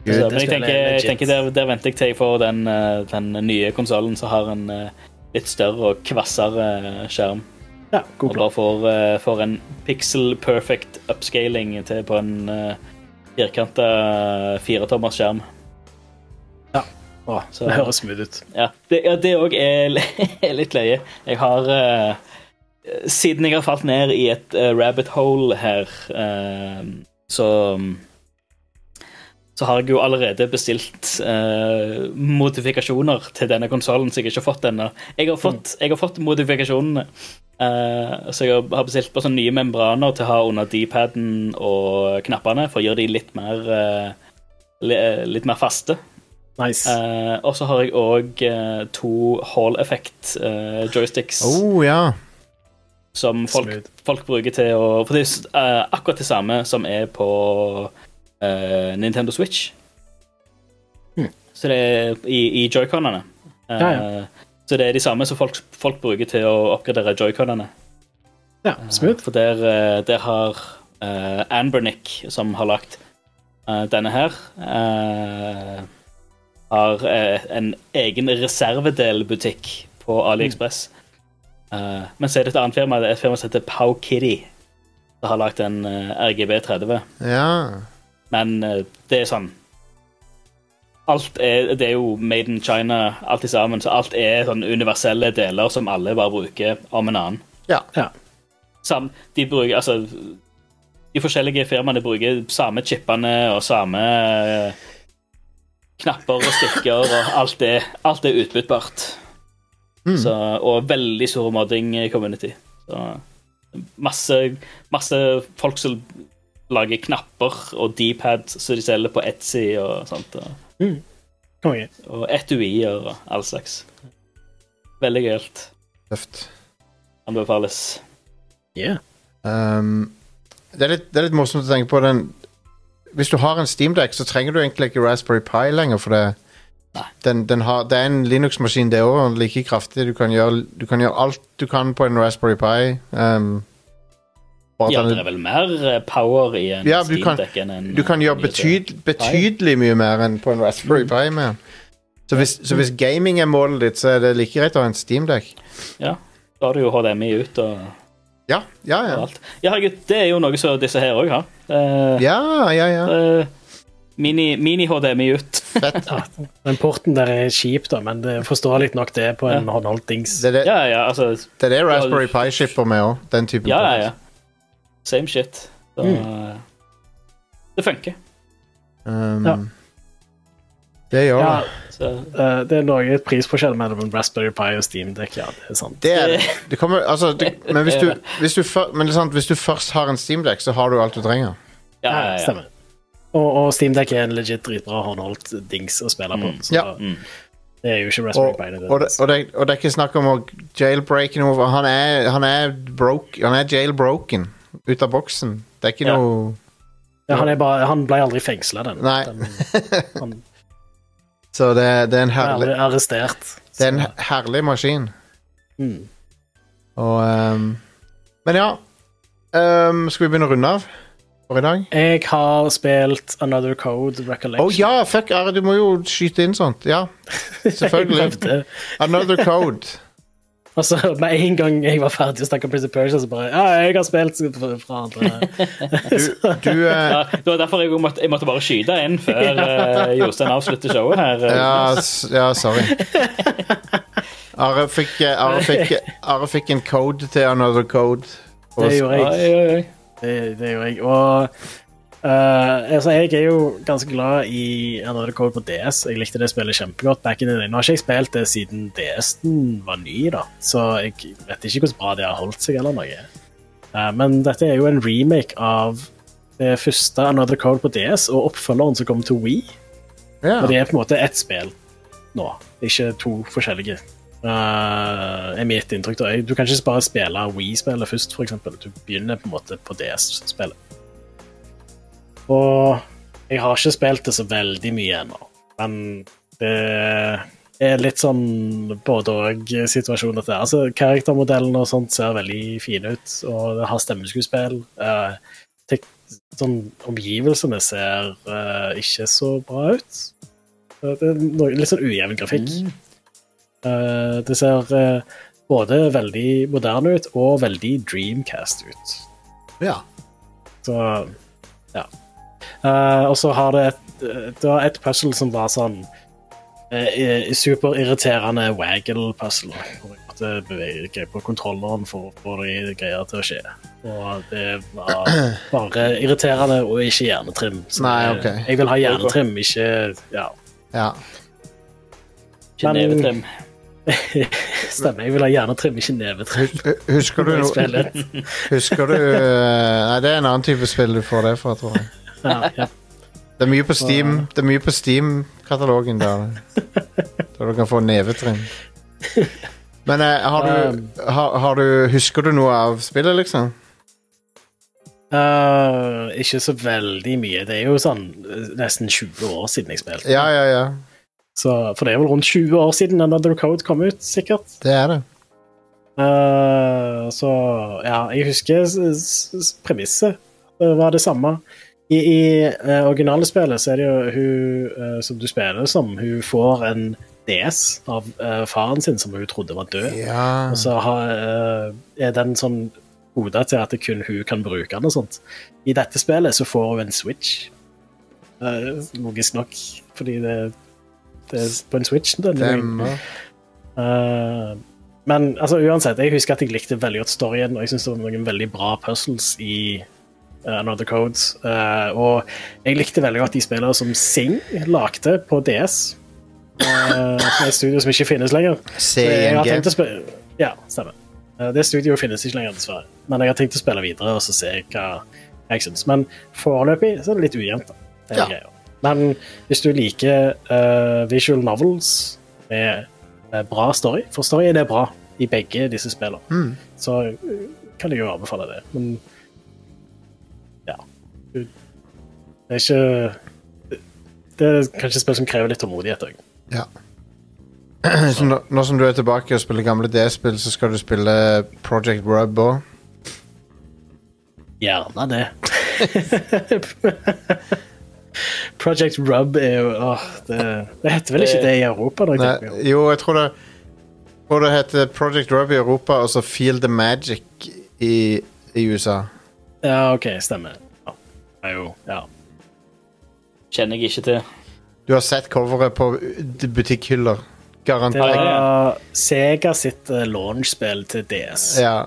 Gud. Så, men jeg tenker, er jeg tenker der, der venter jeg til jeg får den, den nye konsollen som har en litt større og kvassere skjerm. Ja, Og god plan. bare får, får en pixel perfect upscaling til på en firkanta firetommers skjerm. Å, så- det høres smooth ut. Ja, det òg er, er litt løye. Jeg har uh, Siden jeg har falt ned i et uh, rabbit hole her, uh, så så har jeg jo allerede bestilt eh, modifikasjoner til denne konsollen, så jeg har ikke fått ennå. Jeg, har fått- jeg har fått modifikasjonene. eh, så jeg har bestilt på sånne nye membraner til å ha under D-paden og knappene, for å gjøre de litt mer eh, litt mer faste. Nice. Uh, og så har jeg òg to Hall Effect-joysticks. joysticks Oh, ja. som folk, folk bruker til å For det er eh, akkurat det samme som er på eh, Nintendo Switch. Hmm. Så det er i, i joyconene. Eh, Ja, Så det er de samme som folk, folk bruker til å oppgradere joyconene. Ja, smooth. For der, eh, der har uh, Anbernick, som har lagt eh, denne her, eh, har eh, en egen reservedelbutikk på AliExpress. Eh, men så er det et annet firma, det er et firma som heter Pow Kitty, som har lagt en uh, RGB 30. Ja. Men uh, det er sånn Alt er, det er jo made in China, alt i sammen, så alt er sånn universelle deler som alle bare bruker om en annen. Ja. Ja. Sam, de bruker altså De forskjellige firmaene bruker samme chipene og samme eh, knapper og stikker, og alt er, alt er utbyttbart. Så, og veldig stor modding-community. Så masse, masse folk som lager knapper og D-pads som de selger på Etsy og sånt. Og, Konge. og etuier og all slags. Veldig gøyalt. Tøft. Anbefales. Yeah. Um, det, er litt, det er litt morsomt å tenke på den Hvis du har en Steamdeck, så trenger du egentlig ikke Raspberry Pi lenger, for det den, den har, Det er en Linux-maskin, det òg, like kraftig. Du kan, gjøre, du kan gjøre alt du kan på en Raspberry Pi. Um, Ja, det er vel mer eh, power i en Ja, du Steam Deck enn en Du kan gjøre en USB. betyd, betydelig mye mer enn på en Raspberry Pi. Med. Så, hvis, så hvis gaming er målet ditt, så er det like greit å ha en Steamdeck. Ja, da har du jo HDMI ut og, Ja, ja, ja. Ja, herregud, det er jo noe som disse her òg har. Uh, Ja, ja, ja. Uh, Mini- Mini-HDMI ut. Fett. Den porten der er kjip, da, men det er forståelig nok det på en håndholdt dings. Det er det, Ja, ja, altså det, er det Raspberry Pi skipper med òg. Den typen Ja, port. ja, ja. Same shit. Så mm. det funker. Um, Ja. Det gjør Ja, det. Så eh, det er noe prisforskjell mellom en Raspberry Pi og Steam Deck ja, det er sant. Det er det. det kommer, altså, det, men hvis du, hvis, du, for, men det er sant, hvis du først har en Steam Deck, så har du alt du trenger. ja, ja, ja. Stemmer. Og, og Steamdeck er en legit dritbra håndholdt dings å spille på, så Ja. Mm. det er jo ikke Raspberry Og, Pi. Det, og, det, og, det, og det er ikke snakk om å jailbreake noe. Han er, han er, broke, han er jailbroken ut av boksen. Det er ikke Ja. noe ja, han, er bare, han ble aldri fengsla, den. Nei. den han Så det, det er en herlig arrestert. Det er en herlig maskin. mm. Og um, Men ja. Um, skal vi begynne å runde av for i dag? Jeg har spilt Another Code Recollection. Å oh, ja, fuck, Are, du må jo skyte inn sånt. Ja, selvfølgelig. Another Code. Og så med en gang jeg var ferdig å snakke om Prince of Persia, så bare Ja, jeg har spilt fra andre. Du, du eh, Ja, det var derfor jeg måtte, jeg måtte bare skyte inn før uh, Jostein avslutter showet her. ja, ja, sorry. Are fikk, eh, Are, fikk, Are fikk en code til Another Code. Og Det gjorde jeg. Det, det gjorde jeg. Og eh, altså, jeg er jo ganske glad i Another Code på DS. Jeg likte det spillet kjempegodt. back in the day. Nå har ikke jeg spilt det siden DS-en var ny, da. så jeg vet ikke hvordan bra det har holdt seg. eller noe. Uh, men dette er jo en remake av det første Another Code på DS og oppfølgeren som kom til Wii. ja. Og det er på en måte ett spill nå, ikke to forskjellige. Uh, er mitt inntrykk. da. Du kan ikke bare spille Wii-spillet først, f.eks. Du begynner på en måte på DS-spillet. Og jeg har ikke spilt det så veldig mye ennå, men det er litt sånn både og-situasjon. dette. Altså, Karaktermodellene og sånt ser veldig fine ut, og det har stemmeskuespill. Uh, sånn, omgivelsene ser eh, ikke så bra ut. Eh, Det er noe, litt sånn ujevn grafikk. Eh, det ser eh, både veldig moderne ut og veldig Dreamcast ut. ja. Så ja. Eh, og så har det et, det var et puzzle som var sånn uh, superirriterende waggle-puzzle. Hvor jeg måtte bevege på kontrolleren for å få de greier til å skje. Og det var bare irriterende og ikke hjernetrim. Så Nei, jeg- Jeg vil ha hjernetrim, ikke ja. ja. Ikke nevetrim. Stemmer. Jeg vil ha hjernetrim, ikke nevetrim. Husker du. Husker du eh, Nei, det er en annen type spill du får det fra, tror jeg. Ja, ja. Det er mye på Steam. Det er mye på Steam katalogen der. Der du kan få nevetrinn. Men eh, har, du, har, har du Husker du noe av spillet, liksom? Uh, ikke så veldig mye. Det er jo sånn eh, nesten 20 år siden jeg spilte. Ja, ja, ja. Så, for det er vel rundt 20 år siden Another Code kom ut, sikkert. Det er det. Uh, så ja, jeg husker premisset var det samme. I, i uh, originale spillet så er det jo hun uh, som du spiller som, hun får en DS av uh, faren sin som hun trodde var død. Ja. Og så har, er den sånn hodet til at kun hun kan bruke den og sånt. I dette spillet så får hun en Switch. Logisk nok, fordi det, det er på en Switch. Den, Stemmer. Men altså, uansett, jeg husker at jeg likte veldig godt storyen, og jeg syns det var noen veldig bra puzzles i eh, Another Codes. Eh, og jeg likte veldig godt de spillere som Sing lagde på DS. Uh, et studio som ikke finnes lenger. CNG. Ja, stemmer. Eh, det studioet finnes ikke lenger, dessverre. Men jeg har tenkt å spille videre og så se hva jeg syns. Men foreløpig så er det litt ujevnt. Det Ja. Men hvis du liker uh, visual novels med eh, bra story, for storyen er bra i begge disse spillene, Mm. så eh, kan jeg jo anbefale det. Men Det er ikke Det er kanskje et spill som krever litt tålmodighet òg. Ja. Så nå, nå som du er tilbake og spiller gamle DS-spill, så skal du spille Project Rub òg. Gjerne det. Project Rub er jo åh, det, det heter vel ikke det i Europa? Da, Nei, jo, jeg tror det Og det heter Project Rub i Europa, og så Feel the Magic i, i USA. Ja, OK, stemmer. Ja. Det er jo, ja. Kjenner jeg ikke til. Du har sett coveret på butikkhyller. Det Garantert. var Sega sitt eh, launchspill til DS. Ja.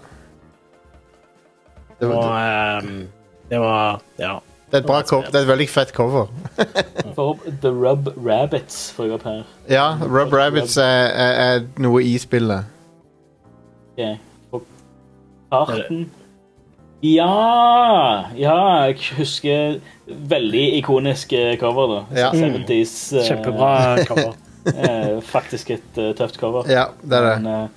Det, Og var, ehm, det var Ja. det, er et bra cover. det er et veldig fett cover. For The Rub Rabbits får jeg opp her. Ja, Rub Rabbits er, er, er noe i spillet. Ok. Og Karten Ja! Ja, jeg husker veldig ikonisk eh, cover, da. Ja. 70s, Uh, Kjempebra cover. eh, faktisk et uh, tøft cover. Ja, det er det. Men eh,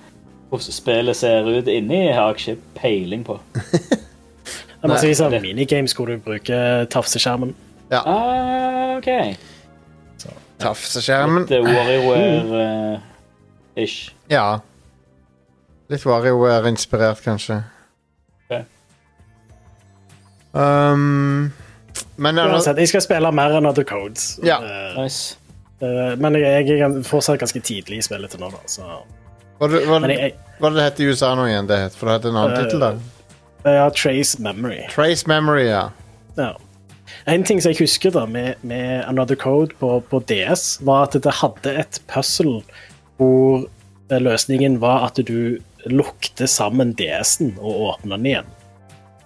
hvordan spillet ser ut inni, har jeg ikke peiling på. Det er av minigames hvor du bruker tafseskjermen. Ah, OK. Tafseskjermen. Litt eh, WarioWare-ish. Ja. Litt WarioWare-inspirert, kanskje. Um, men Uansett, jeg skal spille mer enn Other Codes. Ja. Uh, nice. uh, men jeg, jeg er fortsatt ganske tidlig i spillet til nå, da. Så. hva, det- hva, jeg, hva det het i USA nå igjen? Det heter, for det heter en annen uh, tittel der. jeg Trace Memory. Trace Memory, ja. Ja. En ting som jeg husker da med, med Another Code på, på DS, var at det hadde et puzzle hvor eh, løsningen var at du lukte sammen DS-en og åpna den igjen.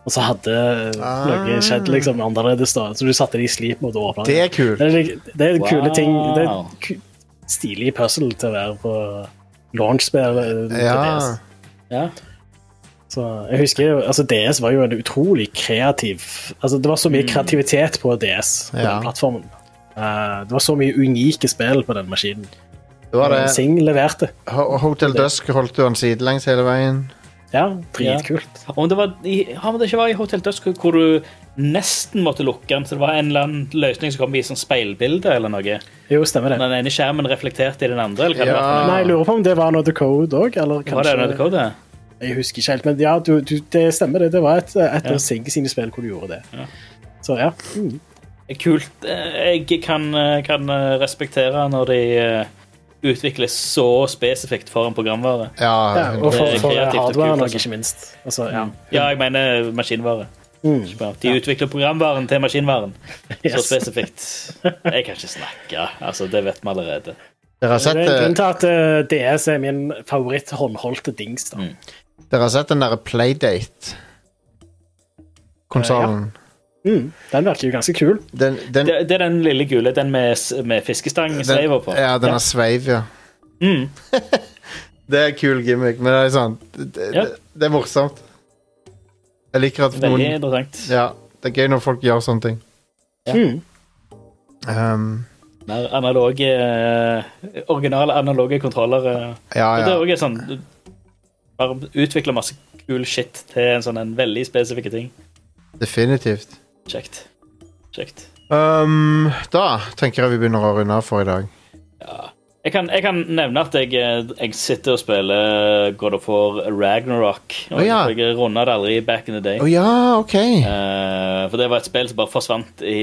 Og så hadde Ah. noe skjedd liksom annerledes, da. Så du satte det i sleep mode og åpna Det er kult. Det er, det er en kule ting. Det er ku- stilig puzzle til å være på launchspill Ja. DS. Ja. Så jeg husker jo, altså DS var jo en utrolig kreativ altså Det var så mye kreativitet på DS, på Ja. den plattformen. Uh, det var så mye unike spill på den maskinen. Det var det. Sing leverte. Hotel Dusk holdt du han sidelengs hele veien. Ja, dritkult. Om det var i, ja, det ikke var i Hotel Dusk hvor du nesten måtte lukke den, så det var en eller annen løsning som kom i sånn speilbilde eller noe. Jo, stemmer det. Den ene skjermen reflekterte i den andre, eller hva det var. Nei, jeg lurer på om det var Another Code òg, eller Var det noe Code? Jeg husker ikke helt, men ja, du, du, det stemmer det. Det var et, et Ja. av Sing sine spill hvor du gjorde det. Ja. Så ja. Mm. Kult. Eh, Jeg kan, eh, kan eh, respektere når de utvikles så spesifikt for en programvare. Ja, ja og for, for og kult, ikke minst. Altså, ja. Ja, jeg mener maskinvare. Mm. De utvikler programvaren til maskinvaren. Så Yes. spesifikt. Jeg kan ikke snakke. Altså, det vet vi allerede. Dere har Det er en grunn eh, til at eh, DS er min favoritt håndholdte dings. da. Mm. dere har sett den derre Playdate-konsollen? Mm. Den virker jo ganske kul. Den, den, Det, det er den lille gule, den med, fiskestang med fiskestangsveiver på. Ja, den har sveiv, ja. Mm. Det er en kul gimmick, men det er sånn Det, Ja. det er morsomt. Jeg liker at Veldig noen interessant. Ja, det er gøy når folk gjør sånne ting. Ja. Mm. Um, Mer analoge eh, Originale analoge kontroller. Ja, Ja, Det er også sånn du Bare utvikle masse kul shit til en sånn en veldig spesifikke ting. Definitivt. Kjekt. Kjekt. Um, da tenker jeg vi begynner å runde av for i dag. Jeg kan, jeg kan nevne at jeg, eh, jeg sitter og spiller God of War Ragnarok. Og oh, ja. Jeg runda det aldri back in the day. Oh, ja, OK. Uh, for det var et spill som bare forsvant i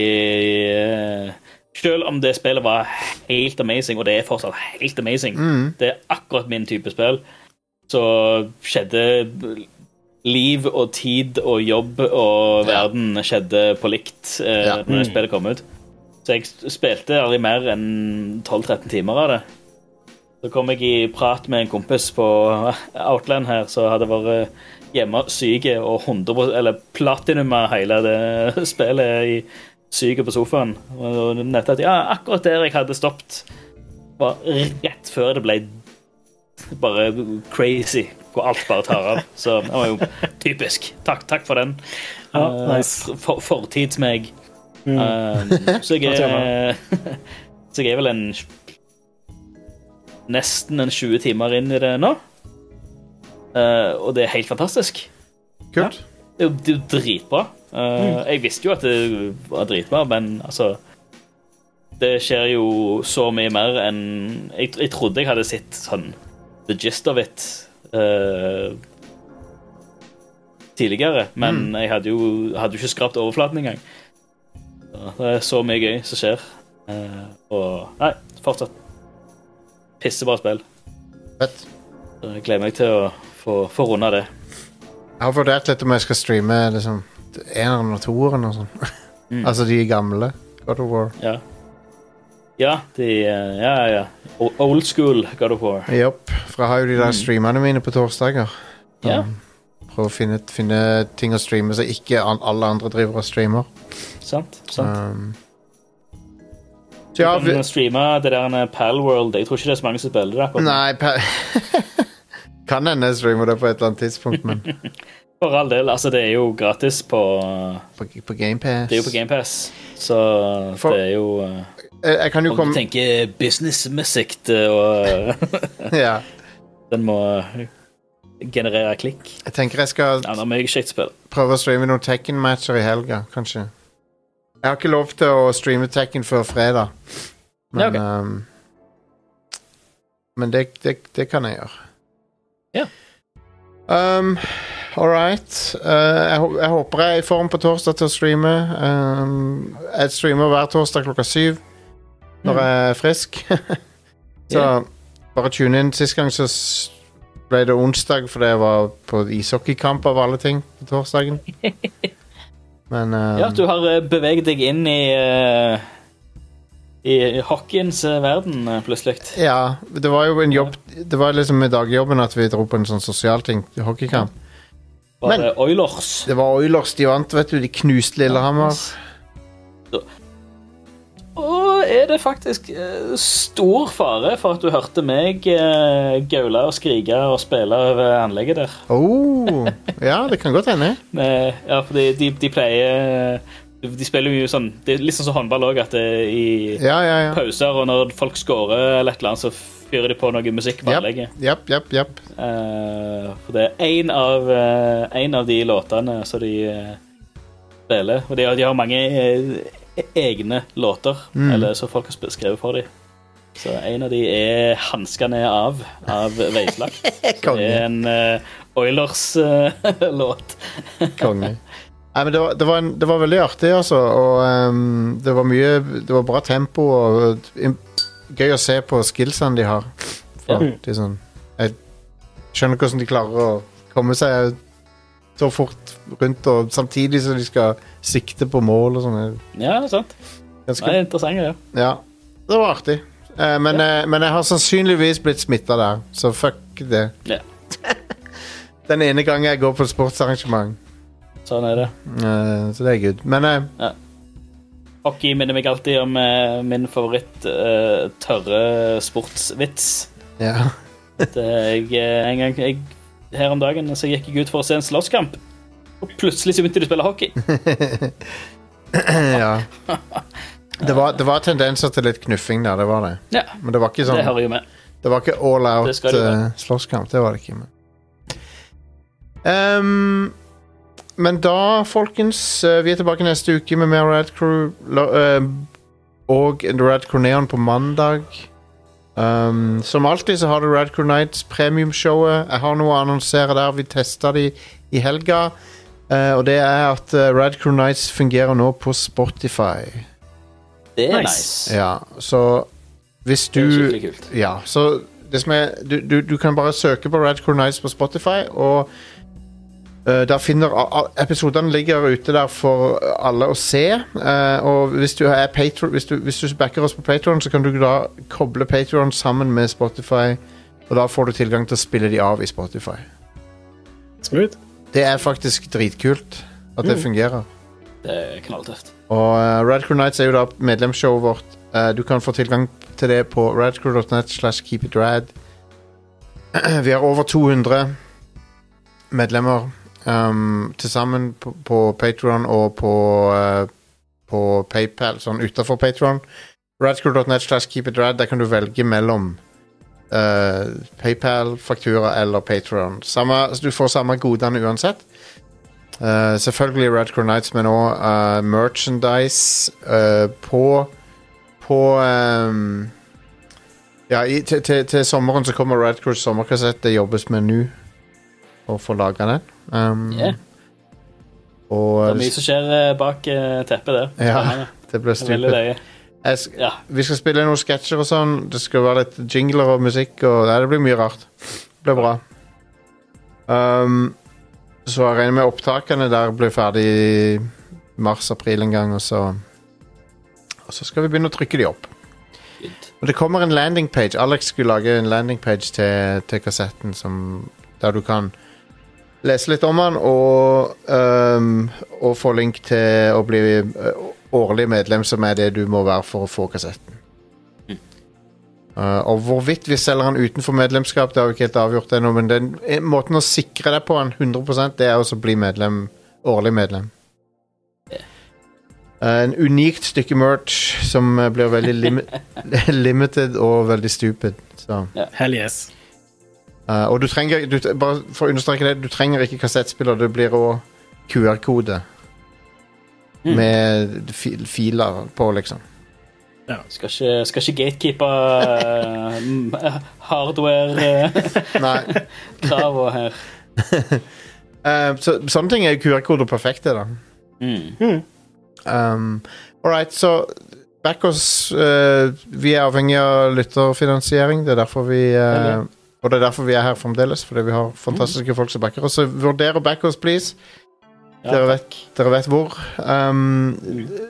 uh, Selv om det spillet var helt amazing, og det er fortsatt helt amazing, det er akkurat min type spill, så skjedde liv og tid og jobb og Ja. verden skjedde på likt eh, Ja. når spillet kom ut. Så jeg spilte aldri mer enn 12-13 timer av det. Så kom jeg i prat med en kompis på Outland her, som hadde vært hjemme syk og 100 eller platinuma hele det spillet i syk på sofaen. Og nettopp, at ja, akkurat der jeg hadde stoppet, var rett før det ble bare crazy, hvor alt bare tar av. Så det var jo typisk. Takk, takk for den. Ja, Eh, nice. for, fortidsmeg. Eh, så jeg er Så jeg er vel en Nesten en 20 timer inn i det nå. Uh, og det er helt fantastisk. Kult. Det er jo, det er jo dritbra. Eh, Jeg visste jo at det var dritbra, men altså Det skjer jo så mye mer enn Jeg, jeg trodde jeg hadde sett sånn the gist of it eh, tidligere, men jeg hadde jo, hadde jo ikke skrapt overflaten engang. Så Det er så mye gøy som skjer. Uh, og Nei, fortsatt pissebra spill. Fett. Så jeg gleder meg til å få, få runda det. Jeg har vurdert litt om jeg skal streame liksom, eneren og toeren og sånn. Mm. altså de gamle God of War. Ja. Ja, de eh, Ja, ja. Old school God of War. Jopp. For jeg har jo de der streamene mine på torsdager. Mm. Ja, Prøve å finne, finne ting å streame så ikke alle andre driver og streamer. sant. sant. Um, så ja, vi, streame det der Palworld. Jeg tror ikke det er så mange som spiller det. akkurat. Nei, pa Kan hende jeg streamer det på et eller annet tidspunkt, men For all del. Altså, det er jo gratis på på, på GamePass Det er jo på GamePass, så For- det er jo eh, Jeg, jeg kan jo komme Om du tenker businessmessig og ja, den må generere klikk. Jeg tenker jeg skal Ja, prøve å streame noen Tekken-matcher i helga, kanskje. Jeg har ikke lov til å streame Tekken før fredag, men Ja, okay. um, Men det, det, det kan jeg gjøre. Ja. Um, All right. Uh, jeg, jeg håper jeg er i form på torsdag til å streame. Um, jeg streamer hver torsdag klokka syv når Mm. jeg er frisk. så yeah. bare tune inn. Sist gang så ble det onsdag fordi jeg var på ishockeykamp av alle ting på torsdagen. Men um, Ja, du har eh, beveget deg inn i uh, i hockeyens verden, plutselig. Ja, det var jo en jobb Det var liksom med dagjobben at vi dro på en sånn sosial ting. Hockeykamp. Var Men- det Oilers? Det var Oilers de vant, vet du. De knuste Lillehammer. Og er det faktisk eh, stor fare for at du hørte meg eh, gaule og skrike og spille over anlegget der? Oh, ja, det kan godt hende. Ja, for de, de pleier De spiller jo sånn Det er litt sånn som håndball òg, at det, i Ja, ja, ja. pauser og når folk scorer eller et eller annet, så fyrer de på noe musikk på anlegget. japp, japp. Eh, for det er én av, eh, en av de låtene som de eh, spiller. Og de, de har mange eh, egne låter Mm. eller som folk har skrevet for dem. Så en av de er 'Hanskene ned av' av Veislagt. Det er en uh, Oilers-låt. Konge. Nei, men det var, det, var en, det var veldig artig, altså. Og um, det var mye Det var bra tempo og um, gøy å se på skillsene de har. For Ja. de sånn Jeg skjønner hvordan de klarer å komme seg så fort rundt, og samtidig som de skal sikte på mål og sånn. ja, sant. Ganske Det er interessant, ja. Ja, det var artig. Eh, men, eh, men jeg har sannsynligvis blitt smitta der, så fuck det. Ja. Den ene gangen jeg går på sportsarrangement. Sånn er det. Eh, så det er good. Men eh, Hockey minner meg alltid om eh, min favoritt eh, tørre sportsvits. ja. Det, jeg, en gang jeg, her om dagen så gikk jeg ut for å se en slåsskamp. Og plutselig så begynte de å spille hockey. ja. Det var, det var tendenser til litt knuffing der, det var det. Ja, Men det var ikke sånn det hører jo med. Det var ikke all out eh, slåsskamp. Det var det ikke. Men. Ehm, men da, folkens eh, Vi er tilbake neste uke med mer Rad Crew. Eh, og Rad Crew Neon på mandag. Um, som alltid så har du Rad Crew Nights premiumshowet. Jeg har noe å annonsere der. Vi testa de i helga. Uh, og det er at uh, Rad Crew Nights fungerer nå på Spotify. Det er Nice. Ja, så hvis Det er du skikkelig kult. ja, så det som er Du, du, du kan bare søke på Red Crew Nights på Spotify, og eh, der finner Episodene ligger ute der for alle å se. eh, og hvis du, er Patreon, hvis, du, hvis du backer oss på Patron, så kan du da koble Patron sammen med Spotify, og da får du tilgang til å spille de av i Spotify. Smooth. Det er faktisk dritkult at det fungerer. Det er knalltøft. Og uh, Red Crew Nights er jo da medlemsshowet vårt. Uh, du kan få tilgang til det på radcrew.net slash keepitrad. Vi har over 200 medlemmer um, til sammen på, på Patron og på, uh, på PayPal, sånn utenfor Patron. Radcrew.net slash keepitrad, der kan du velge mellom uh, PayPal, faktura eller Patron. Samme, du får samme godene uansett. Uh, selvfølgelig Red Crew Nights, men òg merchandise uh, på På um, Ja, i, til, til, til sommeren så kommer Red Crew sommerkassett. Det jobbes med nå å få laga den. Um, Yeah. Og Det er mye som skjer eh, bak eh, teppet der. Ja, det ble Det er stupid. Ja. Vi skal spille noen sketsjer og sånn. Det skal være litt jingler og musikk. Og nei, det blir mye rart. Det blir bra. Um, så jeg regner med opptakene der blir ferdig i mars-april en gang, og så Og så skal vi begynne å trykke de opp. Og det kommer en landingpage. Alex skulle lage en landingpage til, til kassetten som, der du kan lese litt om han og, um, og få link til å bli uh, årlig medlem, som er det du må være for å få kassetten. Uh, og hvorvidt vi selger han utenfor medlemskap, det har vi ikke helt avgjort ennå, men den, eh, måten å sikre deg på han 100% det er å bli medlem, årlig medlem. Uh, en unikt stykke merch som blir veldig lim limited og veldig stupid. Så. Hell yes. Uh, og du trenger du, Bare for å understreke det, du trenger ikke kassettspiller. Det blir òg QR-kode Mm. med fi, filer på, liksom. Skal ikke, skal ikke gatekeepe uh, hardware-krava uh, her. Uh, så, sånne ting er QR-koder perfekte, da. Mm. Um, All right, så back oss uh, Vi er avhengig av lytterfinansiering. Det er derfor vi uh, Veldig. Og det er derfor vi er her fremdeles, fordi vi har fantastiske folk som backer oss. Så vurder å back oss, please. Ja, Dere vet, dere vet hvor. Um,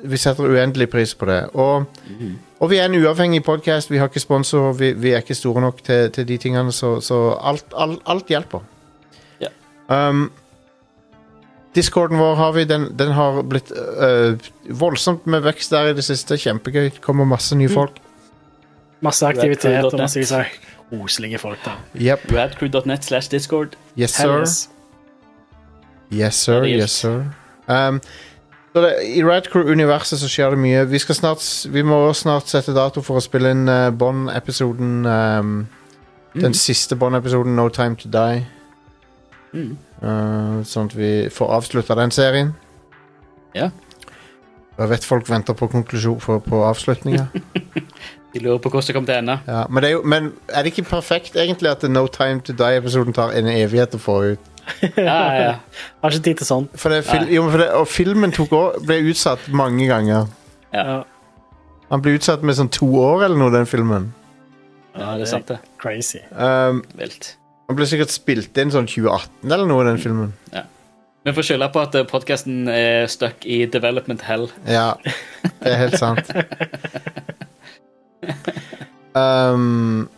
vi setter uendelig pris på det. Og, mm. og vi er en uavhengig podkast. Vi har ikke sponsor, vi, vi er ikke store nok til, til de tingene, så, så alt, alt, alt hjelper. Ja. Um, Discorden vår har vi, den, den har blitt øh, voldsomt med vekst der i det siste. Kjempegøy. Kommer masse nye folk. Masse aktivitet og masse av koselige folk der. Yep. Radcrew.net slash discord. Yes, sir. yes. Sir. Yes, sir. Um, så det, I Radcrew-universet så skjer det mye. Vi, skal snart, vi må også snart sette dato for å spille inn uh, Bond-episoden. Um, Den siste Bond-episoden, No Time To Die. Mm. Uh, sånn at vi får avslutta den serien. Ja. Jeg vet folk venter på konklusjon på, på avslutninga. De lurer på hvordan det kommer til å ende. ja, men, det er jo, men er det ikke perfekt egentlig at No Time To Die-episoden tar en evighet å få ut? Ja, ja, ja. Har ikke tid til sånt. For det, fil, jo, for det, og filmen tok også, ble utsatt mange ganger. Ja, Han ble utsatt med sånn to år eller noe, den filmen. ja, det er sant, det. crazy. Um, Vilt. han ble sikkert spilt inn sånn 2018 eller noe, den filmen. Vi får skylde på at podkasten er stuck i development hell. Ja, det er helt sant. Um,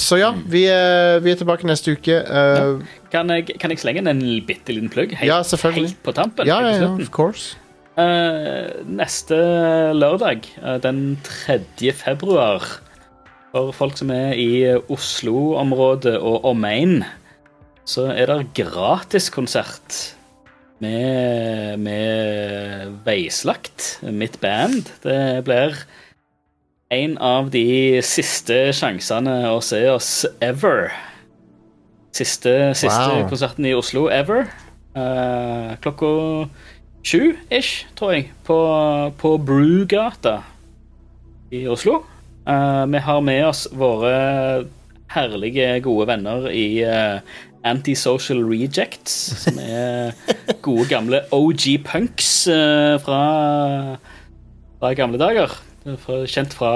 så ja, vi er, vi er tilbake neste uke. Uh, Kan jeg, kan jeg slenge inn en bitte liten plugg? Helt, Ja, selvfølgelig. helt på tampen? ja, ja, ja, of course. Uh, neste lørdag, eh, den 3. februar, for folk som er i Oslo-området og omegn, så er det gratiskonsert med, med Veislagt, mitt band. Det blir en av de siste sjansene å se oss ever. Siste, siste Wow. konserten i Oslo ever. Uh, klokka sju-ish, tror jeg, på, på Brugata i Oslo. Uh, vi har med oss våre herlige, gode venner i uh, Antisocial Rejects, som er gode, gamle OG punks uh, fra, fra gamle dager. Fra, kjent fra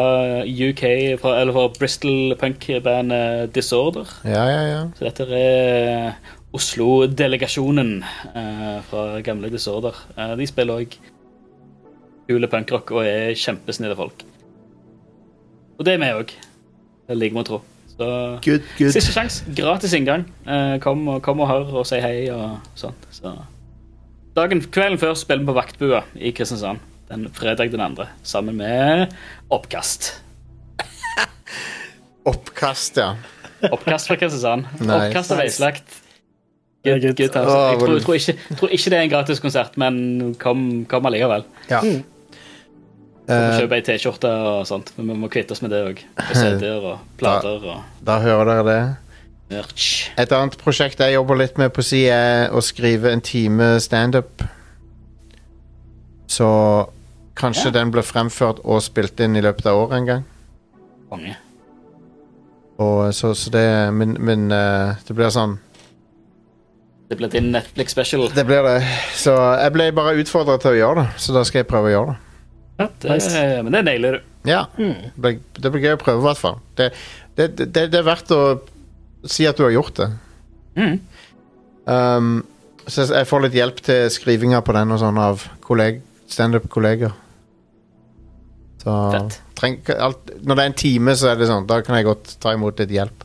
UK, fra, eller fra Bristol punk-bandet Disorder. Ja, ja, ja. Så dette er Oslo-delegasjonen eh, fra gamle Disorder. Eh, de spiller òg kule punkrock og er kjempesnille folk. Og det er vi òg, liker vi å tro. Så Good, good. siste sjanse. Gratis inngang. Eh, kom, kom og hør og si hei og sånt. Så. Dagen, kvelden før spiller vi på Vaktbua i Kristiansand. Den fredag den andre, sammen med Oppkast. Oppkast, ja. Oppkast fra Kristiansand. Nice. Oppkast og veislagt. Er Good, good. good, altså. Jeg, tror, jeg, tror ikke, jeg tror ikke det er en gratis konsert, men kom, kom allikevel. ja. Mm. Kjøp ei T-skjorte og sånt. Men vi må kvitte oss med det òg. CD-er og plater og da hører dere det. merch. Et annet prosjekt jeg jobber litt med på si er å skrive en time standup. Så kanskje Ja. den ble fremført og spilt inn i løpet av året en gang. Konge. Og så, så det Men, men uh, det blir sånn Det blir din Netflix special. Det blir det. Så jeg ble bare utfordra til å gjøre det, så da skal jeg prøve å gjøre det. Ja, Det, nice. men det nailer du. Ja. Det, blir, det blir gøy å prøve, i hvert fall. Det, det, det, det er verdt å si at du har gjort det. Mm. Um, så jeg får litt hjelp til skrivinga på den og sånn av kolleg, standup-kolleger. Treng, alt, Når det er en time, så er det sånn Da kan jeg godt ta imot litt hjelp.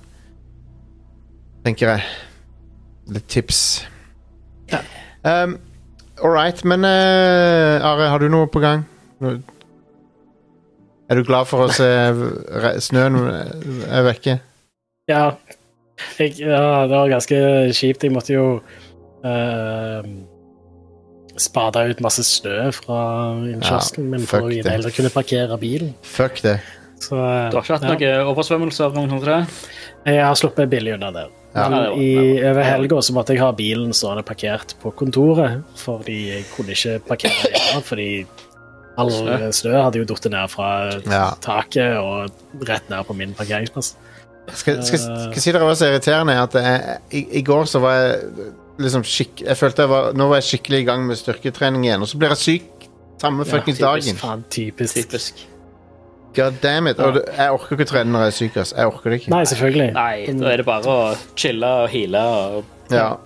Tenker jeg. Litt tips. Ja. Um, All right, men uh, Are, har du noe på gang? Er du glad for å se snøen er vekke? Ja. Jeg, ja, det var ganske kjipt. Jeg måtte jo uh, spade ut masse snø fra kiosken min for å tatt kunne parkere bilen. Fuck det. Så, eh, Du har ikke hatt ja. noen oversvømmelser? sånt? tror jeg? Har sluppet billig unna der. Ja. Ja, i, over helga så måtte jeg ha bilen stående parkert på kontoret, fordi jeg kunne ikke parkere hjemme, fordi all Snø. hadde jo falt ned fra Ja. taket og rett ned på min parkeringsplass. Skal, skal, skal jeg si dere hva som er irriterende? er At jeg, i, I går så var jeg liksom skikk... Jeg følte jeg var Nå var jeg skikkelig i gang med styrketrening igjen, og så blir jeg syk samme fuckings dagen. Faen, typisk. Typisk. God damn it. Og det- jeg orker ikke å trene når jeg er syk. ass. Jeg orker det ikke. Nei, selvfølgelig. Nei, da er det bare å chille og heale og Ja.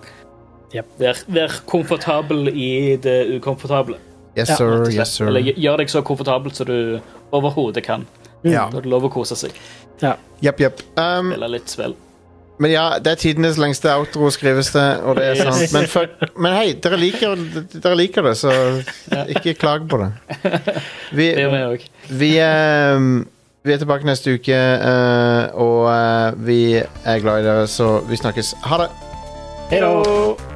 være vær komfortabel i det ukomfortable. Yes, Ja, sir. Yes, sir. Eller gjør- deg så komfortabel som du overhodet kan. Ja. Da er det lov å kose seg. Jepp, jepp. Um, Spille litt spill. Men ja, det er tidenes lengste outro, skrives det, og det er sant. Men, for, men hei, dere liker, dere liker det, så ikke klag på det. Vi, vi eh, vi er tilbake neste uke, eh, og eh, vi er glad i dere, så vi snakkes. Ha det! Hei!